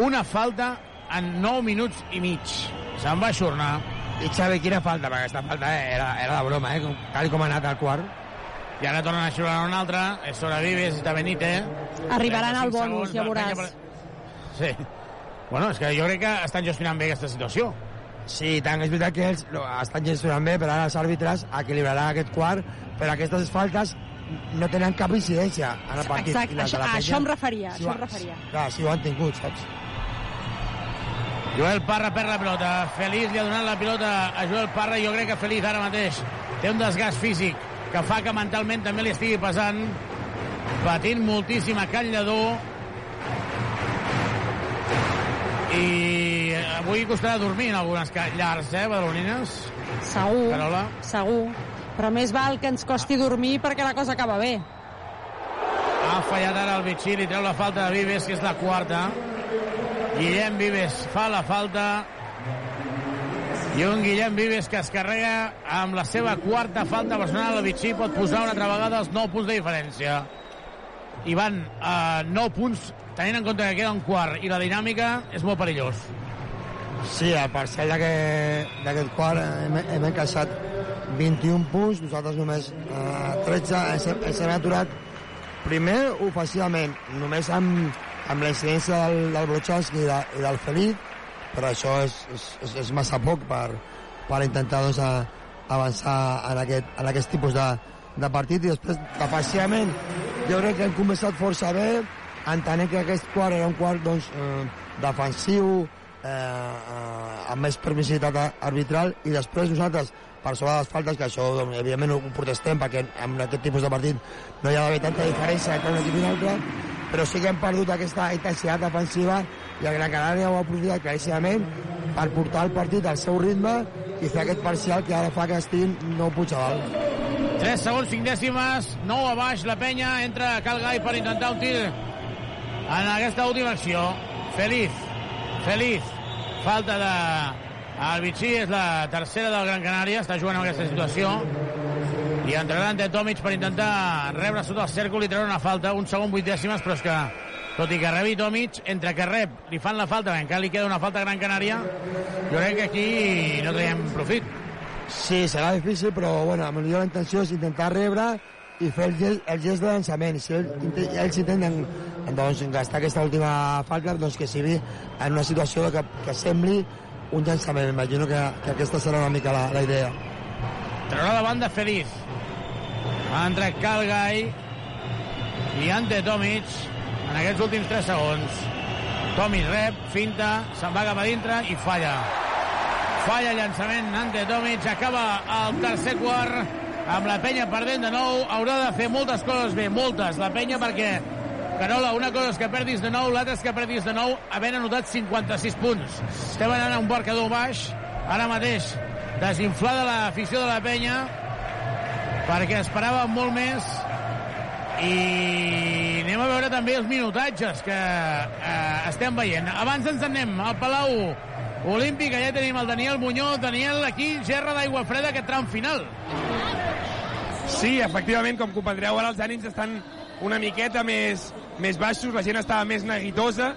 Una falta en 9 minuts i mig. Se'n va aixornar. I Xavi, quina falta? Perquè aquesta falta eh, era, era de broma, eh? Tal com ha anat al quart. I ara tornen a xiular una altra. És sobre Vives i Benite. Arribaran al 35 bonus, ja veuràs. Sí. Bueno, és que jo crec que estan gestionant bé aquesta situació. Sí, tant, és veritat que ells lo, estan gestionant bé, però ara els àrbitres equilibraran aquest quart, però aquestes faltes no tenen cap incidència en el partit. Exacte, això, la a això em referia, sí això ho em referia. Clar, sí ho han tingut, saps? Joel Parra perd la pilota. Feliç li ha donat la pilota a Joel Parra i jo crec que Feliç ara mateix té un desgast físic que fa que mentalment també li estigui passant patint moltíssim a Can Lledó i avui costarà dormir en algunes llars, eh, badalonines? Segur, Carola? segur. Però més val que ens costi dormir perquè la cosa acaba bé. Ha fallat ara el Vichy, li treu la falta de Vives, que és la quarta. Guillem Vives fa la falta. I un Guillem Vives que es carrega amb la seva quarta falta personal. El Vichy pot posar una altra vegada els 9 punts de diferència. I van a 9 punts, tenint en compte que queda un quart i la dinàmica és molt perillós. Sí, al parcial d'aquest quart hem, hem encaixat 21 punts, nosaltres només eh, 13, ens, hem- ens hem aturat primer ofensivament, només amb, amb la incidència del, del Brochanski i, de, i del Felip, però això és, és, és, massa poc per, per intentar doncs, a, avançar en aquest, en aquest tipus de, de partit. I després defensivament jo crec que hem començat força bé entenent que aquest quart era un quart doncs, eh, defensiu eh, eh, amb més permissivitat arbitral i després nosaltres per sobre les faltes, que això doncs, evidentment ho protestem perquè en aquest tipus de partit no hi ha d'haver tanta diferència entre un equip i un altre però sí que hem perdut aquesta intensitat defensiva i el Gran Canària ho ha aprofitat claríssimament per portar el partit al seu ritme i fer aquest parcial que ara fa que estiguin 9 punts a dalt. 3 segons, 5 dècimes, 9 a baix, la penya entra a Calgai per intentar un tir en aquesta última acció. Feliz, Feliz, falta de... El Vichy és la tercera del Gran Canària, està jugant en aquesta situació i entrarà ante Tomic per intentar rebre sota el cèrcol i treure una falta, un segon, vuit dècimes, però és que tot i que rebi Tomic, entre que rep, li fan la falta, encara li queda una falta a Gran Canària, jo crec que aquí no traiem profit. Sí, serà difícil, però bueno, millor la intenció és intentar rebre i fer el gest, el gest de llançament. Si ells, ells intenten doncs, gastar aquesta última falta, doncs que sigui en una situació que, que sembli un llançament. Imagino que, que aquesta serà una mica la, la idea. Traurà la banda Feliz. Entre Calgai i Ante Tomic en aquests últims 3 segons. Tomic rep, finta, se'n va cap a dintre i falla. Falla el llançament Ante Tomic, acaba el tercer quart amb la penya perdent de nou. Haurà de fer moltes coses bé, moltes, la penya, perquè Carola, una cosa és que perdis de nou, l'altra és que perdis de nou havent anotat 56 punts. Estem anant a un marcador baix, ara mateix desinflada l'afició de la penya perquè esperava molt més i anem a veure també els minutatges que eh, estem veient. Abans ens en anem al Palau Olímpic, allà tenim el Daniel Muñoz. Daniel, aquí, gerra d'aigua freda aquest tram final. Sí, efectivament, com comprendreu, ara els ànims estan una miqueta més, més baixos, la gent està més neguitosa,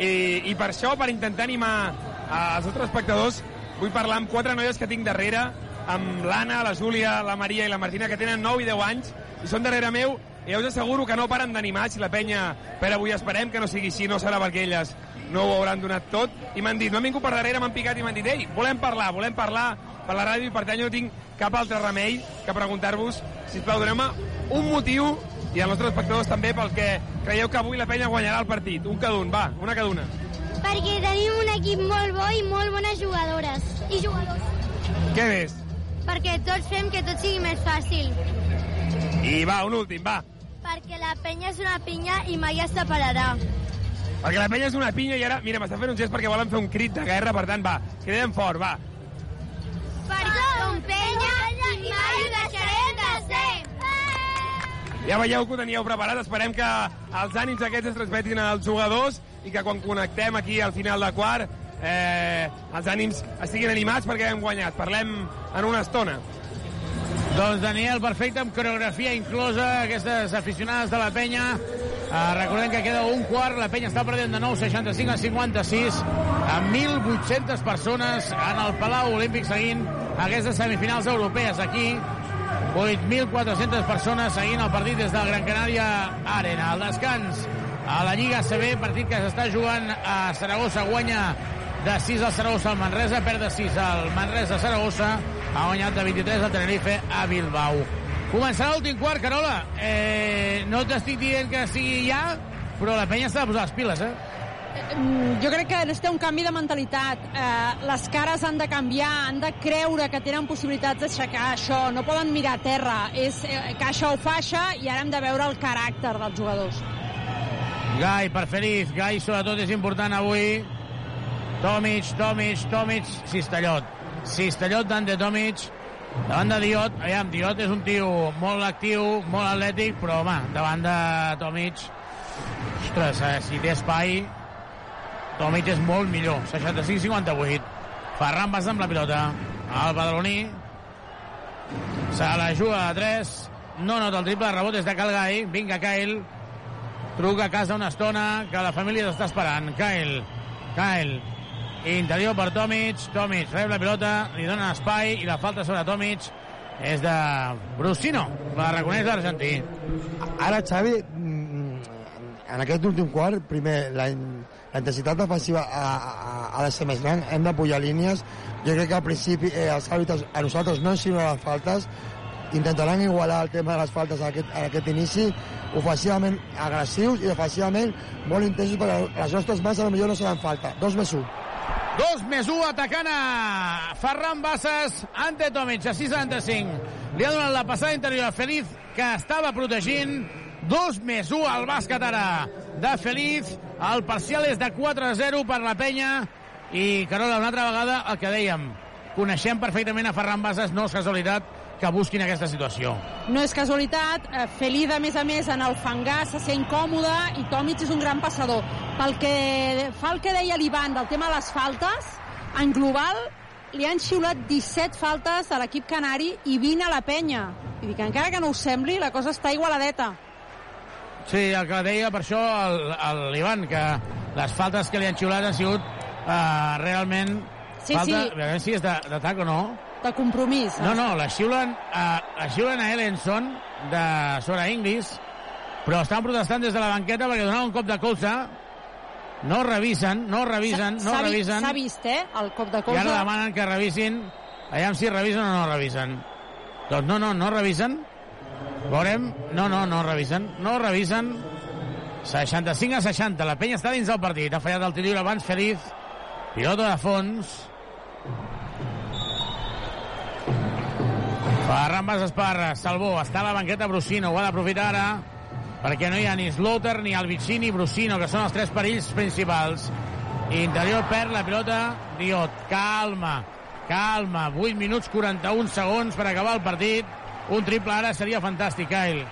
i, i per això, per intentar animar als altres espectadors, vull parlar amb quatre noies que tinc darrere, amb l'Anna, la Júlia, la Maria i la Martina, que tenen 9 i 10 anys, i són darrere meu, i ja us asseguro que no paren d'animar, si la penya per avui esperem que no sigui així, no serà perquè elles no ho hauran donat tot, i m'han dit, no han vingut per darrere, m'han picat i m'han dit, ei, volem parlar, volem parlar per la ràdio, i per tant jo no tinc cap altre remei que preguntar-vos, sisplau, doneu-me un motiu i als nostres espectadors també pel que creieu que avui la penya guanyarà el partit. Un cada un, va, una cada una. Perquè tenim un equip molt bo i molt bones jugadores i jugadors. Què més? Perquè tots fem que tot sigui més fàcil. I va, un últim, va. Perquè la penya és una pinya i mai es separarà. Perquè la penya és una pinya i ara, mira, m'està fent un gest perquè volen fer un crit de guerra, per tant, va, cridem fort, va. Perquè som penya i mai ho deixarem de ser. Ja veieu que ho teníeu preparat, esperem que els ànims aquests es transmetin als jugadors i que quan connectem aquí al final de quart eh, els ànims estiguin animats perquè hem guanyat. Parlem en una estona. Doncs Daniel, perfecte, amb coreografia inclosa, aquestes aficionades de la penya. Uh, recordem que queda un quart, la penya està perdent de nou 65 a 56, amb 1.800 persones en el Palau Olímpic seguint aquestes semifinals europees aquí. 8.400 persones seguint el partit des del Gran Canària Arena. El descans a la Lliga CB, partit que s'està jugant a Saragossa, guanya de 6 al Saragossa al Manresa, perd de 6 al Manresa Saragossa, ha guanyat de 23 al Tenerife a Bilbao. Començarà l'últim quart, Carola. Eh, no t'estic dient que sigui ja, però la penya s'ha de posar les piles, eh? Mm, Jo crec que necessita un canvi de mentalitat. Eh, les cares han de canviar, han de creure que tenen possibilitats d'aixecar això. No poden mirar a terra. És eh, caixa o faixa i ara hem de veure el caràcter dels jugadors. Gai per Feliz, Gai sobretot és important avui. Tomic, Tomic, Tomic, Cistellot. Cistellot d'Ante Tomic, davant de Diot. Aviam, Diot és un tio molt actiu, molt atlètic, però home, davant de Tomic, ostres, eh, si té espai, Tomic és molt millor. 65-58. Ferran Bas amb la pilota. El badaloní se la juga a 3. No nota el triple de rebot des de Calgai. Vinga, Kyle. Truca a casa una estona que la família t'està esperant. Kyle. Kyle. Interior per Tomic. Tomic rep la pilota, li dona espai i la falta sobre Tomic és de Brusino. La reconeix l'argentí. Ara, Xavi, mm, en aquest últim quart, primer, la, la intensitat defensiva ha, ha, ha de ser més gran, hem de pujar línies. Jo crec que al principi eh, els àrbitres a nosaltres no ens les faltes, intentaran igualar el tema de les faltes a aquest, a aquest inici, ofensivament agressius i defensivament molt intensos perquè les nostres mans potser no seran falta. Dos més un. 2 més 1 atacant a Ferran Bassas, ante Tomic, a 6-75. Li ha donat la passada interior a Feliz, que estava protegint. 2 més 1 al bàsquet ara de Feliz. El parcial és de 4-0 per la penya. I, Carola, una altra vegada el que dèiem. Coneixem perfectament a Ferran Bassas, no és casualitat que busquin aquesta situació. No és casualitat, eh, Felida, a més a més, en el fangar se sent còmode i Tomic és un gran passador. Pel que fa el que deia l'Ivan del tema de les faltes, en global li han xiulat 17 faltes a l'equip canari i 20 a la penya. Vull dir que encara que no us sembli, la cosa està igualadeta. Sí, el que deia per això l'Ivan, que les faltes que li han xiulat han sigut uh, realment... Sí, falta, sí. A veure si és d'atac o no. De compromís. No, no, la xiulen a, la xiulen a Ellenson de sobre Inglis, però estan protestant des de la banqueta perquè donaven un cop de colze. No revisen, no revisen, no revisen. S'ha vist, eh, el cop de I colze. ara demanen que revisin. Aviam si revisen o no revisen. Doncs no, no, no revisen. Veurem. No, no, no revisen. No revisen. 65 a 60. La penya està dins del partit. Ha fallat el tir lliure abans Feliz. Pilota de fons. Ferran Bas Esparra, Salvó, està a la banqueta Brusino, ho ha d'aprofitar ara, perquè no hi ha ni Slaughter, ni Alvicini, ni Brusino, que són els tres perills principals. Interior perd la pilota, Diot, calma, calma, 8 minuts 41 segons per acabar el partit. Un triple ara seria fantàstic, Kyle.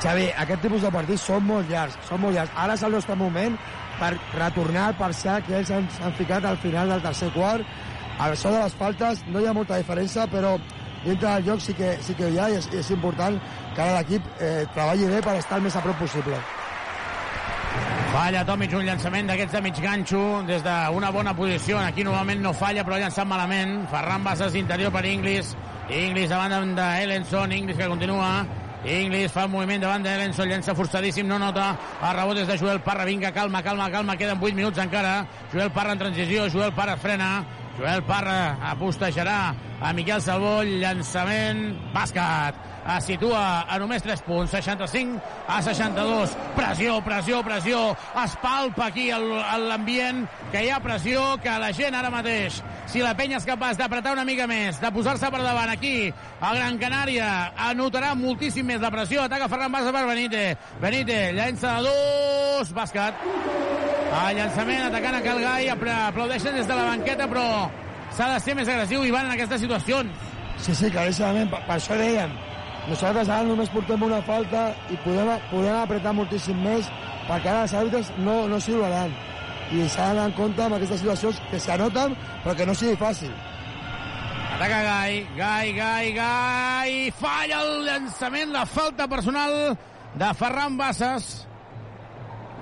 Xavi, aquest tipus de partits són molt llargs, són molt llargs. Ara és el nostre moment per retornar al parcial que ells han, han ficat al final del tercer quart. A això de les faltes no hi ha molta diferència, però dintre del joc sí que, sí que hi ha i és, és important que ara l'equip eh, treballi bé per estar el més a prop possible. Falla Tomic un llançament d'aquests de mig ganxo des d'una bona posició. Aquí normalment no falla, però ha llançat malament. Ferran Bassas interior per Inglis. Inglis davant d'Ellenson. Inglis que continua. Inglis fa un moviment davant d'Ellenson, llença forçadíssim, no nota. El rebot és de Joel Parra. Vinga, calma, calma, calma. Queden 8 minuts encara. Joel Parra en transició. Joel Parra frena. Joel Parra apostejarà a Miquel Salvó. Llançament. Bàsquet. Es situa a només 3 punts, 65 a 62. Pressió, pressió, pressió. Es palpa aquí l'ambient, que hi ha pressió, que la gent ara mateix, si la penya és capaç d'apretar una mica més, de posar-se per davant aquí, a Gran Canària, anotarà moltíssim més la pressió. Ataca Ferran Bassa per Benítez. Benítez, llença de dos, bàsquet. El llançament atacant a Calgai, apla- aplaudeixen des de la banqueta, però s'ha de ser més agressiu, Ivan, en aquestes situacions. Sí, sí, claríssimament, per, per això dèiem. Nosaltres ara només portem una falta i podem, podem apretar moltíssim més perquè ara els àrbitres no, no s'hi donaran. I s'ha d'anar en compte amb aquestes situacions que s'anoten però que no sigui fàcil. Ataca Gai, Gai, Gai, Gai... Falla el llançament, la falta personal de Ferran Bassas.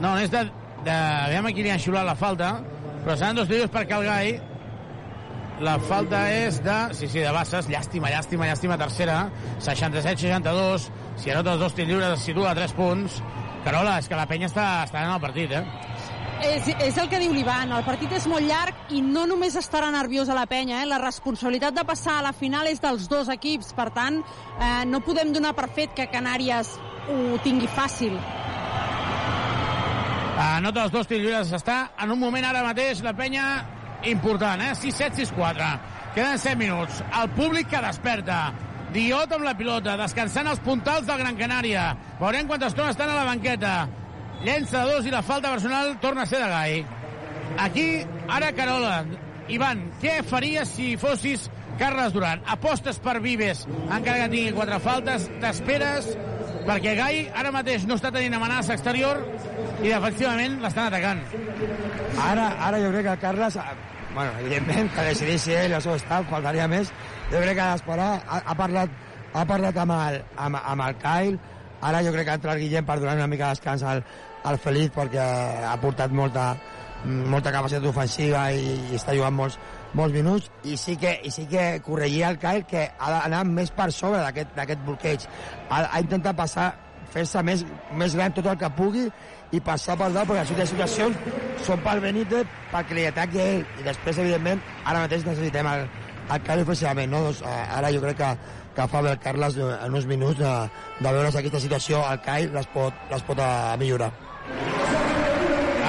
No, és de... de aviam a qui li han xiulat la falta, però seran dos tiros per Gai. La falta és de... Sí, sí, de Bassas. Llàstima, llàstima, llàstima, tercera. 67-62. Si anota els dos tirs lliures, es situa a 3 punts. Carola, és que la penya està, està en el partit, eh? És, és el que diu l'Ivan, el partit és molt llarg i no només estarà nerviosa la penya, eh? la responsabilitat de passar a la final és dels dos equips, per tant, eh, no podem donar per fet que Canàries ho tingui fàcil. Anota els dos tirs lliures. Està en un moment ara mateix la penya important, eh? 6-7, 6-4. Queden 7 minuts. El públic que desperta. Diot amb la pilota, descansant els puntals del Gran Canària. Veurem quanta estona estan a la banqueta. Llença de dos i la falta personal torna a ser de Gai. Aquí, ara Carola. Ivan, què faries si fossis Carles Duran? Apostes per Vives, encara que tingui quatre faltes, t'esperes perquè Gai ara mateix no està tenint amenaça exterior i defensivament l'estan atacant. Ara, ara jo crec que Carles, bueno, evidentment, que decideixi ell, el seu staff, faltaria més. Jo crec que d'esperar, ha, ha, parlat, ha parlat amb el, amb, amb el Kyle, ara jo crec que ha entrat Guillem per donar una mica de descans al, al Feliz perquè ha portat molta, molta capacitat ofensiva i, i està jugant molts, molts minuts. I sí que, i sí que corregia el Kyle que ha d'anar més per sobre d'aquest bloqueig. Ha, ha intentat passar fer-se més, més gran tot el que pugui i passar per dalt, perquè les últimes situacions són pel Benítez perquè li ataqui a ell i després, evidentment, ara mateix necessitem el, el Kyle ofensivament no? doncs, eh, ara jo crec que, que fa bé el Carles eh, en uns minuts de, de veure si aquesta situació el Kyle les pot, les pot eh, millorar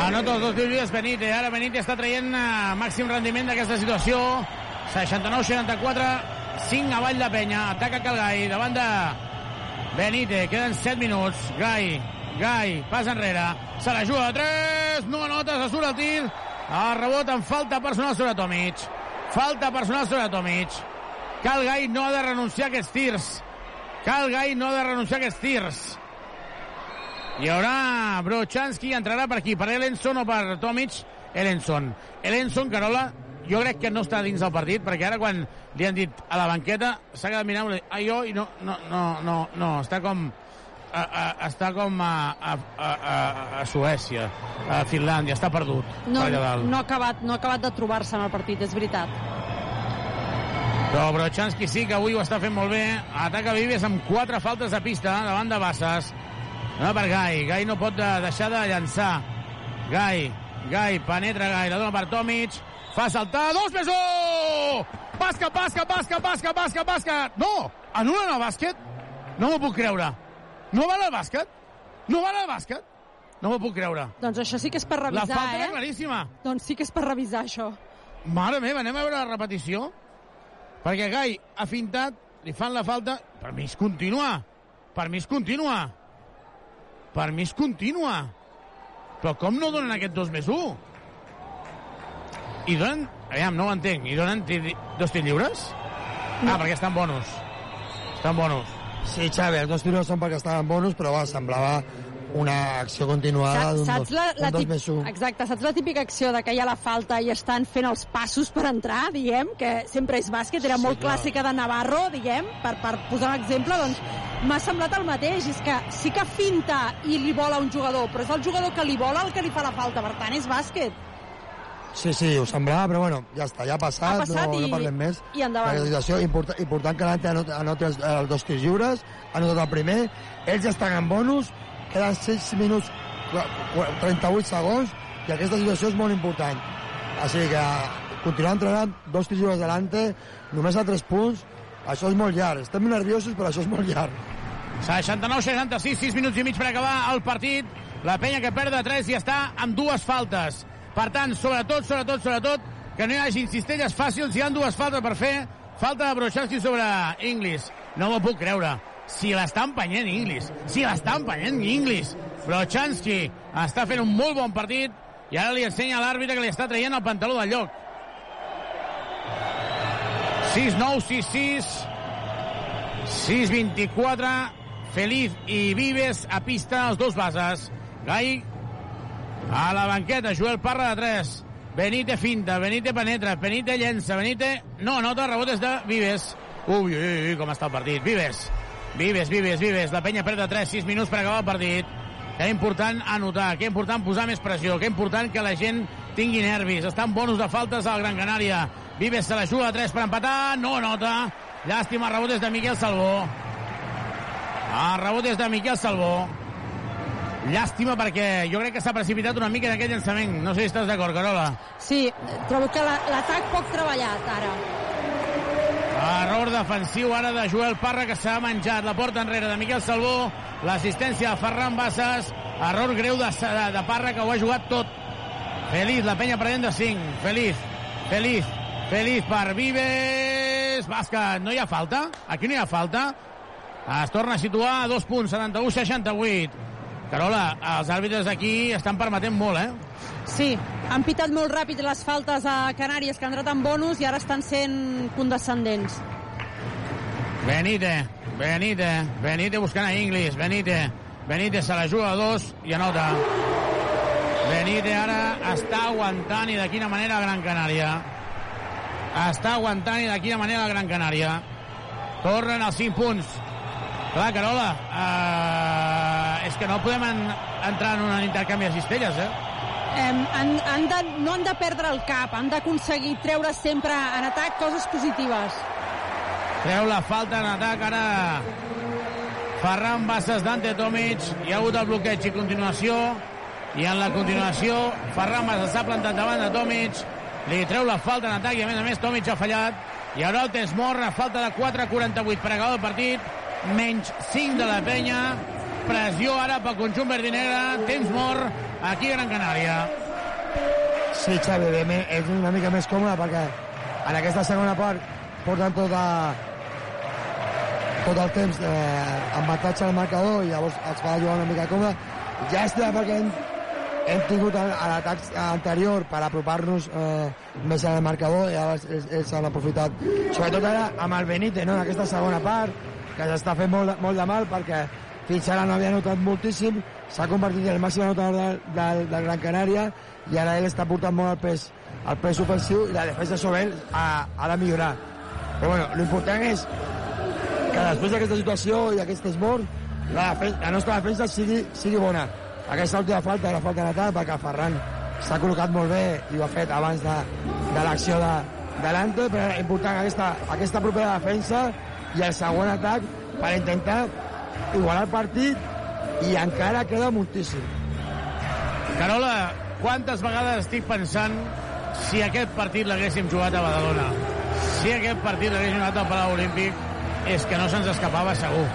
Anota els dos lliures Benítez. Ara Benítez està traient eh, màxim rendiment d'aquesta situació. 69-64, 5 avall de penya. Ataca Calgai davant de Benítez. Queden 7 minuts. Gai, Gai, pas enrere. Se la juga a 3. No anota, se surt el tir. El rebot amb falta personal sobre Tomic. Falta personal sobre Tomic. Calgai no ha de renunciar a aquests tirs. Calgai no ha de renunciar a aquests tirs. Hi haurà Brochanski, entrarà per aquí, per Ellenson o per Tomic. Ellenson. Ellenson, Carola, jo crec que no està dins del partit, perquè ara quan li han dit a la banqueta s'ha quedat mirant a jo i no, no, no, no, no està com a, a, està com a, a, a, a, Suècia, a Finlàndia, està perdut. No, per allà dalt. no, ha acabat, no ha acabat de trobar-se en el partit, és veritat. Però Brochanski sí que avui ho està fent molt bé. Ataca Vives amb quatre faltes de pista davant de Bassas. No per Gai. Gai no pot de, deixar de llançar. Gai. Gai. Penetra Gai. La dona per Tomic. Fa saltar. Dos més un! Bàsquet, bàsquet, bàsquet, bàsquet, bàsquet, bàsquet. No! Anulen el bàsquet? No m'ho puc creure. No val el bàsquet? No val el bàsquet? No m'ho puc creure. Doncs això sí que és per revisar, La falta eh? era claríssima. Doncs sí que és per revisar, això. Mare meva, anem a veure la repetició. Perquè Gai ha fintat, li fan la falta. Per mi és continua. Per mi és continua. Per mi és continua. Però com no donen aquest 2 més 1? I donen... Aviam, no ho entenc. I donen tir, dos tirs lliures? Ah, perquè estan bonus. Estan bonus. Sí, Xavi, els dos tiros són perquè estaven bonus, però va, semblava una acció continuada d'un dos, la, la dos més un. Exacte, saps la típica acció de que hi ha la falta i estan fent els passos per entrar, diguem, que sempre és bàsquet, era Sí, molt clar. clàssica de Navarro, diguem, per, per posar un exemple, doncs m'ha semblat el mateix, és que sí que finta i li vola un jugador, però és el jugador que li vola el que li fa la falta, per tant és bàsquet. Sí, sí, ho semblava, però bueno, ja està, ja ha passat, Ha passat no, i- no parlem més. i endavant. Aquesta situació, important, important que l'Ante anota, anota els, els dos tirs lliures, ha anotat el primer, ells ja estan en bonus, queden 6 minuts, qu- qu- 38 segons, i aquesta situació és molt important. Així que continuar entrenant, dos tirs lliures delante, només a 3 punts, això és molt llarg. Estem nerviosos, però això és molt llarg. 69-66, 6 minuts i mig per acabar el partit. La penya que perd de 3 i està amb dues faltes. Per tant, sobretot, sobretot, sobretot, que no hi hagi cistelles fàcils. Hi han dues faltes per fer. Falta de Brochanski sobre Inglis. No m'ho puc creure. Si l'està empenyent Inglis. Si l'està empenyent Inglis. Brochanski està fent un molt bon partit i ara li ensenya a l'àrbitre que li està traient el pantaló del lloc. 6-9, 6-6, 6-24, Feliz i Vives a pista, els dos bases. Gai a la banqueta, Joel Parra de 3. Benite finta, Benite penetra, Benite llença, Benite... No, nota rebotes de Vives. Ui, ui, ui, com està el partit. Vives, Vives, Vives, Vives. La penya perd de 3, 6 minuts per acabar el partit. Que important anotar, que important posar més pressió, que important que la gent tingui nervis. Estan bonus de faltes al Gran Canària. Vives se la juga a 3 per empatar, no nota. Llàstima, rebotes de Miquel Salvó. Ah, rebotes de Miquel Salvó. Llàstima perquè jo crec que s'ha precipitat una mica en aquest llançament. No sé si estàs d'acord, Carola. Sí, trobo que la- l'atac poc treballat ara. Error defensiu ara de Joel Parra que s'ha menjat la porta enrere de Miquel Salvó. L'assistència de Ferran Bassas. Error greu de, de, de Parra que ho ha jugat tot. Feliz, la penya perdent de 5. Feliz, Feliz, Feliz per Vives. Bàsquet, no hi ha falta? Aquí no hi ha falta? Es torna a situar a dos punts, 71-68. Carola, els àrbitres aquí estan permetent molt, eh? Sí, han pitat molt ràpid les faltes a Canàries que han entrat en bonus i ara estan sent condescendents. Benite, Benite, Benite buscant a Inglis, Benite, Benite se la juga a dos i anota. Benite ara està aguantant i de quina manera Gran Canària. Està aguantant i de quina manera Gran Canària. Tornen els 5 punts. Clar, Carola, uh, és que no podem en, entrar en un intercanvi de cistelles, eh? Em, han, han de, no han de perdre el cap, han d'aconseguir treure sempre en atac coses positives. Treu la falta en atac ara Ferran Bassas d'Ante Tomic. Hi ha hagut el bloqueig i continuació. I en la continuació Ferran Bassas s'ha plantat davant de Tomic. Li treu la falta en atac i a més a més Tomic ha fallat. I ara el temps mort a falta de 4.48 per acabar el partit. Menys 5 de la penya. Pressió ara pel conjunt verd i negre. Temps mort aquí a Gran Canària. Sí, Xavi, és una mica més còmode perquè en aquesta segona part porten tota, tot el temps eh, avantatge al marcador i llavors els fa jugar una mica còmode. Llàstima perquè hem, hem tingut a l'atac anterior per apropar-nos eh, més al marcador i ara ells, ells han aprofitat. Sobretot ara amb el Benítez, no? en aquesta segona part, que s'està fent molt, molt de mal perquè fins ara no havia notat moltíssim, s'ha convertit en el màxim anotador del, del, del Gran Canària i ara ell està portant molt el pes, el pes ofensiu i la defensa sobre ell ha, ha de millorar. Però bueno, l'important és que després d'aquesta situació i d'aquest esmort, la, defen- la nostra defensa sigui, sigui bona. Aquesta última falta, la falta d'atac, perquè Ferran s'ha col·locat molt bé i ho ha fet abans de, de l'acció de, de l'Ante, però important aquesta, aquesta propera defensa i el segon atac per intentar igualar el partit i encara queda moltíssim. Carola, quantes vegades estic pensant si aquest partit l'haguéssim jugat a Badalona, si aquest partit l'haguéssim jugat al Palau Olímpic, és que no se'ns escapava segur.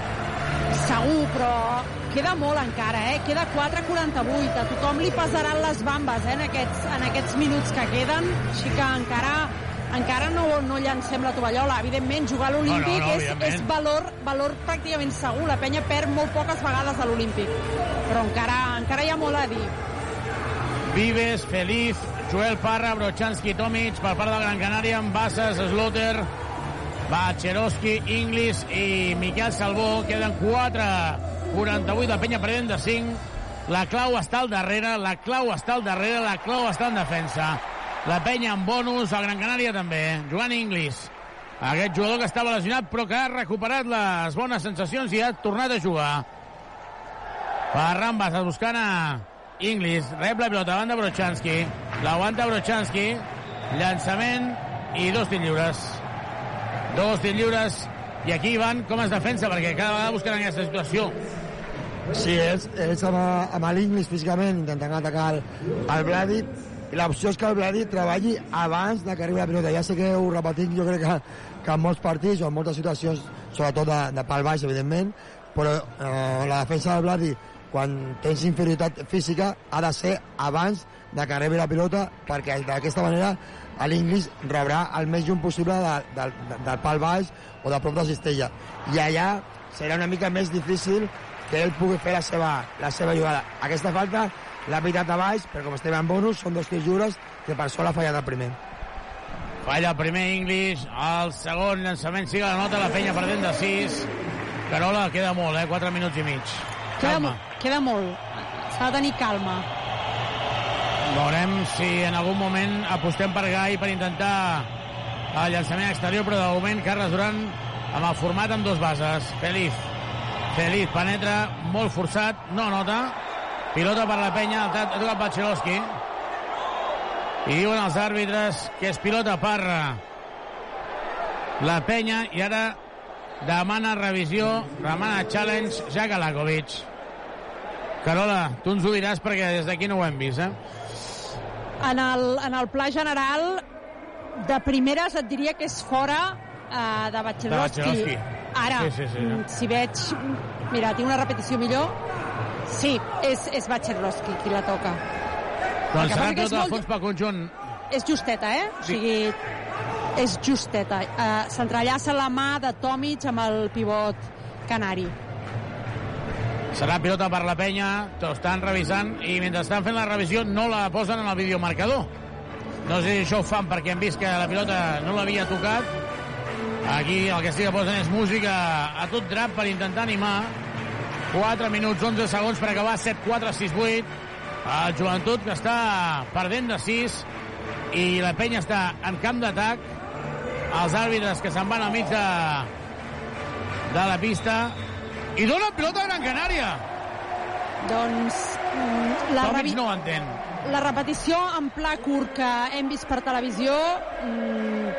Segur, però queda molt encara, eh? Queda 4.48. A tothom li pesaran les bambes eh? en, aquests, en aquests minuts que queden, així que encara encara no, no llancem la tovallola. Evidentment, jugar a l'Olímpic No, no, no, és, és valor, valor pràcticament segur. La penya perd molt poques vegades a l'Olímpic, però encara, encara hi ha molt a dir. Vives, Feliz, Joel Parra, Brochanski, Tomic, per part del Gran Canària, amb Bassas, Sloter, Bacheroski, Inglis i Miquel Salvó. Queden 4, 48 de penya perdent de 5. La clau està al darrere, la clau està al darrere, la clau està en defensa. La penya en bonus, el Gran Canària també. Joan Inglis, aquest jugador que estava lesionat però que ha recuperat les bones sensacions i ha tornat a jugar. Ferran Bassas buscant a Inglis, rep la pilota davant de Brochanski, l'aguanta Brochanski, llançament i dos tirs lliures. Dos tirs lliures i aquí van com es defensa perquè cada vegada busquen aquesta situació. Sí, ells, ells amb, amb l'Inglis físicament intentant atacar el, el Brady i l'opció és que el Bledi treballi abans de que arribi la pilota. Ja sé que ho repetim, jo crec que, que en molts partits o en moltes situacions, sobretot de, de pal baix, evidentment, però eh, la defensa del Bledi, quan tens inferioritat física, ha de ser abans de que arribi la pilota, perquè d'aquesta manera l'Inglis rebrà el més lluny possible de, de, de, del pal baix o de prop de cistella. I allà serà una mica més difícil que ell pugui fer la seva, la seva jugada. Aquesta falta l'ha pitat a baix, però com estem en bonus, són dos tirs lliures que per sol ha fallat el primer. Falla el primer English, el segon llançament que la nota, la penya perdent de 6. Carola, queda molt, eh? 4 minuts i mig. Queda, Calma. queda molt. S'ha de tenir calma. Veurem si en algun moment apostem per Gai per intentar el llançament exterior, però de moment Carles Duran amb el format amb dos bases. Feliz. Feliz penetra, molt forçat, no nota. Pilota per la penya, ha tocat Bachelowski. I diuen els àrbitres que és pilota per la penya i ara demana revisió, demana challenge Jack Alakovic. Carola, tu ens ho diràs perquè des d'aquí no ho hem vist, eh? En el, en el pla general, de primeres et diria que és fora uh, de Bachelowski. Ara, Sí, sí, sí. si veig... Mira, tinc una repetició millor. Sí, és, és Bachelowski qui la toca. Doncs passa que és pilota de molt- fons pel conjunt. És justeta, eh? O Sí. sigui, és justeta. Uh, S'entrellaça la mà de Tomic amb el pivot canari. Serà pilota per la penya, t'ho estan revisant i mentre estan fent la revisió no la posen en el videomarcador. No sé si això ho fan perquè han vist que la pilota no l'havia tocat. Aquí el que sí que posen és música a tot drap per intentar animar. 4 minuts, 11 segons per acabar, 7-4, 6-8. El joventut que està perdent de 6 i la penya està en camp d'atac. Els àrbitres que se'n van al mig de, de la pista i dona pilota a Gran Canària. Doncs mm, la, revi no ho entén. la repetició en pla curt que hem vist per televisió mm,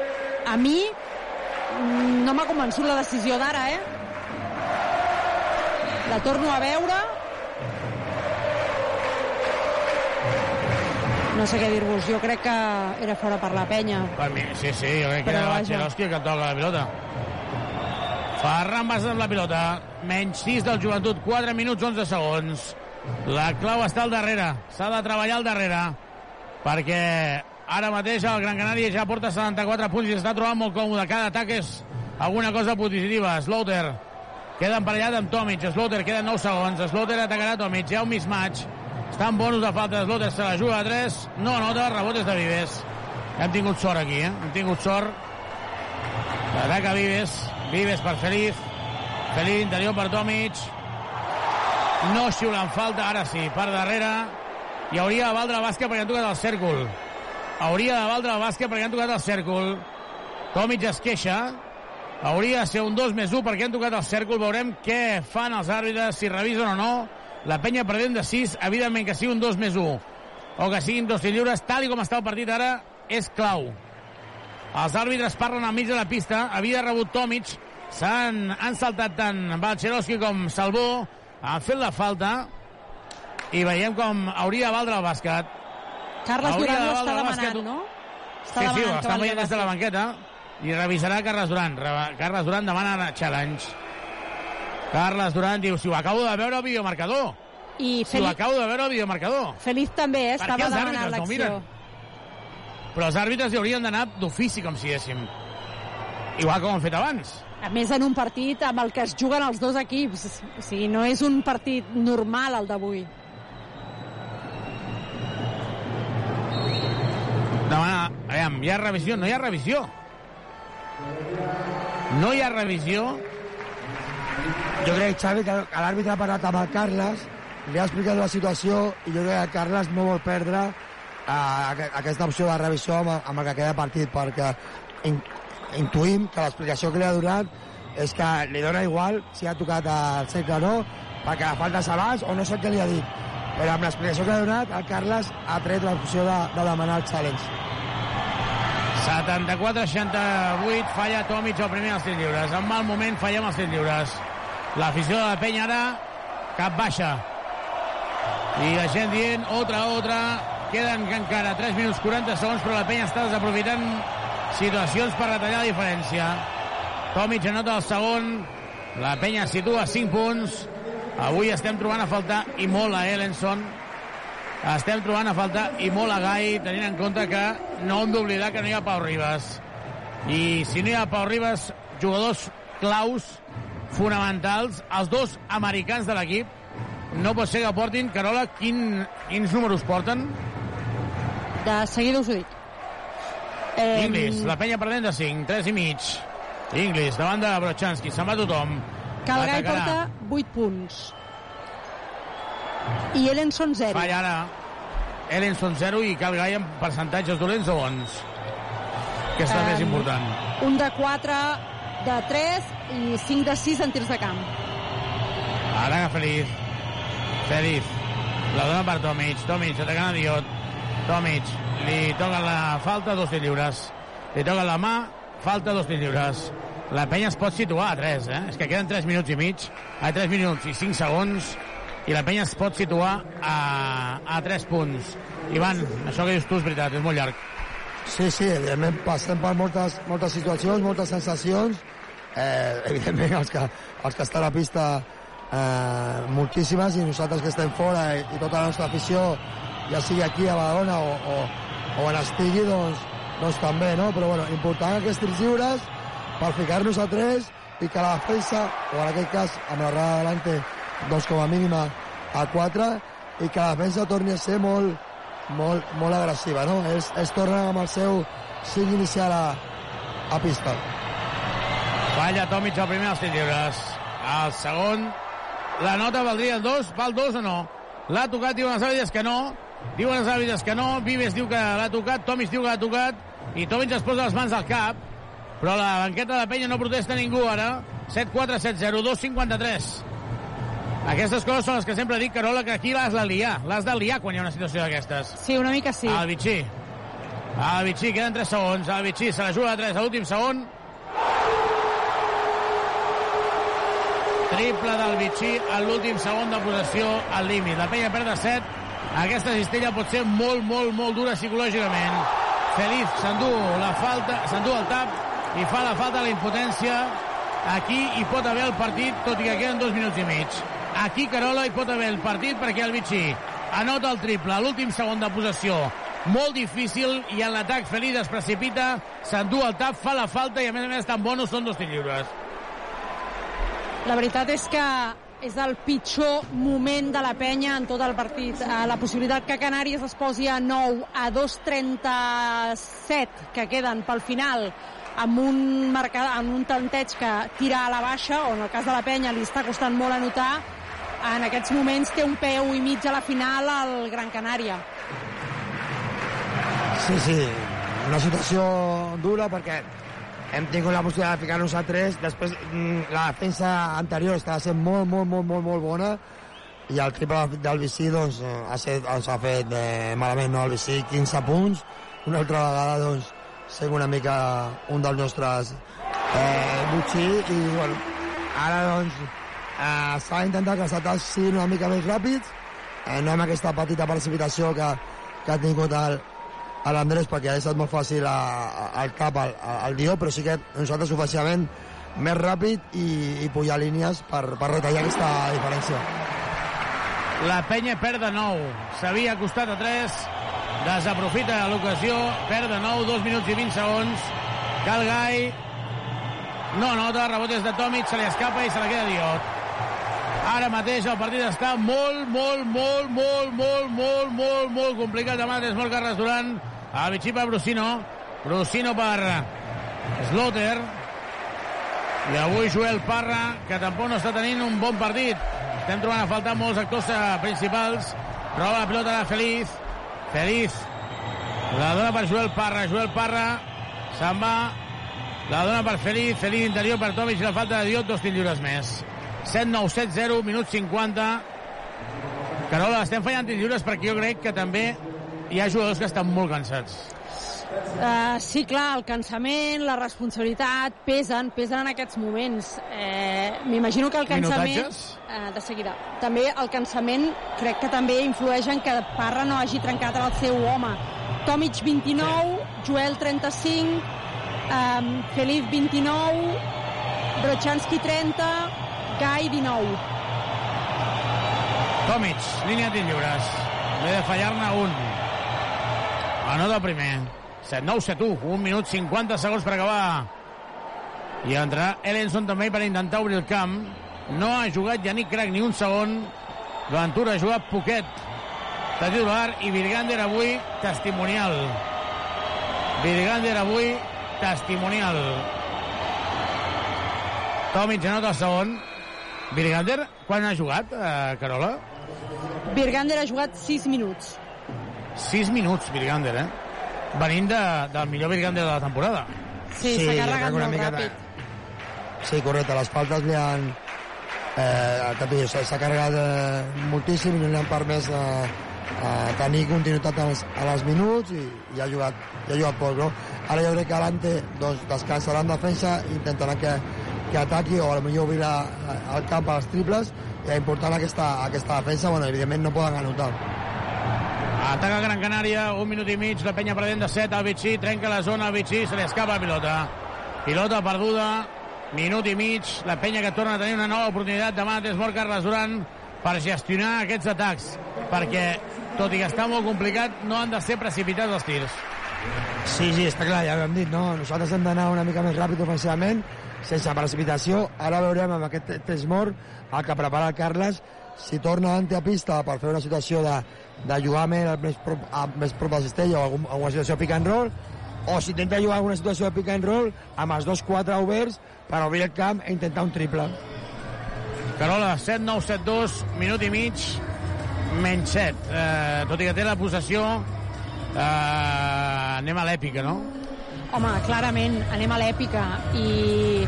a mi mm, no m'ha convençut la decisió d'ara, eh? La torno a veure. No sé què dir-vos, jo crec que era fora per la penya. Per mi, sí, sí, jo crec que Però era vaja. Bachelowski que toca la pilota. Ferran Bassa amb la pilota. Menys 6 del joventut, 4 minuts 11 segons. La clau està al darrere. S'ha de treballar al darrere. Perquè ara mateix el Gran Canària ja porta 74 punts i s'està trobant molt còmode. Cada atac és alguna cosa positiva. Slaughter queda emparellat amb Tomic. Slaughter queda 9 segons. Slaughter atacarà Tomic. Hi ha un mismatch. Està en bonus de falta. Slaughter se la juga a 3. No anota, rebotes de Vives. Hem tingut sort aquí, eh? Hem tingut sort. Ataca Vives. Vives per Feliz. Feliz interior per Tomic. No xiulen falta, ara sí, per darrere. I hauria de valdre el bàsquet perquè han tocat el cèrcol. Hauria de valdre el bàsquet perquè han tocat el cèrcol. Tomic es queixa. Hauria de ser un 2 més 1 perquè han tocat el cèrcol. Veurem què fan els àrbitres, si revisen o no. La penya perdent de 6, evidentment que sigui un 2 més 1 o que siguin dos lliures, tal i com està el partit ara, és clau. Els àrbitres parlen al mig de la pista. Havia rebut Tomic. S'han han saltat tant Balcherovski com Salvó. Han fet la falta. I veiem com hauria de valdre el bàsquet. Carles Hauria Duran de ho valdre està el bàsquet. demanant, no? Sí, sí, ho demanant estan veient des de la banqueta. I revisarà Carles Duran. Carles Duran demana challenge. Carles Duran diu, si ho acabo de veure al videomarcador. I Si ho Feliz, acabo de veure al videomarcador. Feliz també eh, estava demanant no l'acció. miren? Però els àrbitres hi haurien d'anar d'ofici, com si diguéssim. Igual com han fet abans. A més, en un partit amb el que es juguen els dos equips. O sigui, no és un partit normal el d'avui. Demana, aviam, hi ha revisió? No hi ha revisió. No hi ha revisió. Jo crec, Xavi, que l'àrbitre ha parlat amb el Carles, li ha explicat la situació i jo crec que Carles no vol perdre uh, aquesta opció de revisió amb, amb el que queda partit, perquè in, intuïm que l'explicació que li ha donat és que li dona igual si ha tocat el cercle o no, perquè la falta és abans o no sé què li ha dit. Però amb l'explicació que ha donat, el Carles ha tret l'opció de, de demanar el challenge. 74-68, falla Tomic el primer als tirs lliures. En mal moment fallem els tirs lliures. L'afició de la penya ara, cap baixa. I la gent dient, otra, otra, queden encara 3 minuts 40 segons, però la penya està desaprofitant situacions per retallar la diferència. Tomic anota el segon, la penya situa a 5 punts, avui estem trobant a faltar i molt a Ellenson, estem trobant a faltar i molt a Gai, tenint en compte que no hem d'oblidar que no hi ha Pau Ribas. I si no hi ha Pau Ribas, jugadors claus, fonamentals, els dos americans de l'equip, no pot ser que portin, Carola, quin, quins números porten? De seguida us ho dic. Eh... Inglis, la penya perdent de 5, 3 i mig. Inglis, davant de Brochanski, se'n va tothom. Calgai porta 8 punts. I Ellenson 0. Falla ara. Ellenson 0 i Calgai amb percentatges dolents o bons. Que és el Em, més important. Un de 4 de 3 i 5 de 6 en tirs de camp. Ara Feliz. Feliz. La dona per Tomic. Tomic atacant a Diot. Tomic. Li toca la falta, dos tirs lliures. Li toca la mà, falta, dos tirs lliures. La penya es pot situar a 3, eh? És que queden 3 minuts i mig, a 3 minuts i 5 segons, i la penya es pot situar a, a 3 punts. Ivan, això que dius tu és veritat, és molt llarg. Sí, sí, evidentment passem per moltes, moltes situacions, moltes sensacions. Eh, evidentment, els que, els que estan a pista eh, moltíssimes i nosaltres que estem fora i, i tota la nostra afició, ja sigui aquí a Badalona o, o, o on estigui, doncs, doncs també, no? Però bueno, important aquests tirs lliures per ficar-nos a 3 i que la defensa, o en aquest cas amb la rada delante, doncs com a mínima a 4 i que la defensa torni a ser molt, molt, molt agressiva, no? Ells, ells tornen amb el seu 5 inicial a, a pista. Falla Tomic el primer dels lliures. El segon, la nota valdria el 2, va el 2 o no? L'ha tocat, diuen els àrbitres que no. Diuen els àrbitres que no. Vives diu que l'ha tocat, Tomic diu que l'ha tocat, i Tomic es posa les mans al cap. Però la banqueta de penya no protesta ningú ara. 7-4, 7-0, 2-53. Aquestes coses són les que sempre dic, Carola, que aquí l'has de liar. L'has de liar quan hi ha una situació d'aquestes. Sí, una mica sí. Al Vichy. Al Vichy, queden 3 segons. Al Vichy se la juga a 3 a l'últim segon. Triple del Vichy a l'últim segon de possessió al límit. La penya perd de 7. Aquesta cistella pot ser molt, molt, molt dura psicològicament. Feliz s'endú la falta, s'endú el tap i fa la falta la impotència. Aquí hi pot haver el partit, tot i que queden dos minuts i mig. Aquí, Carola, hi pot haver el partit perquè el Vichy anota el triple a l'últim segon de possessió. Molt difícil i en l'atac Feliz es precipita, s'endú el tap, fa la falta i a més a més tan bonos són dos lliures. La veritat és que és el pitjor moment de la penya en tot el partit. Eh, La possibilitat que Canàries es posi a 9 a 2.37 que queden pel final amb un, marcador, amb un tanteig que tira a la baixa, o en el cas de la penya li està costant molt anotar, en aquests moments té un peu i mig a la final al Gran Canària. Sí, sí, una situació dura perquè hem tingut la possibilitat de ficar-nos a 3, després mm, la defensa anterior estava sent molt, molt, molt, molt, molt bona. I el triple del Vicí doncs, eh, ha, set, ens ha fet eh, malament no, el Vicí 15 punts. Una altra vegada doncs, sent una mica un dels nostres eh, Butxí. I bueno, ara doncs eh, s'ha d'intentar que els atacs siguin una mica més ràpids eh, no amb aquesta petita precipitació que, que ha tingut el, a l'Andrés perquè ha estat molt fàcil a, a, al cap al, al Dio, però sí que nosaltres ofensivament més ràpid i, i pujar línies per, per retallar aquesta diferència. La penya perd de 9. S'havia acostat a 3. Desaprofita l'ocasió. Perd de 9, 2 minuts i 20 segons. Calgai. No nota, rebotes de Tomic, se li escapa i se la queda Diot. Ara mateix el partit està molt, molt, molt, molt, molt, molt, molt, molt complicat. Demà és molt Carles Duran. A Vichy per Brusino. Brusino per Sloter. I avui Joel Parra, que tampoc no està tenint un bon partit. Estem trobant a faltar molts actors eh, principals. Roba la pilota de Feliz. Feliz. La dona per Joel Parra. Joel Parra se'n va. La dona per Feliz. Feliz interior per Tomic. La falta de Diot, dos tirs lliures més. 7-9-7-0, minut 50. Carola, estem fallant lliures perquè jo crec que també hi ha jugadors que estan molt cansats. Uh, sí, clar, el cansament, la responsabilitat, pesen, pesen en aquests moments. Eh, M'imagino que el cansament... Minutatges? Uh, de seguida. També el cansament crec que també influeix en que Parra no hagi trencat el seu home. Tomic 29, Joel 35, um, Feliz 29, Brochanski 30, Gai 19. Tomic, línia de lliures. Ve de fallar-ne un. Anota el primer. 7-9, 7-1. 1 minut 50 segons per acabar. I entrarà Ellenson també per intentar obrir el camp. No ha jugat Yannick Crac ni un segon. Ventura ha jugat poquet de titular i Virgander avui testimonial. Virgander avui testimonial. Tomic anota el segon. Virgander, quan ha jugat, eh, Carola? Virgander ha jugat 6 minuts. 6 minuts, Virgander, eh? Venint de, del millor Virgander de la temporada. Sí, s'ha carregat una molt mica ràpid. Sí, correcte, les faltes li han... Eh, s'ha carregat eh, moltíssim i no li han permès eh, eh, tenir continuïtat als, a les minuts i, i ha jugat, i ha jugat poc, no? Ara jo crec que Alante doncs, descansarà en defensa i intentarà que, que ataqui o potser obrir la, el camp a les triples i important aquesta, aquesta defensa, bueno, evidentment no poden anotar. Ataca Gran Canària, un minut i mig, la penya perdent de 7, el Vichy, trenca la zona, el Vichy, se li escapa la pilota. Pilota perduda, minut i mig, la penya que torna a tenir una nova oportunitat demà des mort Carles Duran per gestionar aquests atacs, perquè, tot i que està molt complicat, no han de ser precipitats els tirs. Sí, sí, està clar, ja ho hem dit, no? Nosaltres hem d'anar una mica més ràpid ofensivament, sense precipitació. Ara veurem amb aquest test mort el que prepara el Carles si torna ante a pista per fer una situació de, de jugar més, més, prop, a, més prop de cistella o algun, alguna situació pick and roll o si intenta jugar alguna situació de pick and roll amb els dos quatre oberts per obrir el camp i intentar un triple. Carola, 7-9-7-2, minut i mig, menys 7. Eh, tot i que té la possessió, eh, anem a l'èpica, no? Home, clarament, anem a l'èpica i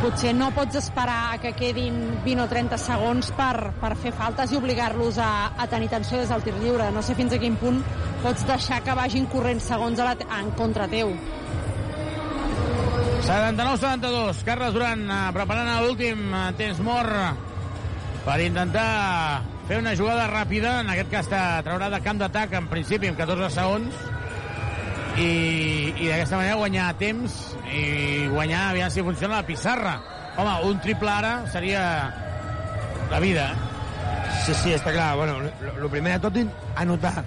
potser no pots esperar que quedin 20 o 30 segons per, per fer faltes i obligar-los a, a tenir tensió des del tir lliure. No sé fins a quin punt pots deixar que vagin corrent segons a la, en contra teu. 79-72, Carles Duran eh, preparant l'últim eh, temps mort per intentar fer una jugada ràpida, en aquest cas traurà de camp d'atac en principi amb 14 segons i, i d'aquesta manera guanyar temps i guanyar, aviam si funciona la pissarra. Home, un triple ara seria la vida. eh? Sí, sí, està clar. Bueno, el primer de tot, anotar.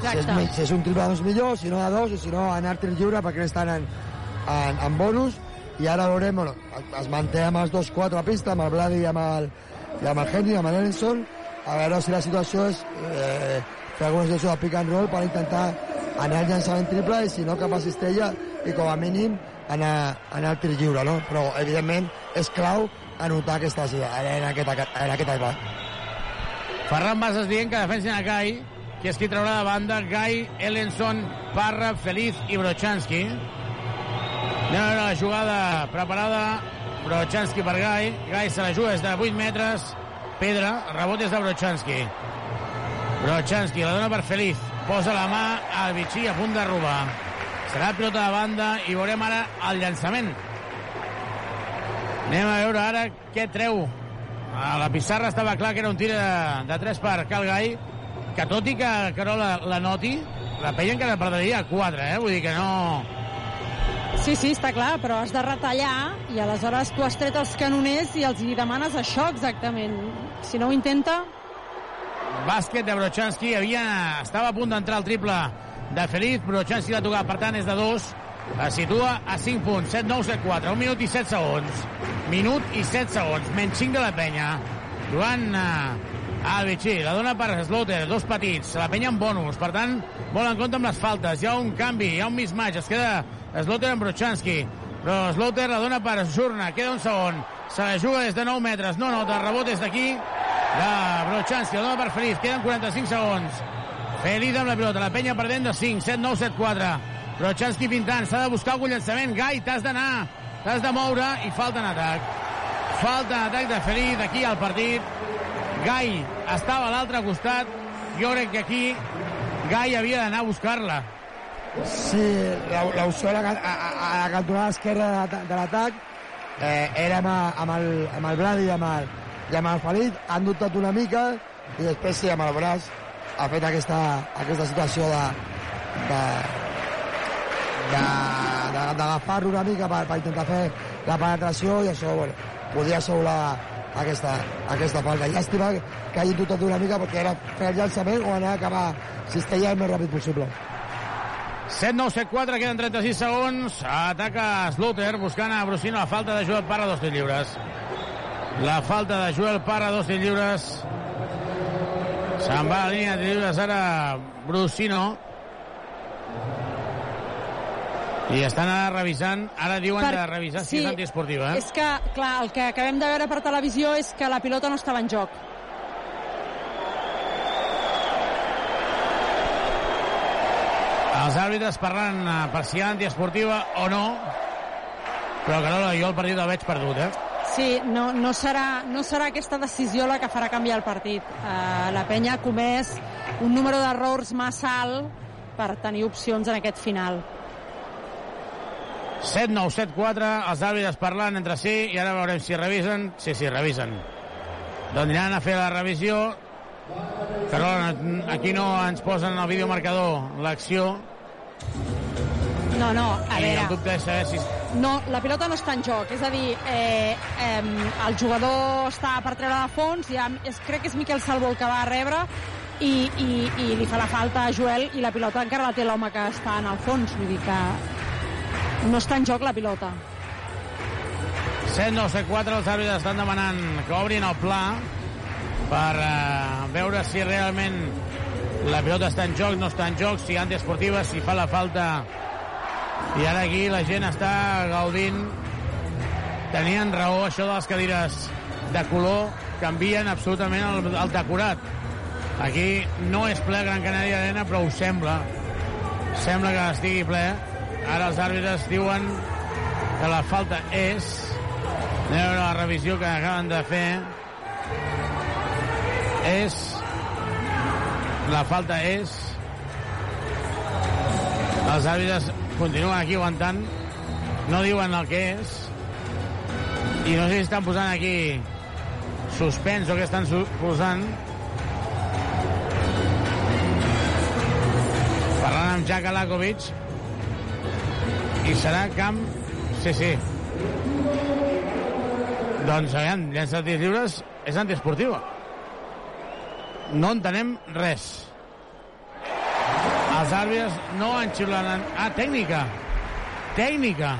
Si és, si és un triple de dos millor, si no de dos, i si no anar tir lliure perquè estan en, en, en bonus. I ara veurem, bueno, es manté amb els dos quatre a pista, amb el Vladi i amb el, i amb el Henry, amb l'Ellenson, a veure si la situació és eh, fer alguna situació de pick and roll per intentar anar al llançament triple i si no cap a cistella i com a mínim anar, anar al tir lliure, no? Però, evidentment, és clau anotar aquesta, en aquest, en aquest atac. Ferran Bases dient que defensen a Gai, que és qui traurà de banda Gai, Ellenson, Parra, Feliz i Brochanski. Anem a veure la jugada preparada. Brochanski per Gai. Gai se la juga des de 8 metres. Pedra, rebot és de Brochanski. Brochanski la dona per Feliz. Posa la mà al Vichy a punt de robar. Serà pilota de banda i veurem ara el llançament. Anem a veure ara què treu a la pissarra estava clar que era un tir de, de 3 per Calgai, que tot i que Carola la noti, la penya encara perdria 4, eh? Vull dir que no... Sí, sí, està clar, però has de retallar i aleshores tu has tret els canoners i els hi demanes això exactament. Si no ho intenta, Bàsquet de Brochanski, havia, estava a punt d'entrar el triple de Feliz, Brochanski l'ha tocat, per tant és de 2, es situa a 5 punts, 7-9, 7-4, 1 minut i 7 segons. Minut i 7 segons, menys 5 de la penya. Jugant uh, al Vichy, la dona per Slaughter, dos petits, la penya en bonus, per tant, molt en compte amb les faltes, hi ha un canvi, hi ha un mismatch, es queda Slaughter amb Brochanski, però Slaughter la dona per Zurna, queda un segon, se la juga des de 9 metres, no nota, el rebot és d'aquí, de Brochanski, la dona per Feliz, queden 45 segons. Feliz amb la pilota, la penya perdent de 5, 7, 9, 7, 4. Brochanski pintant, s'ha de buscar algun llançament. Gai, t'has d'anar, t'has de moure i falta en atac. Falta en atac de Feliz aquí al partit. Gai estava a l'altre costat. Jo crec que aquí Gai havia d'anar a buscar-la. Sí, l'opció a la cantonada esquerra de, de l'atac eh, era amb, amb, el, amb el Brady i amb el, i amb el Felip, han dubtat una mica i després sí, amb el braç ha fet aquesta, aquesta situació de, de, d'agafar-lo una mica per, per intentar fer la penetració i això, bueno, podia assegurar aquesta, aquesta falta. Llàstima que hagin dubtat una mica perquè era fer el llançament o anar a acabar cistella el més ràpid possible. 7-9-7-4, queden 36 segons. Ataca Slaughter buscant a Brusino la falta de Joel Parra, dos lliures. La falta de Joel Parra, dos lliures. Se'n va a la línia de lliures ara Brusino. I estan ara revisant, ara diuen Per- de revisar si sí, és antiesportiva. Eh? És que, clar, el que acabem de veure per televisió és que la pilota no estava en joc. Els àrbitres parlant eh, per si hi ha antiesportiva o no, però Carola, jo el partit el veig perdut, eh? Sí, no, no, serà, no serà aquesta decisió la que farà canviar el partit. Uh, la penya ha comès un número d'errors massa alt per tenir opcions en aquest final. 7-9-7-4, els àrbitres parlant entre si, i ara veurem si revisen. Sí, sí, revisen. Doncs aniran a fer la revisió. Carola, aquí no ens posen el videomarcador l'acció. No, no, a I veure... el dubte és saber si... No, la pilota no està en joc, és a dir, eh, eh, el jugador està per treure de fons, ja, és, crec que és Miquel Salvo el que va a rebre, i, i, i li fa la falta a Joel, i la pilota encara la té l'home que està en el fons, vull dir que no està en joc la pilota. 7-9-7-4, els àrbitres estan demanant que obrin el pla per eh, veure si realment la pilota està en joc, no està en joc, si antiesportiva, si fa la falta. I ara aquí la gent està gaudint. Tenien raó això de les cadires de color canvien absolutament el, el decorat. Aquí no és ple Gran Canària Arena però ho sembla. Sembla que estigui ple. Ara els àrbitres diuen que la falta és. Anem a veure la revisió que acaben de fer és la falta és els àrbitres continuen aquí aguantant no diuen el que és i no sé si estan posant aquí suspens o què estan posant. Parlant amb Jack Alakovic i serà camp sí, sí. Doncs aviam, llença de tirs lliures és antiesportiva no entenem res els àrbitres no han xiulat... Ah, tècnica. Tècnica.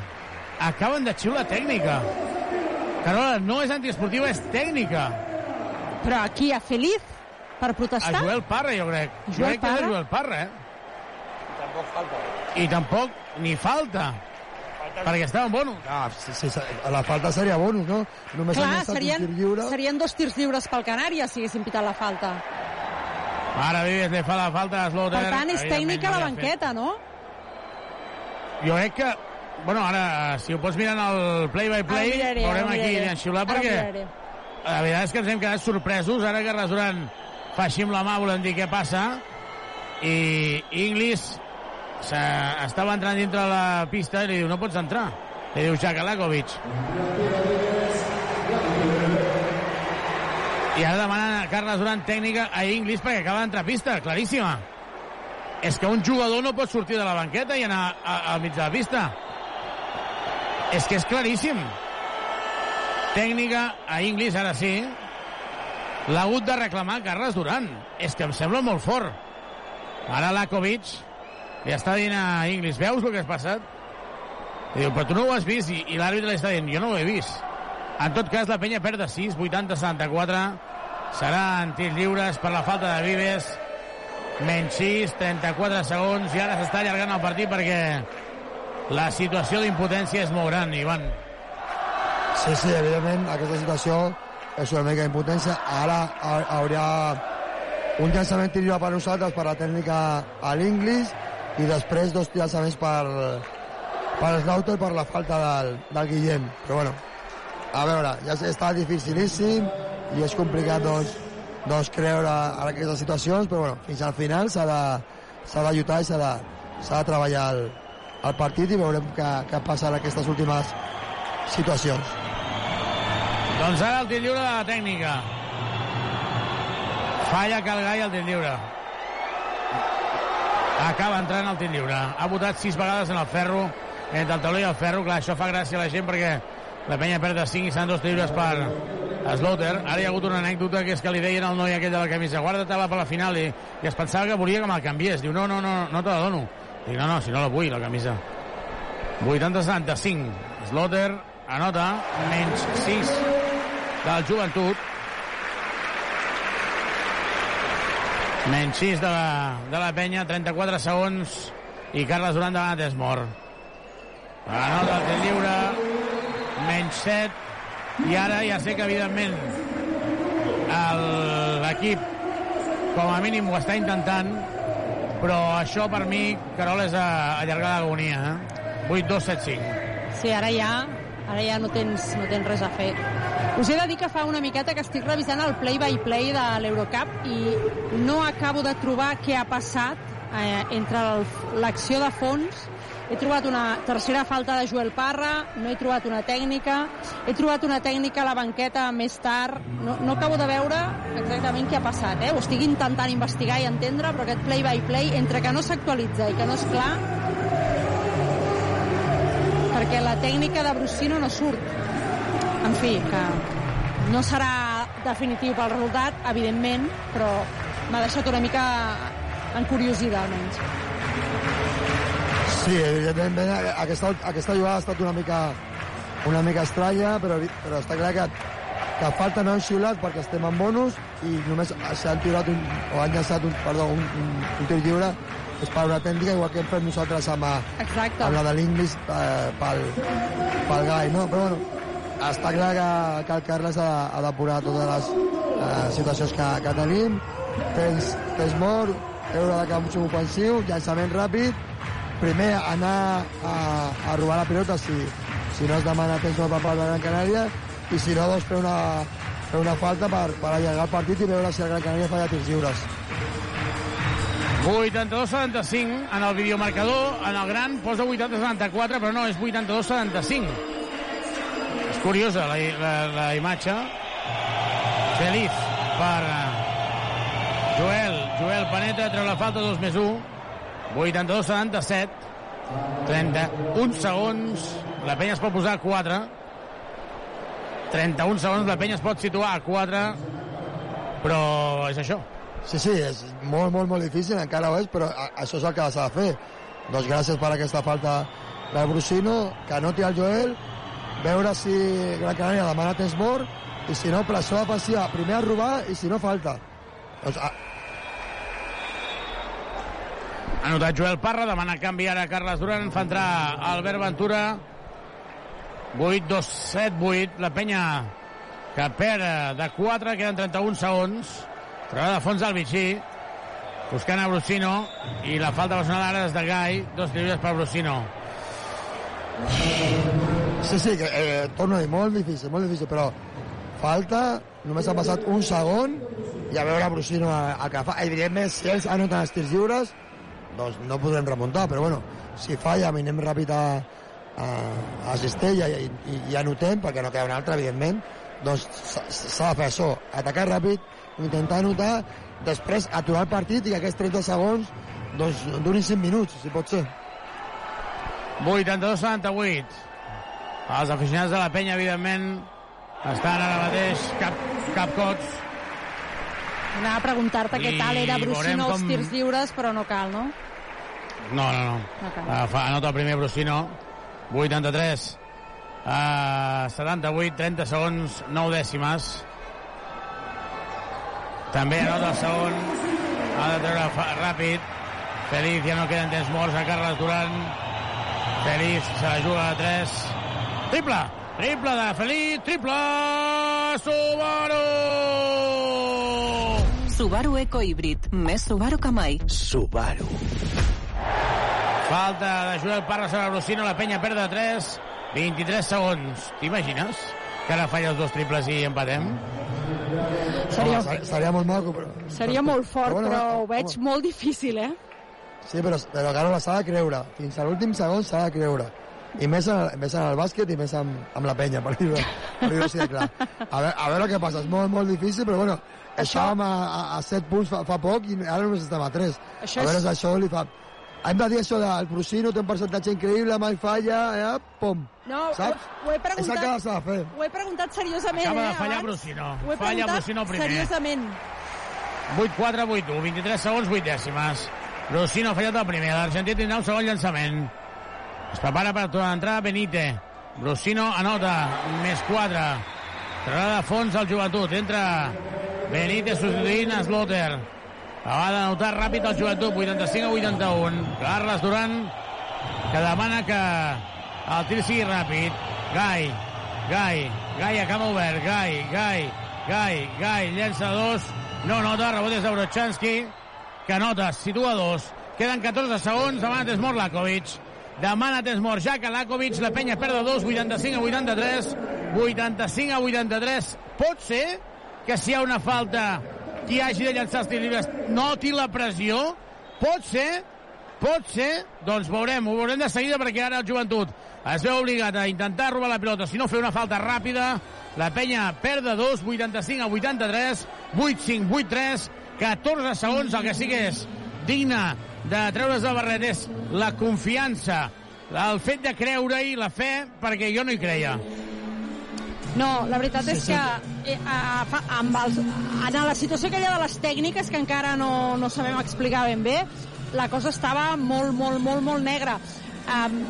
Acaben de xiular tècnica. Carola, no és antiesportiva, és tècnica. Però aquí a Feliz, per protestar... A Joel Parra, jo crec. jo Joel crec que és Parra? Joel Parra, eh? Tampoc falta. I tampoc ni falta. Perquè estava en bonus. Ah, sí, sí, sí, la falta seria bonus, no? Només Clar, serien, lliure. serien dos tirs lliures pel Canària si haguessin pitat la falta. Ara Vives li fa la falta a Slaughter. Per tant, és tècnica a la ha fet. banqueta, no? Jo crec que... Bueno, ara, si ho pots mirar en el play-by-play, miraré, veurem aquí ho perquè miraré. la veritat és que ens hem quedat sorpresos, ara que Resurant fa així amb la mà, volem dir què passa, i Inglis se, estava entrant dintre la pista i li diu, no pots entrar. Li diu Jack Alakovic. I ara demanen a Carles Durant tècnica a Inglis perquè acaba d'entrar pista, claríssima. És que un jugador no pot sortir de la banqueta i anar al mig de la pista. És que és claríssim. Tècnica a Inglis, ara sí. L'ha hagut de reclamar Carles Durant. És que em sembla molt fort. Ara Lakovic li està dient a Inglis, veus el que has passat? I diu, però tu no ho has vist, i, i l'àrbitre li està dient, jo no ho he vist. En tot cas, la penya perd de 6, 80-74. Serà en tirs lliures per la falta de Vives. Menys 6, 34 segons, i ara s'està allargant el partit perquè la situació d'impotència és molt gran, Ivan. Sí, sí, evidentment, aquesta situació és una mica d'impotència. Ara ha- hauria un llançament tir lliure per nosaltres, per la tècnica a l'Inglis, i després dos llançaments per, per Slaughter per la falta del, del Guillem. Però bueno, a veure, ja està dificilíssim i és complicat doncs, doncs creure en aquestes situacions, però bueno, fins al final s'ha de, de lluitar i s'ha de, de treballar el, el partit i veurem què, què passa en aquestes últimes situacions. Doncs ara el tir lliure de la tècnica. Falla Calgai el tir lliure. Acaba entrant al tir lliure. Ha votat sis vegades en el ferro, entre el tauló i el ferro. Clar, això fa gràcia a la gent perquè la penya perd de 5 i seran dos lliures per Slaughter. Ara hi ha hagut una anècdota que és que li deien al noi aquell de la camisa guarda-te-la per la final i, i es pensava que volia que me'l canviés. Diu, no, no, no, no te la dono. Dic, no, no, si no la vull, la camisa. 80-75. Slaughter anota menys 6 del joventut. Menys 6 de la, de la penya, 34 segons i Carles Durant davant de Desmor. Anota el tir lliure, menys 7 i ara ja sé que evidentment l'equip com a mínim ho està intentant però això per mi, Carol, és a, allargar l'agonia eh? 8, 2, 7, 5 Sí, ara ja, ara ja no tens, no tens res a fer. Us he de dir que fa una miqueta que estic revisant el play-by-play de l'Eurocup i no acabo de trobar què ha passat eh, entre l'acció de fons he trobat una tercera falta de Joel Parra, no he trobat una tècnica, he trobat una tècnica a la banqueta més tard, no, no acabo de veure exactament què ha passat, eh? ho estic intentant investigar i entendre, però aquest play-by-play, entre que no s'actualitza i que no és clar, perquè la tècnica de Brusino no surt. En fi, que no serà definitiu pel resultat, evidentment, però m'ha deixat una mica encuriosida, almenys. Sí, evidentment aquesta, aquesta jugada ha estat una mica una mica estranya, però, però està clar que, que falta no han xiulat perquè estem en bonus i només s'han tirat un, o han llançat un, perdó, un, un, un tir lliure és una tècnica igual que hem fet nosaltres amb, a- Exacte. amb la de l'Inglis eh, pel, pel Gai, no? Però bueno, està clar que, que el Carles ha, ha depurar totes les eh, situacions que, que tenim. Tens, tens mort, euro de camp ofensiu, llançament ràpid, primer anar a, a robar la pilota si, si no es demana temps per part de Gran Canària i si no, doncs fer una, fer una falta per, per allargar el partit i veure si el Gran Canària falla tirs lliures. 82-75 en el videomarcador, en el gran posa 80-74, però no, és 82-75. És curiosa la, la, la imatge. Feliz per eh, Joel. Joel Paneta treu la falta 2 més 1. 82-77. 31 segons. La penya es pot posar a 4. 31 segons, la penya es pot situar a 4. Però és això. Sí, sí, és molt, molt, molt difícil, encara ho és, però això és el que s'ha de fer. Doncs gràcies per aquesta falta del Brusino, que anoti el Joel, veure si Gran Canària demana temps mort, i si no, pressió defensiva, primer a robar, i si no, falta. Doncs, a, Ha notat Joel Parra, demana canvi ara Carles Duran, fa entrar Albert Ventura. 8, 2, 7, 8. La penya que perd de 4, queden 31 segons. Trobada de fons al Vichy, buscant a Brusino, i la falta personal ara és de Gai, dos tiros per Brusino. Sí, sí, eh, torno a dir, molt difícil, molt difícil, però falta, només ha passat un segon, i a veure Brusino a, a que fa. Evidentment, si ells anoten els tirs lliures, doncs no podrem remuntar, però bueno, si falla, anem ràpid a, a, a Cistella i, i, i anotem, perquè no queda un altre, evidentment, doncs s'ha de fer això, atacar ràpid, intentar anotar, després aturar el partit i que aquests 30 segons doncs durin 5 minuts, si pot ser. 82-78. Els aficionats de la penya, evidentment, estan ara mateix cap, cap cots. Anava a preguntar-te què tal era Brusino com- tirs lliures, però no cal, no? No, no, no. No cal. Uh, fa, anota el primer Brusino. 83. Uh, 78, 30 segons, 9 dècimes. També anota el segon. Ha de treure ràpid. Feliz, ja no queden temps morts a Carles Duran. Feliz se la juga a 3. Triple! Triple de Feliz, triple! Subaru! Subaru Eco Híbrid. Més Subaru que mai. Subaru. Falta de Joel Parra sobre Brusino, la penya perd de 3, 23 segons. T'imagines que ara falla els dos triples i empatem? Seria- Home, ser- seria molt maco, però... Seria molt fort, Però bueno, però home, ho veig molt difícil, eh? Sí, però, però Carola s'ha de creure. Fins a l'últim segon s'ha de creure. I més en, més en el bàsquet i més amb, amb la penya, per dir-ho per dir així de clar. A veure, a veure què passa. És molt, molt difícil, però bueno, Això- estàvem a, a, a 7 punts fa, fa poc i ara només estem a 3. Això a veure és- si això li fa... Hem de dir això del Brusino, té un percentatge increïble, mai falla, eh? pum. No, Saps? ho, ho he És el que preguntat... s'ha de fer. Ho he preguntat seriosament, Acaba eh, de fallar. Brusino. Ho he Falla preguntat Brusino primer. seriosament. 8-4, 8-1, 23 segons, 8 dècimes. Brusino ha fallat el primer, l'Argentí tindrà un segon llançament. Es prepara per tornar a entrar Benítez. Brusino anota, més 4. Trarà de fons el joventut, entra Benítez substituint a Slotter. Va d'anotar ràpid el joventut, 85 a 81. Carles Duran, que demana que el tir sigui ràpid. Gai, Gai, Gai a camp obert, Gai, Gai, Gai, Gai, llença dos, no nota, rebot de Brochanski, que nota, situa dos. Queden 14 segons, demana Tesmor Lakovic. Demana Tesmor, ja que Lakovic, la penya perd 2, 85 a 83, 85 a 83. Pot ser que si hi ha una falta qui hagi de llançar els tirs lliures noti la pressió? Pot ser? Pot ser? Doncs veurem, ho veurem de seguida perquè ara el joventut es veu obligat a intentar robar la pilota, si no fer una falta ràpida. La penya perd de 2, 85 a 83, 8-5, 8-3, 14 segons, el que sí que és digne de treure's del barret és la confiança, el fet de creure-hi, la fe, perquè jo no hi creia. No, la veritat Sí, és sí. que eh, a, fa, amb els, en la situació aquella de les tècniques, que encara no, no sabem explicar ben bé, la cosa estava molt, molt, molt, molt negra. Um,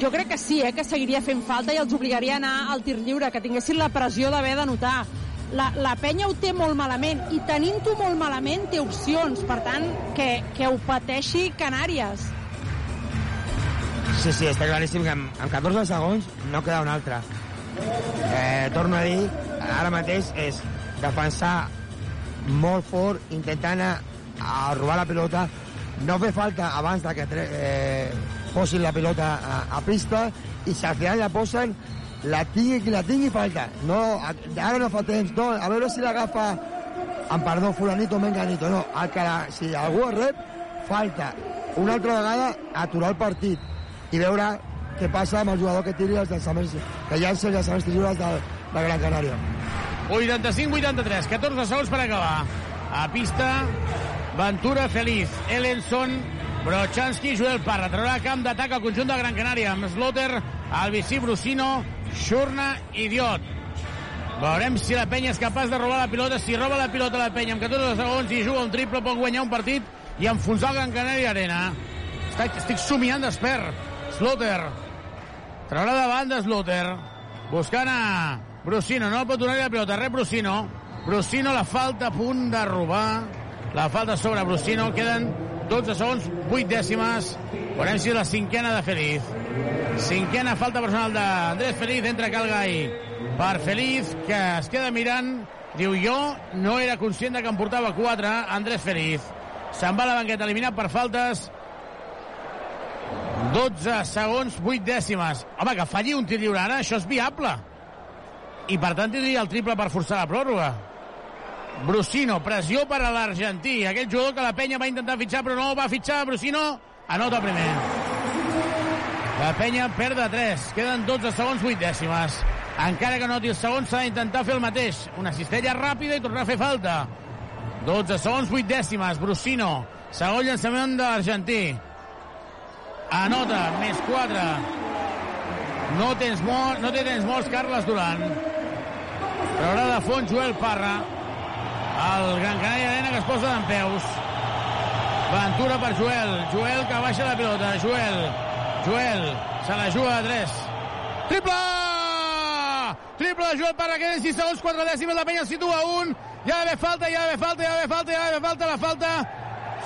jo crec que sí, eh, que seguiria fent falta i els obligaria a anar al tir lliure, que tinguessin la pressió d'haver d'anotar. La, la penya ho té molt malament i tenint-ho molt malament té opcions, per tant, que, que ho pateixi Canàries. Sí, sí, està claríssim que amb, amb 14 segons no queda un altre. Eh, torno a dir, ara mateix és defensar molt fort, intentant a, a robar la pilota, no fer falta abans de que eh, posin la pilota a, a pista i si al final la posen la tingui qui la tingui falta. No, ara no fa temps. No, a veure si l'agafa amb perdó fulanito menganito no, el que la, si algú es rep falta. Una altra vegada aturar el partit i veure què passa amb el jugador que tiri els llançaments que llança els llançaments lliures de, de Gran Canària 85-83, 14 segons per acabar. A pista, Ventura Feliz, Ellenson, Brochanski, Joel Parra. Traurà camp d'atac al conjunt de Gran Canària amb Slotter, Albicí, Brusino, Xurna i Diot. Veurem si la penya és capaç de robar la pilota. Si roba la pilota la penya amb 14 segons i juga un triple pot guanyar un partit i enfonsar el Gran Canària Arena. Estic, estic somiant despert. Slotter. Traurà de Slotter. Buscant a Brusino. No pot donar-li la pilota. Rep Brusino. Brusino la falta a punt de robar. La falta sobre Brusino. Queden 12 segons, 8 dècimes. Veurem si la cinquena de Feliz. Cinquena falta personal d'Andrés Feliz. Entra Calgai per Feliz, que es queda mirant. Diu, jo no era conscient de que em portava 4. Andrés Feliz. Se'n va a la banqueta eliminat per faltes. 12 segons, 8 dècimes. Home, que falli un tir lliure ara, això és viable. I per tant tindria el triple per forçar la pròrroga. Brusino, pressió per a l'argentí. Aquell jugador que la penya va intentar fitxar, però no va fitxar. Brusino anota primer. La penya perd de 3. Queden 12 segons, 8 dècimes. Encara que noti el segon, s'ha d'intentar fer el mateix. Una cistella ràpida i tornar a fer falta. 12 segons, 8 dècimes. Brusino, segon llançament de l'argentí. Anota, més 4. No, tens mort, no té temps morts Carles Duran. Traurà de fons Joel Parra. El Gran Canària Arena que es posa d'en peus. Ventura per Joel. Joel que baixa la pilota. Joel. Joel. Se la juga de 3. Triple! Triple de Joel Parra. Queden 6 segons, 4 dècimes. La penya situa un. Hi ha d'haver falta, hi ha d'haver falta, hi ha d'haver falta, hi ha d'haver falta. La falta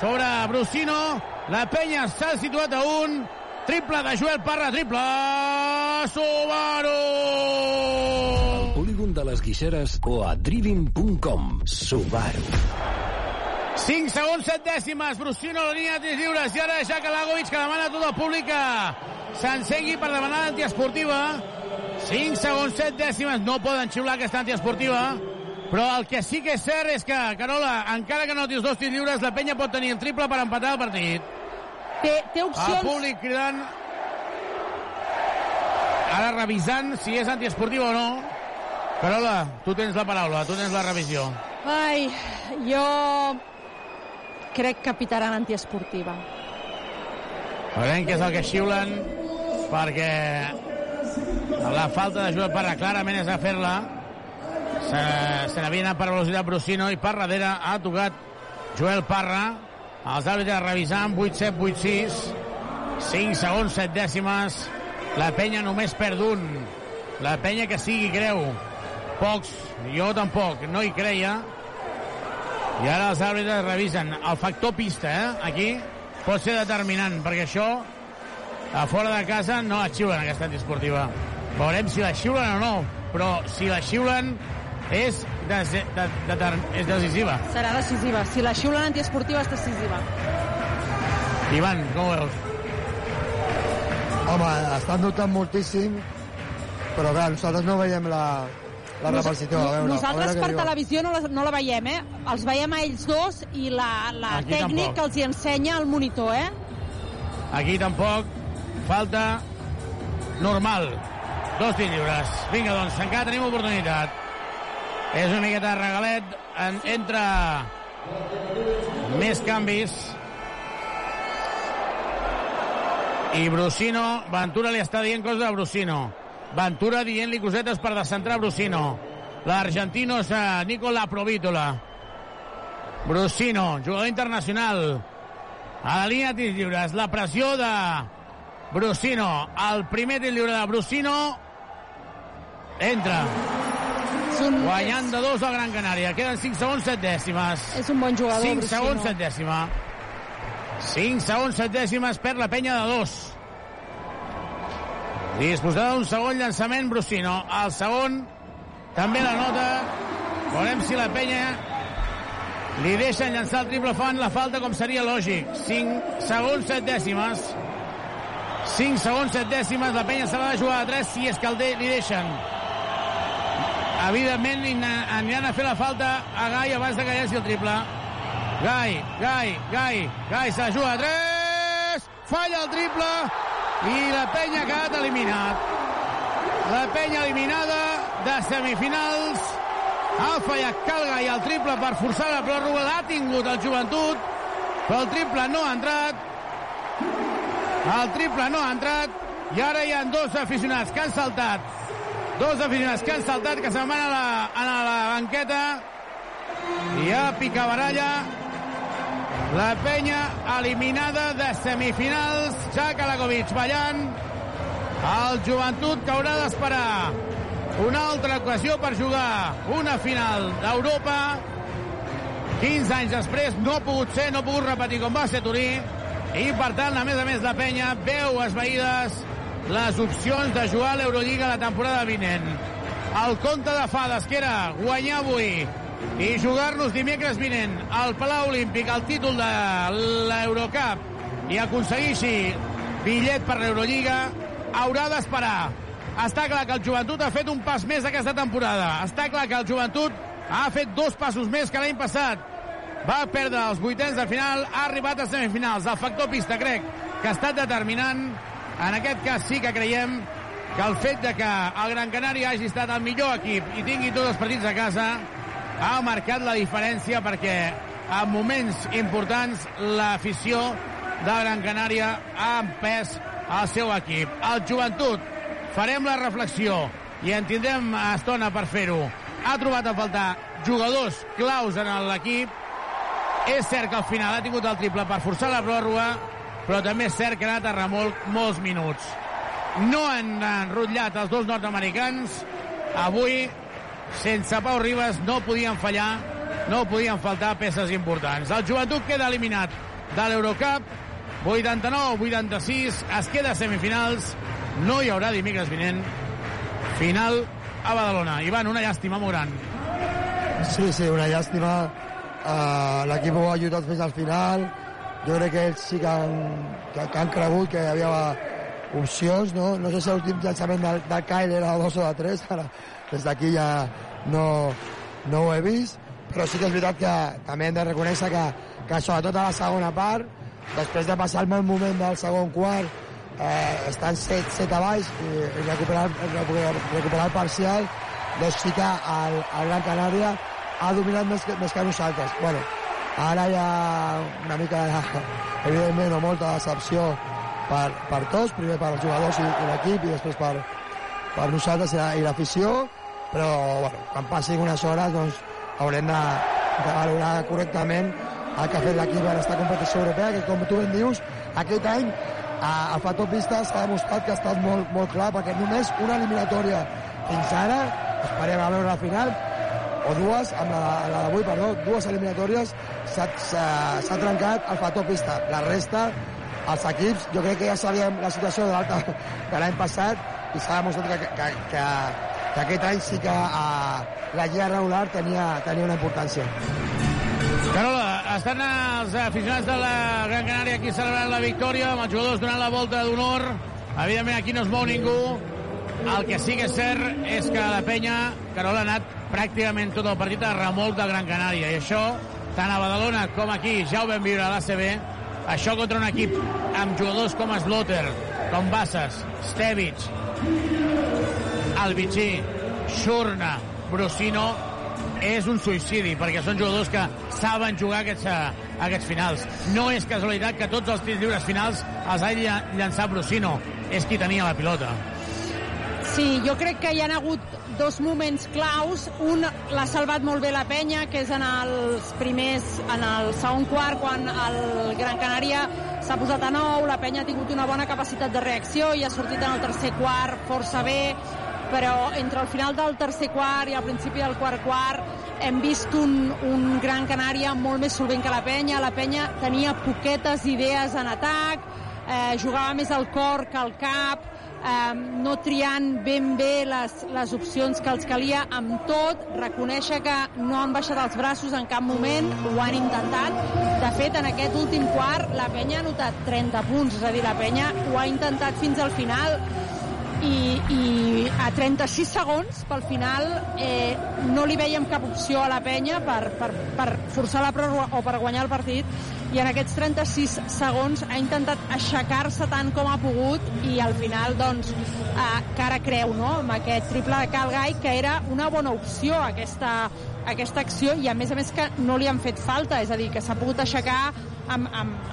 sobre Brusino. La penya s'ha situat a un. Triple de Joel Parra. Triple! Subaru! Polígon de les Guixeres o a driving.com. Subaru. 5 segons, 7 dècimes. Brusino a la línia de lliures. I ara Jaka Lagovic que demana a tot el públic que s'encengui per demanar l'antiesportiva. 5 segons, 7 dècimes. No poden xiular aquesta antiesportiva. Però el que sí que és cert és que, Carola, encara que no tens dos tirs lliures, la penya pot tenir el triple per empatar el partit. Té, té El opcions... públic cridant... Ara revisant si és antiesportiva o no. Carola, tu tens la paraula, tu tens la revisió. Ai, jo crec que pitaran antiesportiva. Veurem què és el que xiulen, perquè la falta de Joel Parra clarament és a fer-la. Se, se n'havia anat per velocitat Brusino i per darrere ha tocat Joel Parra. Els àrbitres revisant 8-7, 8-6. 5 segons, 7 dècimes. La penya només perd un. La penya que sigui creu. Pocs, jo tampoc, no hi creia. I ara els àrbitres revisen. El factor pista, eh, aquí, pot ser determinant, perquè això, a fora de casa, no la xiulen, aquesta antiesportiva. Veurem si la xiulen o no, però si la xiulen és, des, de, de, de, és decisiva. Serà decisiva. Si la xiulen antiesportiva és decisiva. Ivan, com ho veus? Home, estan dubtant moltíssim, però clar, nosaltres no veiem la, la Nos- repetició. A veure, Nosaltres a veure per diuen. televisió no la, no la veiem, eh? Els veiem a ells dos i la, la Aquí tècnic tampoc. que els hi ensenya al monitor, eh? Aquí tampoc. Falta normal. Dos lliures. Vinga, doncs, encara tenim oportunitat. És una miqueta de regalet. En, entra més canvis. I Brusino, Ventura li està dient coses a Brusino. Ventura dient-li cosetes per descentrar Brusino. L'argentino és a Nicola Provítola. Brusino, jugador internacional. A la línia de lliures, la pressió de Brusino. El primer tir lliure de Brusino entra. Guanyant de dos al Gran Canària. Queden 5 segons, 7 dècimes. És un bon jugador, 5 Brusino. segons, 7 dècima. 5 segons, 7 dècimes, perd la penya de dos. Disposada d'un segon llançament, Brusino. El segon també la nota. Veurem si la penya li deixen llançar el triple fan la falta com seria lògic. 5 segons, 7 dècimes. 5 segons, 7 dècimes. La penya se l'ha de jugar a 3 si és que el de, li deixen. Evidentment aniran a fer la falta a Gai abans de que llenci el triple. Gai, Gai, Gai, Gai se la juga a 3. Falla el triple i la penya ha quedat eliminat. La penya eliminada de semifinals. Ha fallat Calgai el triple per forçar la pròrroga. L'ha tingut el joventut, però el triple no ha entrat. El triple no ha entrat. I ara hi ha dos aficionats que han saltat. Dos aficionats que han saltat, que se'n van a la, a la banqueta. Hi ha picabaralla. La penya eliminada de semifinals. Jack Alagovic ballant. El joventut que haurà d'esperar una altra ocasió per jugar una final d'Europa. 15 anys després no ha pogut ser, no ha pogut repetir com va ser Turí. I, per tant, a més a més, la penya veu esvaïdes les opcions de jugar a l'Eurolliga la temporada vinent. El compte de fades, que era guanyar avui i jugar-nos dimecres vinent al Palau Olímpic el títol de l'Eurocup i aconseguir així bitllet per l'Eurolliga, haurà d'esperar. Està clar que el joventut ha fet un pas més aquesta temporada. Està clar que el joventut ha fet dos passos més que l'any passat. Va perdre els vuitens de final, ha arribat a semifinals. El factor pista, crec, que ha estat determinant. En aquest cas sí que creiem que el fet de que el Gran Canària hagi estat el millor equip i tingui tots els partits a casa ha marcat la diferència perquè en moments importants l'afició de Gran Canària ha empès el seu equip. El joventut, farem la reflexió i en tindrem estona per fer-ho. Ha trobat a faltar jugadors claus en l'equip. És cert que al final ha tingut el triple per forçar la pròrroga, però també és cert que ha anat a remolc molts minuts. No han enrotllat els dos nord-americans. Avui, sense Pau Ribas, no podien fallar, no podien faltar peces importants. El joventut queda eliminat de l'Eurocup, 89-86, es queda a semifinals, no hi haurà dimecres vinent, final a Badalona. Ivan, una llàstima molt gran. Sí, sí, una llàstima. Uh, L'equip ho ha lluitat fins al final. Jo crec que ells sí que han, que, que han cregut que hi havia opcions, no? No sé si l'últim llançament del, del Kyle era de dos o de tres, ara des d'aquí ja no, no ho he vist, però sí que és veritat que també hem de reconèixer que, que sobretot a la segona part després de passar el mal moment del segon quart, eh, estan 7, 7 a baix i, i recuperar, recuperar, recuperar el parcial, doncs sí que el, el Gran Canària ha dominat més que, més que nosaltres. Bueno, ara hi ha una mica, de, evidentment, o molta decepció per, per tots, primer per els jugadors i, i l'equip i després per, per nosaltres i la- i l'afició, però bueno, quan passin unes hores doncs, haurem de, de valorar correctament el que ha fet l'equip en aquesta competició europea, que com tu ben dius, aquest any a, el factor pista s'ha demostrat que ha estat molt, molt clar, perquè només una eliminatòria fins ara, esperem a veure la final, o dues, amb la, la d'avui, perdó, dues eliminatòries, s'ha trencat el factor pista. La resta, els equips, jo crec que ja sabíem la situació de l'alta de l'any passat i s'ha demostrat que, que, que, que aquest any sí que a, la lliga regular tenia, tenia una importància. Carola, estan els aficionats de la Gran Canària aquí celebrant la victòria, amb els jugadors donant la volta d'honor. Evidentment, aquí no es mou ningú. El que sí que és cert és que la penya, Carola, ha anat pràcticament tot el partit a remolc del Gran Canària. I això, tant a Badalona com aquí, ja ho vam viure a l'ACB, això contra un equip amb jugadors com Slotter, com Bassas, Stevic, Albici, Xurna, Brusino, és un suïcidi, perquè són jugadors que saben jugar aquests, eh, aquests finals. No és casualitat que tots els tirs lliures finals els hagi lla- llançat Brusino. És qui tenia la pilota. Sí, jo crec que hi ha hagut dos moments claus. Un l'ha salvat molt bé la penya, que és en els primers, en el segon quart, quan el Gran Canària s'ha posat a nou, la penya ha tingut una bona capacitat de reacció i ha sortit en el tercer quart força bé, però entre el final del tercer quart i el principi del quart quart hem vist un, un Gran Canària molt més solvent que la penya. La penya tenia poquetes idees en atac, eh, jugava més al cor que al cap, eh, no triant ben bé les, les opcions que els calia amb tot, reconèixer que no han baixat els braços en cap moment, ho han intentat. De fet, en aquest últim quart, la penya ha notat 30 punts, és a dir, la penya ho ha intentat fins al final i, i a 36 segons pel final eh, no li veiem cap opció a la penya per, per, per forçar la pròrroga o per guanyar el partit i en aquests 36 segons ha intentat aixecar-se tant com ha pogut i al final doncs eh, cara creu no? amb aquest triple de Calgai que era una bona opció aquesta, aquesta acció i a més a més que no li han fet falta és a dir, que s'ha pogut aixecar amb, amb,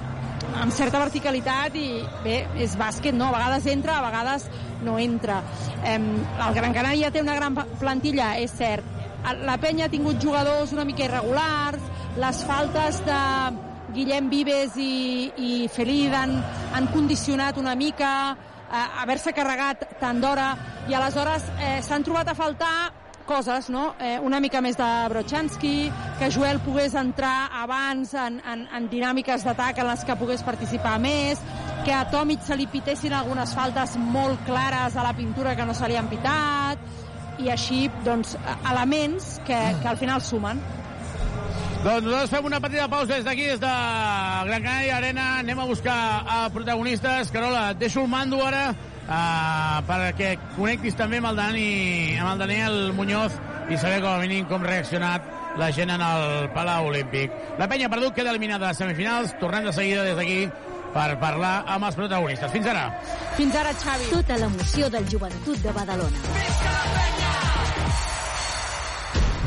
amb certa verticalitat i bé, és bàsquet, no? A vegades entra, a vegades no entra. Eh, el Gran Canària té una gran plantilla, és cert. La penya ha tingut jugadors una mica irregulars, les faltes de Guillem Vives i, i Felid han, han condicionat una mica eh, haver-se carregat tant d'hora i aleshores eh, s'han trobat a faltar coses, no? Eh, una mica més de Brochanski, que Joel pogués entrar abans en, en, en dinàmiques d'atac en les que pogués participar més, que a Tomic se li pitessin algunes faltes molt clares a la pintura que no se li han pitat, i així, doncs, elements que, que al final sumen. Doncs nosaltres fem una petita pausa des d'aquí, des de Gran Canària Arena. Anem a buscar a protagonistes. Carola, et deixo el mando ara uh, perquè connectis també amb el, Dani, amb el Daniel Muñoz i saber com a mínim com ha reaccionat la gent en el Palau Olímpic. La penya perdut, queda eliminada de semifinals. Tornem de seguida des d'aquí per parlar amb els protagonistes. Fins ara. Fins ara, Xavi. Tota l'emoció del joventut de Badalona.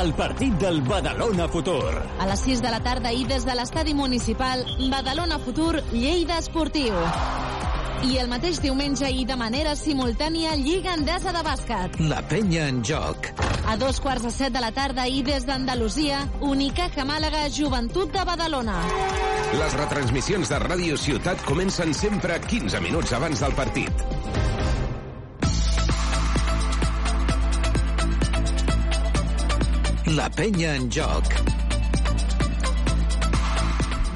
El partit del Badalona Futur. A les 6 de la tarda i des de l'estadi municipal Badalona Futur Lleida Esportiu. I el mateix diumenge i de manera simultània Lliga Endesa de Bàsquet. La penya en joc. A dos quarts de set de la tarda i des d'Andalusia, Unicaja Màlaga, Joventut de Badalona. Les retransmissions de Ràdio Ciutat comencen sempre 15 minuts abans del partit. La penya en joc.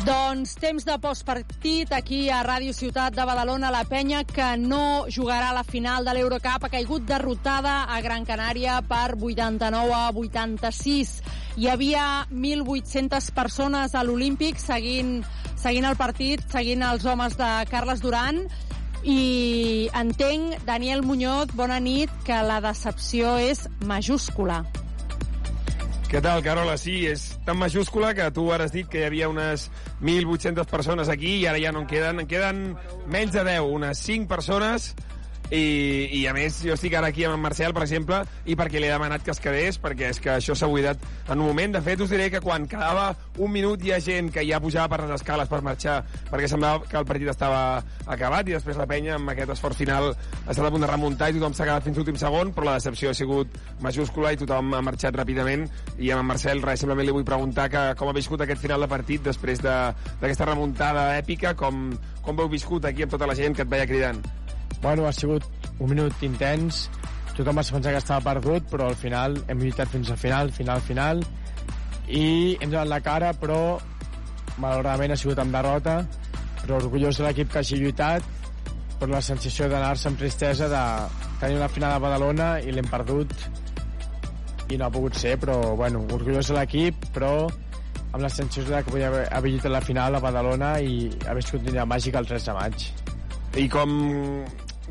Doncs temps de postpartit aquí a Ràdio Ciutat de Badalona. La penya que no jugarà la final de l'Eurocup ha caigut derrotada a Gran Canària per 89 a 86. Hi havia 1.800 persones a l'Olímpic seguint, seguint el partit, seguint els homes de Carles Duran i entenc, Daniel Muñoz, bona nit, que la decepció és majúscula. Què tal, Carola? Sí, és tan majúscula que tu ara has dit que hi havia unes 1.800 persones aquí i ara ja no en queden, en queden menys de 10, unes 5 persones i, i a més jo estic ara aquí amb en Marcel per exemple i perquè li he demanat que es quedés perquè és que això s'ha buidat en un moment. De fet us diré que quan quedava un minut hi ha gent que ja pujava per les escales per marxar perquè semblava que el partit estava acabat i després la penya amb aquest esforç final ha estat a punt de remuntar i tothom s'ha quedat fins l'últim segon però la decepció ha sigut majúscula i tothom ha marxat ràpidament. I amb en Marcel res, simplement li vull preguntar que, com ha viscut aquest final de partit després d'aquesta de, remuntada èpica com, com heu viscut aquí amb tota la gent que et veia cridant Bueno, ha sigut un minut intens, tothom es pensar que estava perdut, però al final hem lluitat fins al final, final, final, i hem donat la cara, però malauradament ha sigut amb derrota, però orgullós de l'equip que hagi lluitat, però la sensació d'anar-se amb tristesa de tenir una final a Badalona i l'hem perdut. I no ha pogut ser, però bueno, orgullós de l'equip, però amb la sensació de que podia haver, haver lluitat la final a Badalona i haver sigut un dia màgic el 3 de maig. I com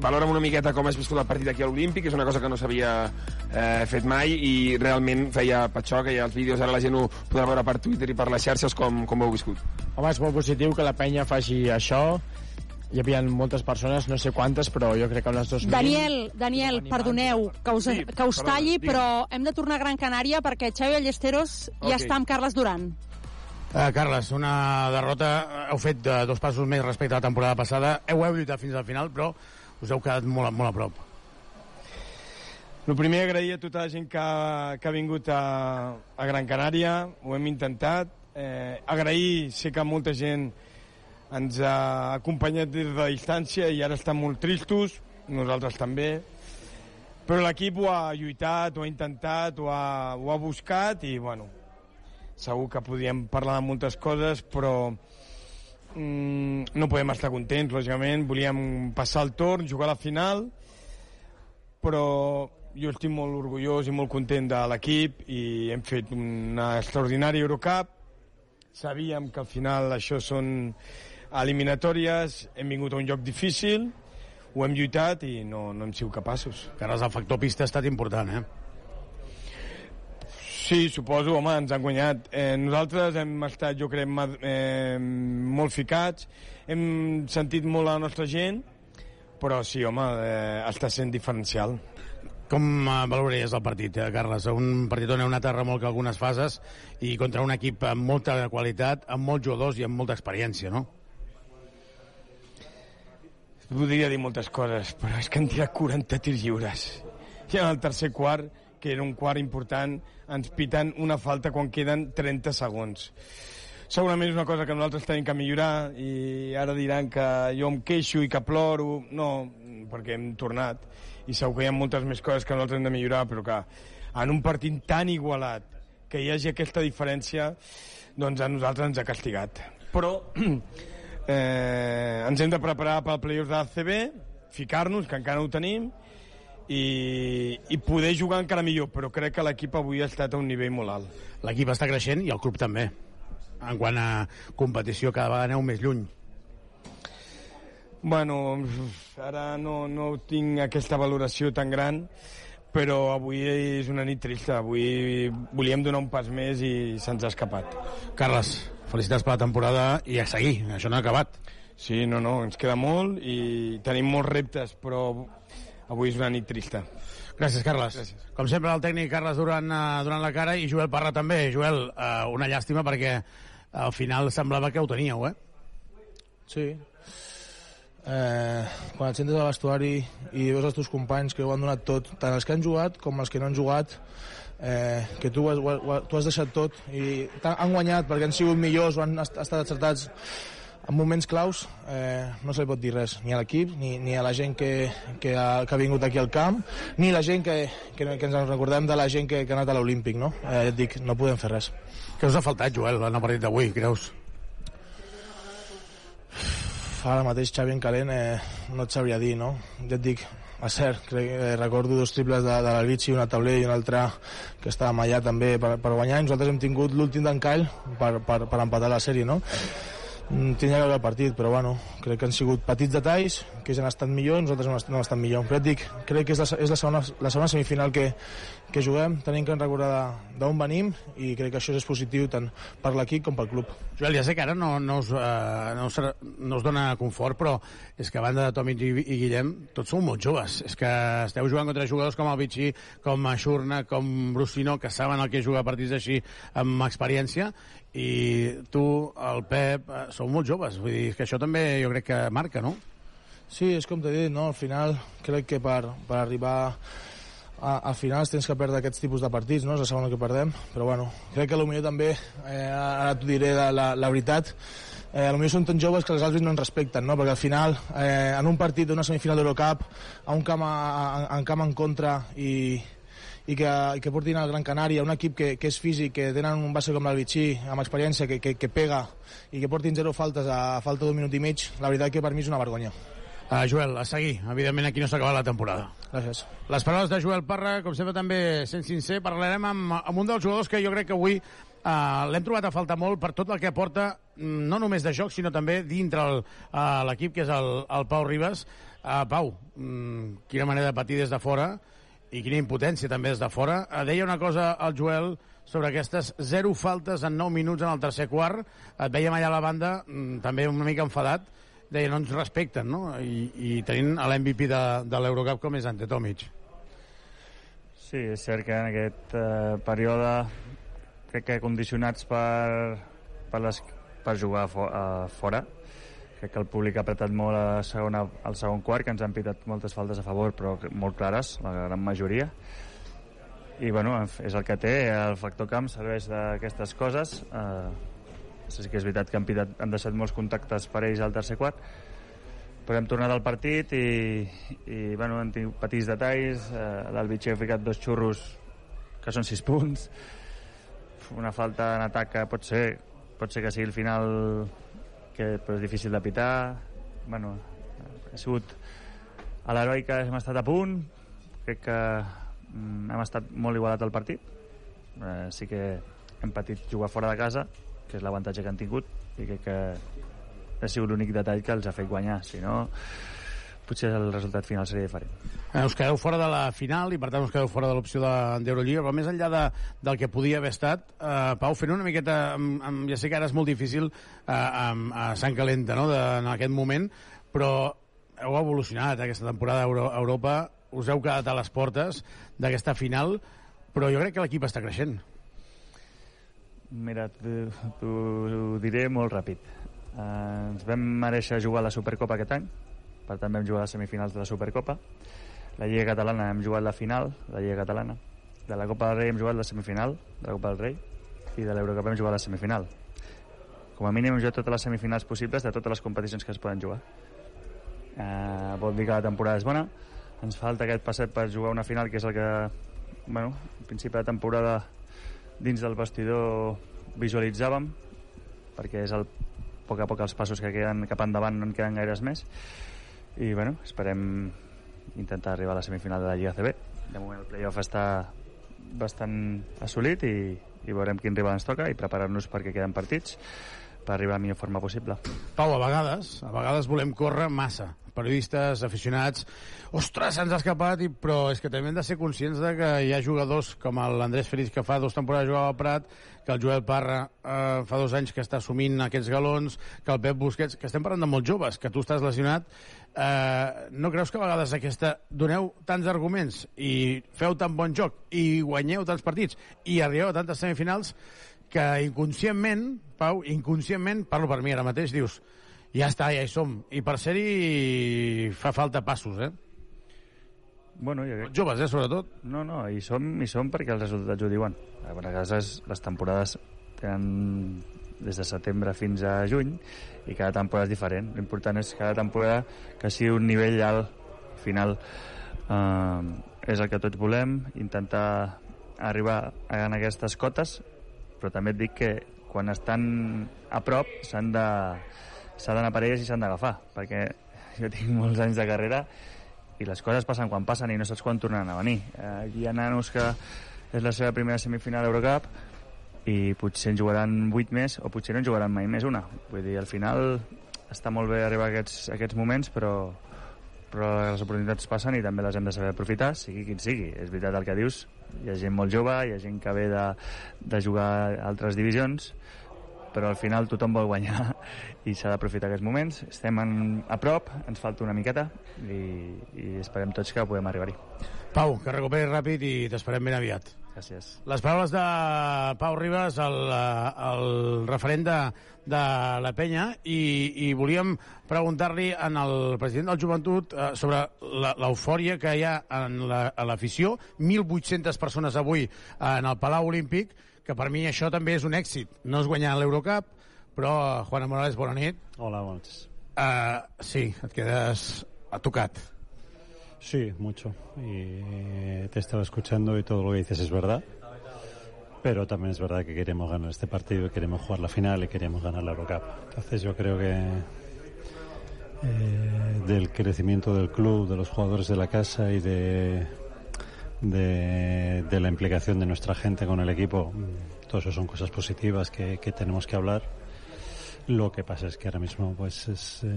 valora'm una miqueta com has viscut el partit aquí a l'Olímpic, és una cosa que no s'havia eh, fet mai i realment feia patxoca i els vídeos ara la gent ho podrà veure per Twitter i per les xarxes com, com ho heu viscut. Home, és molt positiu que la penya faci això hi havia moltes persones, no sé quantes, però jo crec que unes 2.000... Daniel, Daniel, perdoneu que us, sí, que us talli, perdó, però hem de tornar a Gran Canària perquè Xavi Allesteros okay. ja està amb Carles Duran. Uh, Carles, una derrota, heu fet uh, dos passos més respecte a la temporada passada, heu, heu lluitat fins al final, però us heu quedat molt, molt a prop. El primer, agrair a tota la gent que, que ha vingut a, a Gran Canària, ho hem intentat. Eh, agrair, sé que molta gent ens ha acompanyat des de distància i ara estan molt tristos, nosaltres també, però l'equip ho ha lluitat, ho ha intentat, ho ha, ho ha buscat i, bueno, segur que podríem parlar de moltes coses, però mm, no podem estar contents, lògicament. Volíem passar el torn, jugar a la final, però jo estic molt orgullós i molt content de l'equip i hem fet una extraordinària Eurocup. Sabíem que al final això són eliminatòries, hem vingut a un lloc difícil, ho hem lluitat i no, no hem sigut capaços. Carles, el factor pista ha estat important, eh? Sí, suposo, home, ens han guanyat. Eh, nosaltres hem estat, jo crec, eh, molt ficats, hem sentit molt la nostra gent, però sí, home, eh, està sent diferencial. Com eh, valoraries el partit, eh, Carles? Un partit on heu anat a remolcar algunes fases i contra un equip amb molta qualitat, amb molts jugadors i amb molta experiència, no? Podria dir moltes coses, però és que han tirat 40 tirs lliures. I en el tercer quart que era un quart important, ens piten una falta quan queden 30 segons. Segurament és una cosa que nosaltres tenim que millorar i ara diran que jo em queixo i que ploro. No, perquè hem tornat i segur que hi ha moltes més coses que nosaltres hem de millorar, però que en un partit tan igualat que hi hagi aquesta diferència, doncs a nosaltres ens ha castigat. Però eh, ens hem de preparar pel playoff de l'ACB, ficar-nos, que encara no ho tenim, i, i poder jugar encara millor, però crec que l'equip avui ha estat a un nivell molt alt. L'equip està creixent i el club també. En quant a competició, cada vegada aneu més lluny. Bueno, ara no, no tinc aquesta valoració tan gran, però avui és una nit trista. Avui volíem donar un pas més i se'ns ha escapat. Carles, felicitats per la temporada i a seguir, això no ha acabat. Sí, no, no, ens queda molt i tenim molts reptes, però avui és una nit trista. Gràcies, Carles. Gràcies. Com sempre, el tècnic Carles durant, uh, durant la cara i Joel Parra també. Joel, uh, una llàstima perquè al final semblava que ho teníeu, eh? Sí. Eh, quan et sentes al vestuari i veus els teus companys que ho han donat tot, tant els que han jugat com els que no han jugat, eh, que tu has, tu has deixat tot i han guanyat perquè han sigut millors o han estat acertats en moments claus eh, no se li pot dir res, ni a l'equip, ni, ni a la gent que, que, ha, que ha vingut aquí al camp, ni la gent que, que, que ens recordem de la gent que, que ha anat a l'Olímpic, no? Eh, et dic, no podem fer res. Què us ha faltat, Joel, en el partit d'avui, creus? ara mateix Xavi en calent eh, no et sabria dir, no? Ja et dic, a cert, crec, eh, recordo dos triples de, de l'Albici, una tauler i una altra que estàvem allà també per, per guanyar i nosaltres hem tingut l'últim d'encall per, per, per empatar la sèrie, no? Mm, tenia que veure el partit, però bueno, crec que han sigut petits detalls, que ells han estat millor i nosaltres no, hem- estat millor. Però et dic, crec que és la, és la, segona, la segona semifinal que, que juguem, tenim que recordar d'on venim i crec que això és positiu tant per l'equip com pel club. Joel, ja sé que ara no, no, us, uh, no, us, no us dona confort, però és que a banda de Tomic i, Guillem, tots sou molt joves. És que esteu jugant contra jugadors com el Vichy, com Xurna, com Brusino, que saben el que jugar partits així amb experiència, i tu, el Pep, eh, sou molt joves. Vull dir que això també jo crec que marca, no? Sí, és com t'he dit, no? al final crec que per, per arribar a, a finals tens que perdre aquests tipus de partits, no? és la segona que perdem, però bueno, crec que potser també, eh, ara t'ho diré la, la, la veritat, eh, potser són tan joves que els àrbitres no ens respecten, no? perquè al final, eh, en un partit d'una semifinal d'Eurocup, a un camp, a, a, en camp en contra i, i que, i que portin al Gran Canària un equip que, que és físic, que tenen un base com el Vichy, amb experiència, que, que, que pega i que portin zero faltes a, a falta d'un minut i mig, la veritat que per mi és una vergonya. Uh, Joel, a seguir. Evidentment aquí no s'ha acabat la temporada. Gràcies. Les paraules de Joel Parra, com sempre també sent sincer, parlarem amb, amb un dels jugadors que jo crec que avui uh, l'hem trobat a faltar molt per tot el que aporta, mm, no només de joc, sinó també dintre el, uh, l'equip, que és el, el Pau Ribas. Uh, Pau, mm, quina manera de patir des de fora i quina impotència també des de fora. Uh, deia una cosa al Joel sobre aquestes zero faltes en 9 minuts en el tercer quart. Et veiem allà a la banda, mm, també una mica enfadat, deia no ens respecten, no? I, i tenint l'MVP de, de l'Eurocup com és Ante Tomic. Sí, és cert que en aquest eh, període crec que condicionats per, per, les, per jugar fo, eh, fora crec que el públic ha apretat molt a segona, al segon quart, que ens han pitat moltes faltes a favor, però molt clares, la gran majoria. I, bueno, és el que té, el factor camp serveix d'aquestes coses. Eh, sí que és veritat que han, pitat, han deixat molts contactes per ells al tercer quart, però hem tornat al partit i, i bueno, han tingut petits detalls. Eh, L'Albitxer ha ficat dos xurros que són sis punts. Una falta en atac que pot ser, pot ser que sigui el final que però és difícil de pitar. Bueno, ha sigut a l'heroica hem estat a punt. Crec que mm, hem estat molt igualat al partit. Eh, sí que hem patit jugar fora de casa, que és l'avantatge que han tingut, i crec que ha sigut l'únic detall que els ha fet guanyar. Si no, potser el resultat final seria diferent. Eh, us quedeu fora de la final i per tant us quedeu fora de l'opció de- d'Eurolliga però més enllà de, del que podia haver estat eh, Pau, fent una miqueta amb, amb, ja sé que ara és molt difícil eh, amb, a Sant Calenta no? de, en aquest moment però heu evolucionat aquesta temporada a Euro, Europa us heu quedat a les portes d'aquesta final però jo crec que l'equip està creixent Mira, t'ho diré molt ràpid. Eh, ens vam mereixer jugar a la Supercopa aquest any, per tant vam jugar a les semifinals de la Supercopa. La Lliga Catalana hem jugat la final, la Lliga Catalana. De la Copa del Rei hem jugat la semifinal, de la Copa del Rei, i de l'Eurocup hem jugat la semifinal. Com a mínim hem jugat totes les semifinals possibles de totes les competicions que es poden jugar. Eh, vol dir que la temporada és bona. Ens falta aquest passet per jugar una final, que és el que, bueno, al principi de temporada dins del vestidor visualitzàvem, perquè és el, a poc a poc els passos que queden cap endavant no en queden gaires més, i bueno, esperem intentar arribar a la semifinal de la Lliga CB. De moment el playoff està bastant assolit i, i veurem quin rival ens toca i preparar-nos perquè queden partits per arribar a la millor forma possible. Pau, a vegades, a vegades volem córrer massa. Periodistes, aficionats... Ostres, se'ns ha escapat, i, però és que també hem de ser conscients de que hi ha jugadors com l'Andrés Félix, que fa dues temporades jugava al Prat, que el Joel Parra eh, fa dos anys que està assumint aquests galons, que el Pep Busquets, que estem parlant de molts joves, que tu estàs lesionat, eh, no creus que a vegades aquesta... doneu tants arguments i feu tan bon joc i guanyeu tants partits i arribeu a tantes semifinals que inconscientment, Pau, inconscientment, parlo per mi ara mateix, dius, ja està, ja hi som. I per ser-hi fa falta passos, eh? Bueno, jo crec... Joves, eh, sobretot. No, no, hi som, hi som perquè els resultats ho diuen. A vegades les temporades tenen des de setembre fins a juny i cada temporada és diferent. L'important és cada temporada que sigui un nivell alt. Al final eh, és el que tots volem, intentar arribar a aquestes cotes, però també et dic que quan estan a prop s'han de s'ha d'anar per elles i s'han d'agafar, perquè jo tinc molts anys de carrera i les coses passen quan passen i no saps quan tornaran a venir. Eh, aquí hi ha nanos que és la seva primera semifinal d'Eurocup i potser en jugaran 8 més o potser no en jugaran mai més una. Vull dir, al final està molt bé arribar a aquests, a aquests moments, però, però les oportunitats passen i també les hem de saber aprofitar, sigui quin sigui. És veritat el que dius, hi ha gent molt jove, hi ha gent que ve de, de jugar a altres divisions, però al final tothom vol guanyar i s'ha d'aprofitar aquests moments. Estem en, a prop, ens falta una miqueta i, i esperem tots que podem arribar-hi. Pau, que recuperis ràpid i t'esperem ben aviat. Gràcies. Les paraules de Pau Ribas, el, el referent de, de la penya, i, i volíem preguntar-li el president del Joventut eh, sobre la- l'eufòria que hi ha en la- l'afició. 1.800 persones avui en el Palau Olímpic, que per mi això també és un èxit. No és guanyar l'Eurocup, però, Juana Morales, bona nit. Hola, buenas. Uh, sí, et quedes a tocat. Sí, mucho. Y te estaba escuchando y todo lo que dices es verdad. Pero también es verdad que queremos ganar este partido, queremos jugar la final y queremos ganar la Eurocup. Entonces yo creo que eh, del crecimiento del club, de los jugadores de la casa y de, de, de la implicación de nuestra gente con el equipo, todo eso son cosas positivas que, que tenemos que hablar. Lo que pasa es que ahora mismo pues es... eh,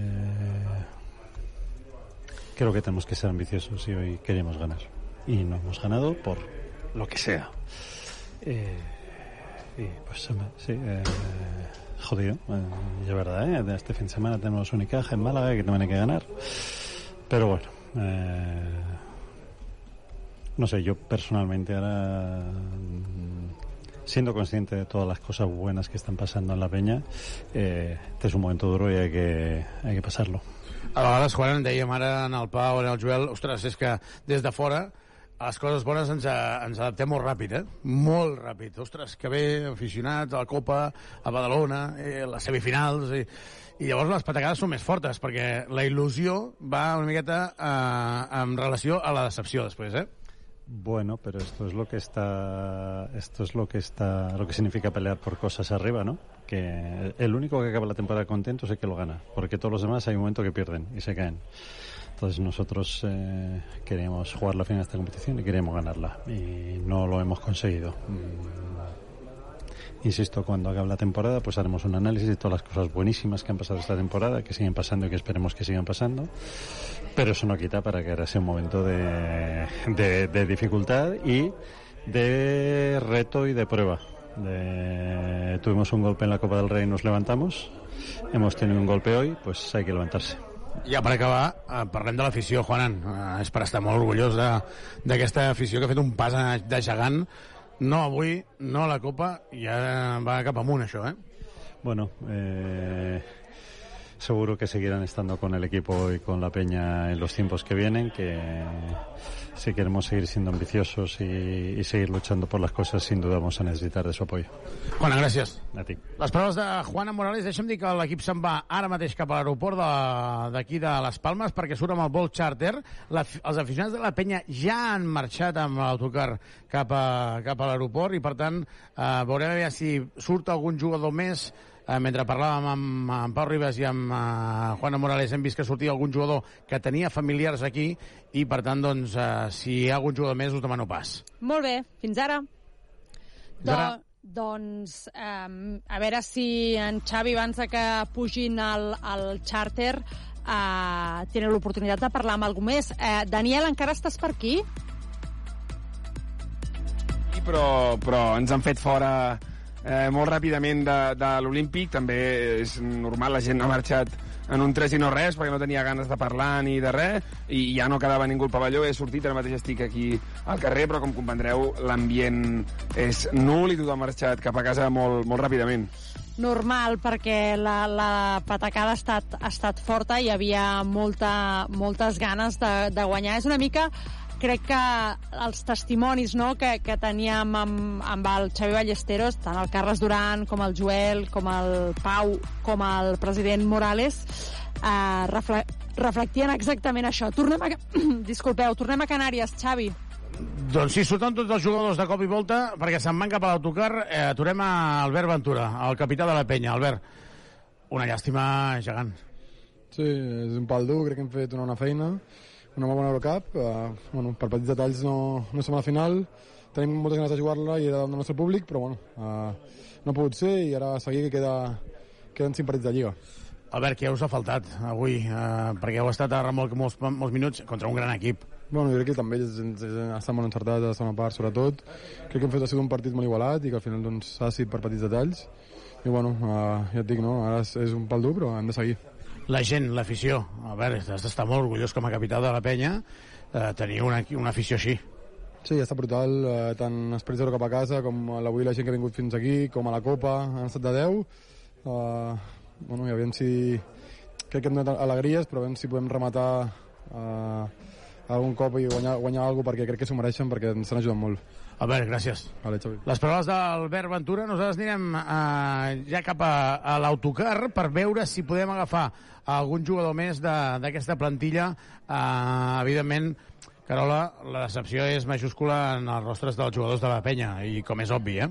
creo que tenemos que ser ambiciosos y hoy queremos ganar. Y no hemos ganado por lo que sea. Eh, y pues sí, eh, jodido. Eh, y es verdad, ¿eh? Este fin de semana tenemos Unicaja en Málaga que también hay que ganar. Pero bueno, eh, no sé, yo personalmente ahora, mm, siendo consciente de todas las cosas buenas que están pasando en la peña, eh, este es un momento duro y hay que, hay que pasarlo. A vegades, quan en dèiem ara en el Pau, en el Joel, ostres, és que des de fora a les coses bones ens, a, ens adaptem molt ràpid, eh? Molt ràpid. Ostres, que bé, aficionats a la Copa, a Badalona, eh, les semifinals... I, i llavors les patacades són més fortes, perquè la il·lusió va una miqueta eh, en relació a la decepció després, eh? Bueno, pero esto es lo que está, esto es lo que está, lo que significa pelear por cosas arriba, ¿no? Que el único que acaba la temporada contento es el que lo gana, porque todos los demás hay un momento que pierden y se caen. Entonces nosotros eh, queremos jugar la final de esta competición y queremos ganarla y no lo hemos conseguido. Mm, Insisto, cuando acabe la temporada, pues haremos un análisis de todas las cosas buenísimas que han pasado esta temporada, que siguen pasando y que esperemos que sigan pasando. Pero eso no quita para que ahora sea un momento de, de- de dificultad y de reto y de prueba. De- tuvimos un golpe en la Copa del Rey y nos levantamos. Hemos tenido un golpe hoy, pues hay que levantarse. Ja per acabar, eh, parlem de l'afició, Juanan. Eh, és per estar molt orgullós de- d'aquesta afició que ha fet un pas de gegant. No avui, no a la Copa, ja va cap amunt, això, eh? Bueno, eh, seguro que seguirán estando con el equipo y con la peña en los tiempos que vienen, que si queremos seguir siendo ambiciosos y, y seguir luchando por las cosas, sin duda vamos a necesitar de su apoyo. Juana, gràcies. A ti. Les paraules de Juana Morales, deixa'm dir que l'equip se'n va ara mateix cap a l'aeroport de- d'aquí de, de Les Palmes perquè surt amb el vol charter. La, els aficionats de la penya ja han marxat amb l'autocar cap a, cap a l'aeroport i, per tant, eh, veurem a veure si surt algun jugador més eh, mentre parlàvem amb, amb Pau Ribas i amb eh, Juana Morales hem vist que sortia algun jugador que tenia familiars aquí i, per tant, doncs, eh, si hi ha algun jugador més us demano pas. Molt bé, fins ara. Fins ara. Do, doncs, um, a veure si en Xavi, abans de que pugin al, al xàrter, uh, tenen l'oportunitat de parlar amb algú més. Uh, Daniel, encara estàs per aquí? Sí, però, però ens han fet fora eh, molt ràpidament de, de l'Olímpic. També és normal, la gent ha marxat en un 3 i no res, perquè no tenia ganes de parlar ni de res, i ja no quedava ningú al pavelló, he sortit, ara mateix estic aquí al carrer, però com comprendreu, l'ambient és nul i tothom ha marxat cap a casa molt, molt ràpidament. Normal, perquè la, la patacada ha estat, ha estat forta i hi havia molta, moltes ganes de, de guanyar. És una mica crec que els testimonis no, que, que teníem amb, amb el Xavi Ballesteros, tant el Carles Duran com el Joel, com el Pau, com el president Morales, eh, refle reflectien exactament això. Tornem a... Disculpeu, tornem a Canàries, Xavi. Doncs sí, surten tots els jugadors de cop i volta perquè se'n van cap a l'autocar. Eh, aturem a Albert Ventura, el capità de la penya. Albert, una llàstima gegant. Sí, és un pal dur, crec que hem fet una bona feina, una molt bona Eurocup. Uh, bueno, per petits detalls no, no som a la final, tenim moltes ganes de jugar-la i era del nostre públic, però bueno, uh, no ha pogut ser i ara seguir que queda, queden cinc partits de Lliga. Albert, què us ha faltat avui? Uh, perquè heu estat a remolc molts, molts minuts contra un gran equip. Bueno, jo crec que també ells estan molt encertats a la segona part, sobretot. Crec que hem fet ha sigut un partit molt igualat i que al final doncs, decidit per petits detalls. I bueno, uh, ja et dic, no? ara és, és un pal dur, però hem de seguir. La gent, l'afició, a veure, has d'estar molt orgullós com a capità de la penya eh, tenir una, una afició així. Sí, està brutal, eh, tant Esperits d'Euro cap a casa, com l'avui la gent que ha vingut fins aquí, com a la Copa, han estat de 10. Uh, bueno, i aviam si... Crec que hem donat alegries, però aviam si podem rematar uh, algun cop i guanyar, guanyar alguna perquè crec que s'ho mereixen perquè ens han ajudat molt. Albert, gràcies. Vale, Xavi. Les paraules d'Albert Ventura, nosaltres anirem eh, ja cap a, a l'autocar per veure si podem agafar algun jugador més d'aquesta plantilla. Eh, evidentment, Carola, la decepció és majúscula en els rostres dels jugadors de la penya, i com és obvi, eh?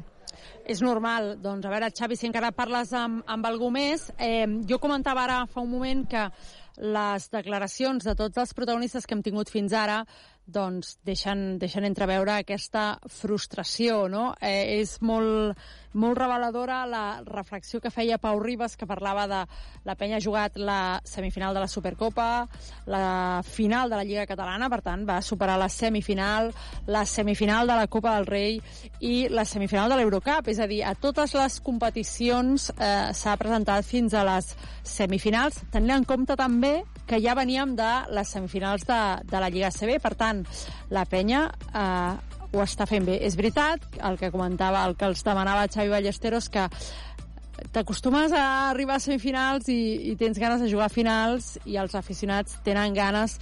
És normal. Doncs a veure, Xavi, si encara parles amb, amb algú més, eh, jo comentava ara fa un moment que les declaracions de tots els protagonistes que hem tingut fins ara doncs deixen, deixen entreveure aquesta frustració, no? Eh, és molt, molt reveladora la reflexió que feia Pau Ribas, que parlava de la penya ha jugat la semifinal de la Supercopa, la final de la Lliga Catalana, per tant, va superar la semifinal, la semifinal de la Copa del Rei i la semifinal de l'Eurocup, és a dir, a totes les competicions eh, s'ha presentat fins a les semifinals, tenint en compte també que ja veníem de les semifinals de, de la Lliga CB, per tant, la penya eh, ho està fent bé. És veritat, el que comentava, el que els demanava Xavi Ballesteros, que t'acostumes a arribar a semifinals i, i tens ganes de jugar a finals i els aficionats tenen ganes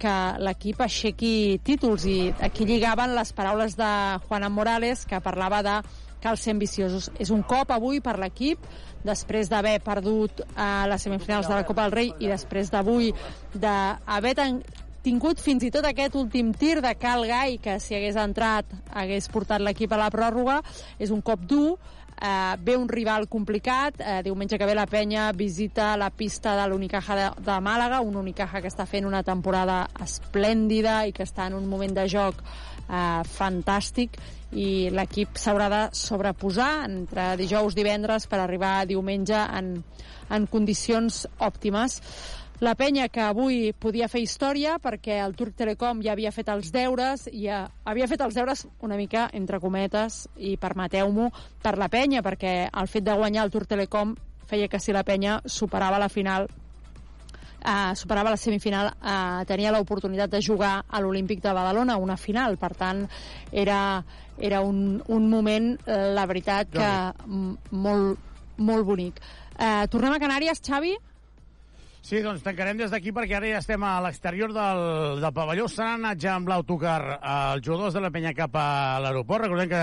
que l'equip aixequi títols i aquí lligaven les paraules de Juan Morales que parlava de cal ser ambiciosos. És un cop avui per l'equip, després d'haver perdut a les semifinals de la Copa del Rei i després d'avui d'haver tingut fins i tot aquest últim tir de Cal Gai, que si hagués entrat hagués portat l'equip a la pròrroga, és un cop dur, eh, ve un rival complicat, eh, diumenge que ve la penya visita la pista de l'Unicaja de, de Màlaga, un Unicaja que està fent una temporada esplèndida i que està en un moment de joc eh, fantàstic i l'equip s'haurà de sobreposar entre dijous i divendres per arribar diumenge en, en condicions òptimes. La penya que avui podia fer història perquè el Turc Telecom ja havia fet els deures i ja havia fet els deures una mica entre cometes i permeteu-m'ho per la penya perquè el fet de guanyar el Turc Telecom feia que si la penya superava la final eh, superava la semifinal eh, tenia l'oportunitat de jugar a l'Olímpic de Badalona, una final. Per tant era, era un, un moment, eh, la veritat que molt, molt bonic. Eh, tornem a Canàries, Xavi? Sí, doncs tancarem des d'aquí perquè ara ja estem a l'exterior del, del pavelló. S'han anat ja amb l'autocar els jugadors de la penya cap a l'aeroport. Recordem que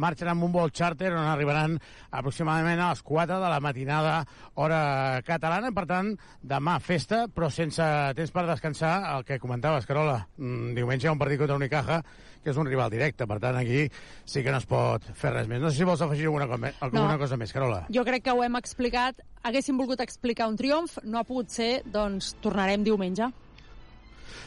marxen amb un vol charter on arribaran aproximadament a les 4 de la matinada hora catalana. Per tant, demà festa, però sense temps per descansar. El que comentaves, Carola, mm, diumenge un partit contra Unicaja que és un rival directe. Per tant, aquí sí que no es pot fer res més. No sé si vols afegir alguna, cosa, alguna no. cosa més, Carola. Jo crec que ho hem explicat. Haguéssim volgut explicar un triomf, no ha pogut ser, doncs tornarem diumenge.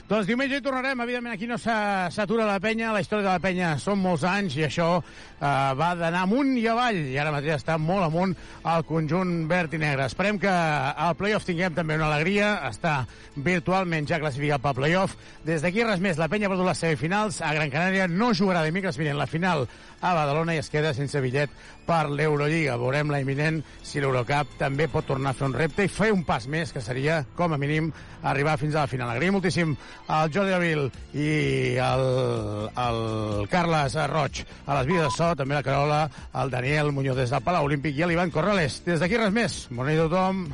Doncs diumenge hi tornarem. Evidentment, aquí no s'atura la penya. La història de la penya són molts anys i això eh, va d'anar amunt i avall. I ara mateix està molt amunt el conjunt verd i negre. Esperem que al playoff tinguem també una alegria. Està virtualment ja classificat pel playoff. Des d'aquí res més. La penya perdut les semifinals. A Gran Canària no jugarà dimecres vinent la final a Badalona i es queda sense bitllet per l'Eurolliga. Veurem la imminent si l'Eurocup també pot tornar a fer un repte i fer un pas més, que seria, com a mínim, arribar fins a la final. Agraïm moltíssim al Jordi Avil i el, el Carles Roig a les vides de so, també la Carola, el Daniel Muñoz des del Palau Olímpic i l'Ivan Corrales. Des d'aquí res més. Bona nit a tothom.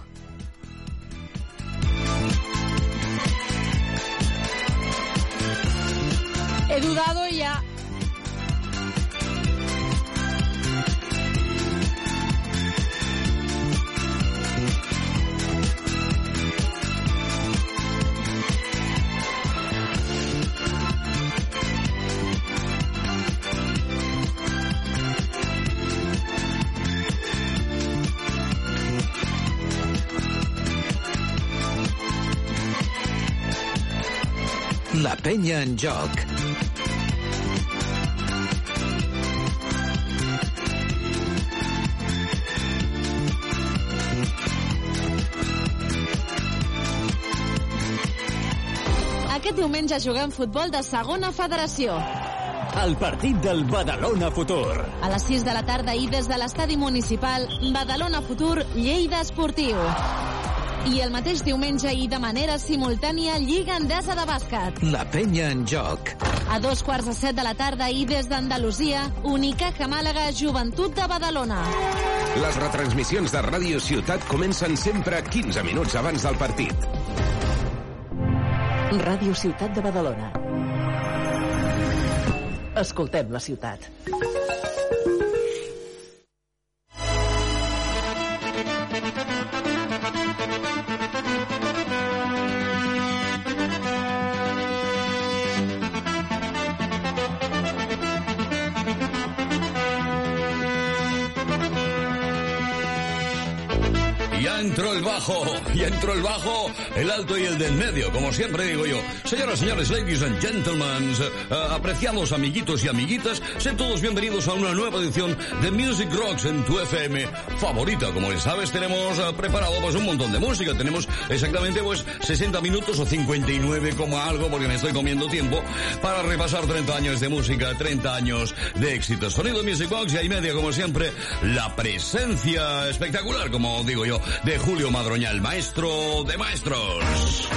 He dudado ya La penya en joc. Aquest diumenge juguem futbol de segona federació. El partit del Badalona Futur. A les 6 de la tarda i des de l'estadi municipal, Badalona Futur, Lleida Esportiu. I el mateix diumenge i de manera simultània, Lliga Endesa de Bàsquet. La penya en joc. A dos quarts de set de la tarda i des d'Andalusia, Unicaja Màlaga, Joventut de Badalona. Les retransmissions de Ràdio Ciutat comencen sempre 15 minuts abans del partit. Ràdio Ciutat de Badalona. Escoltem la ciutat. Entró el bajo, ya entró el bajo, el alto y el del medio, como siempre digo yo. Señoras, señores, ladies and gentlemen, eh, apreciados amiguitos y amiguitas, sean todos bienvenidos a una nueva edición de Music Rocks en tu FM favorita. Como ya sabes, tenemos eh, preparado pues un montón de música. Tenemos exactamente pues 60 minutos o 59 como algo, porque me estoy comiendo tiempo, para repasar 30 años de música, 30 años de éxitos. Sonido Music Box y ahí media, como siempre, la presencia espectacular, como digo yo, Julio Madroñal, maestro de maestros.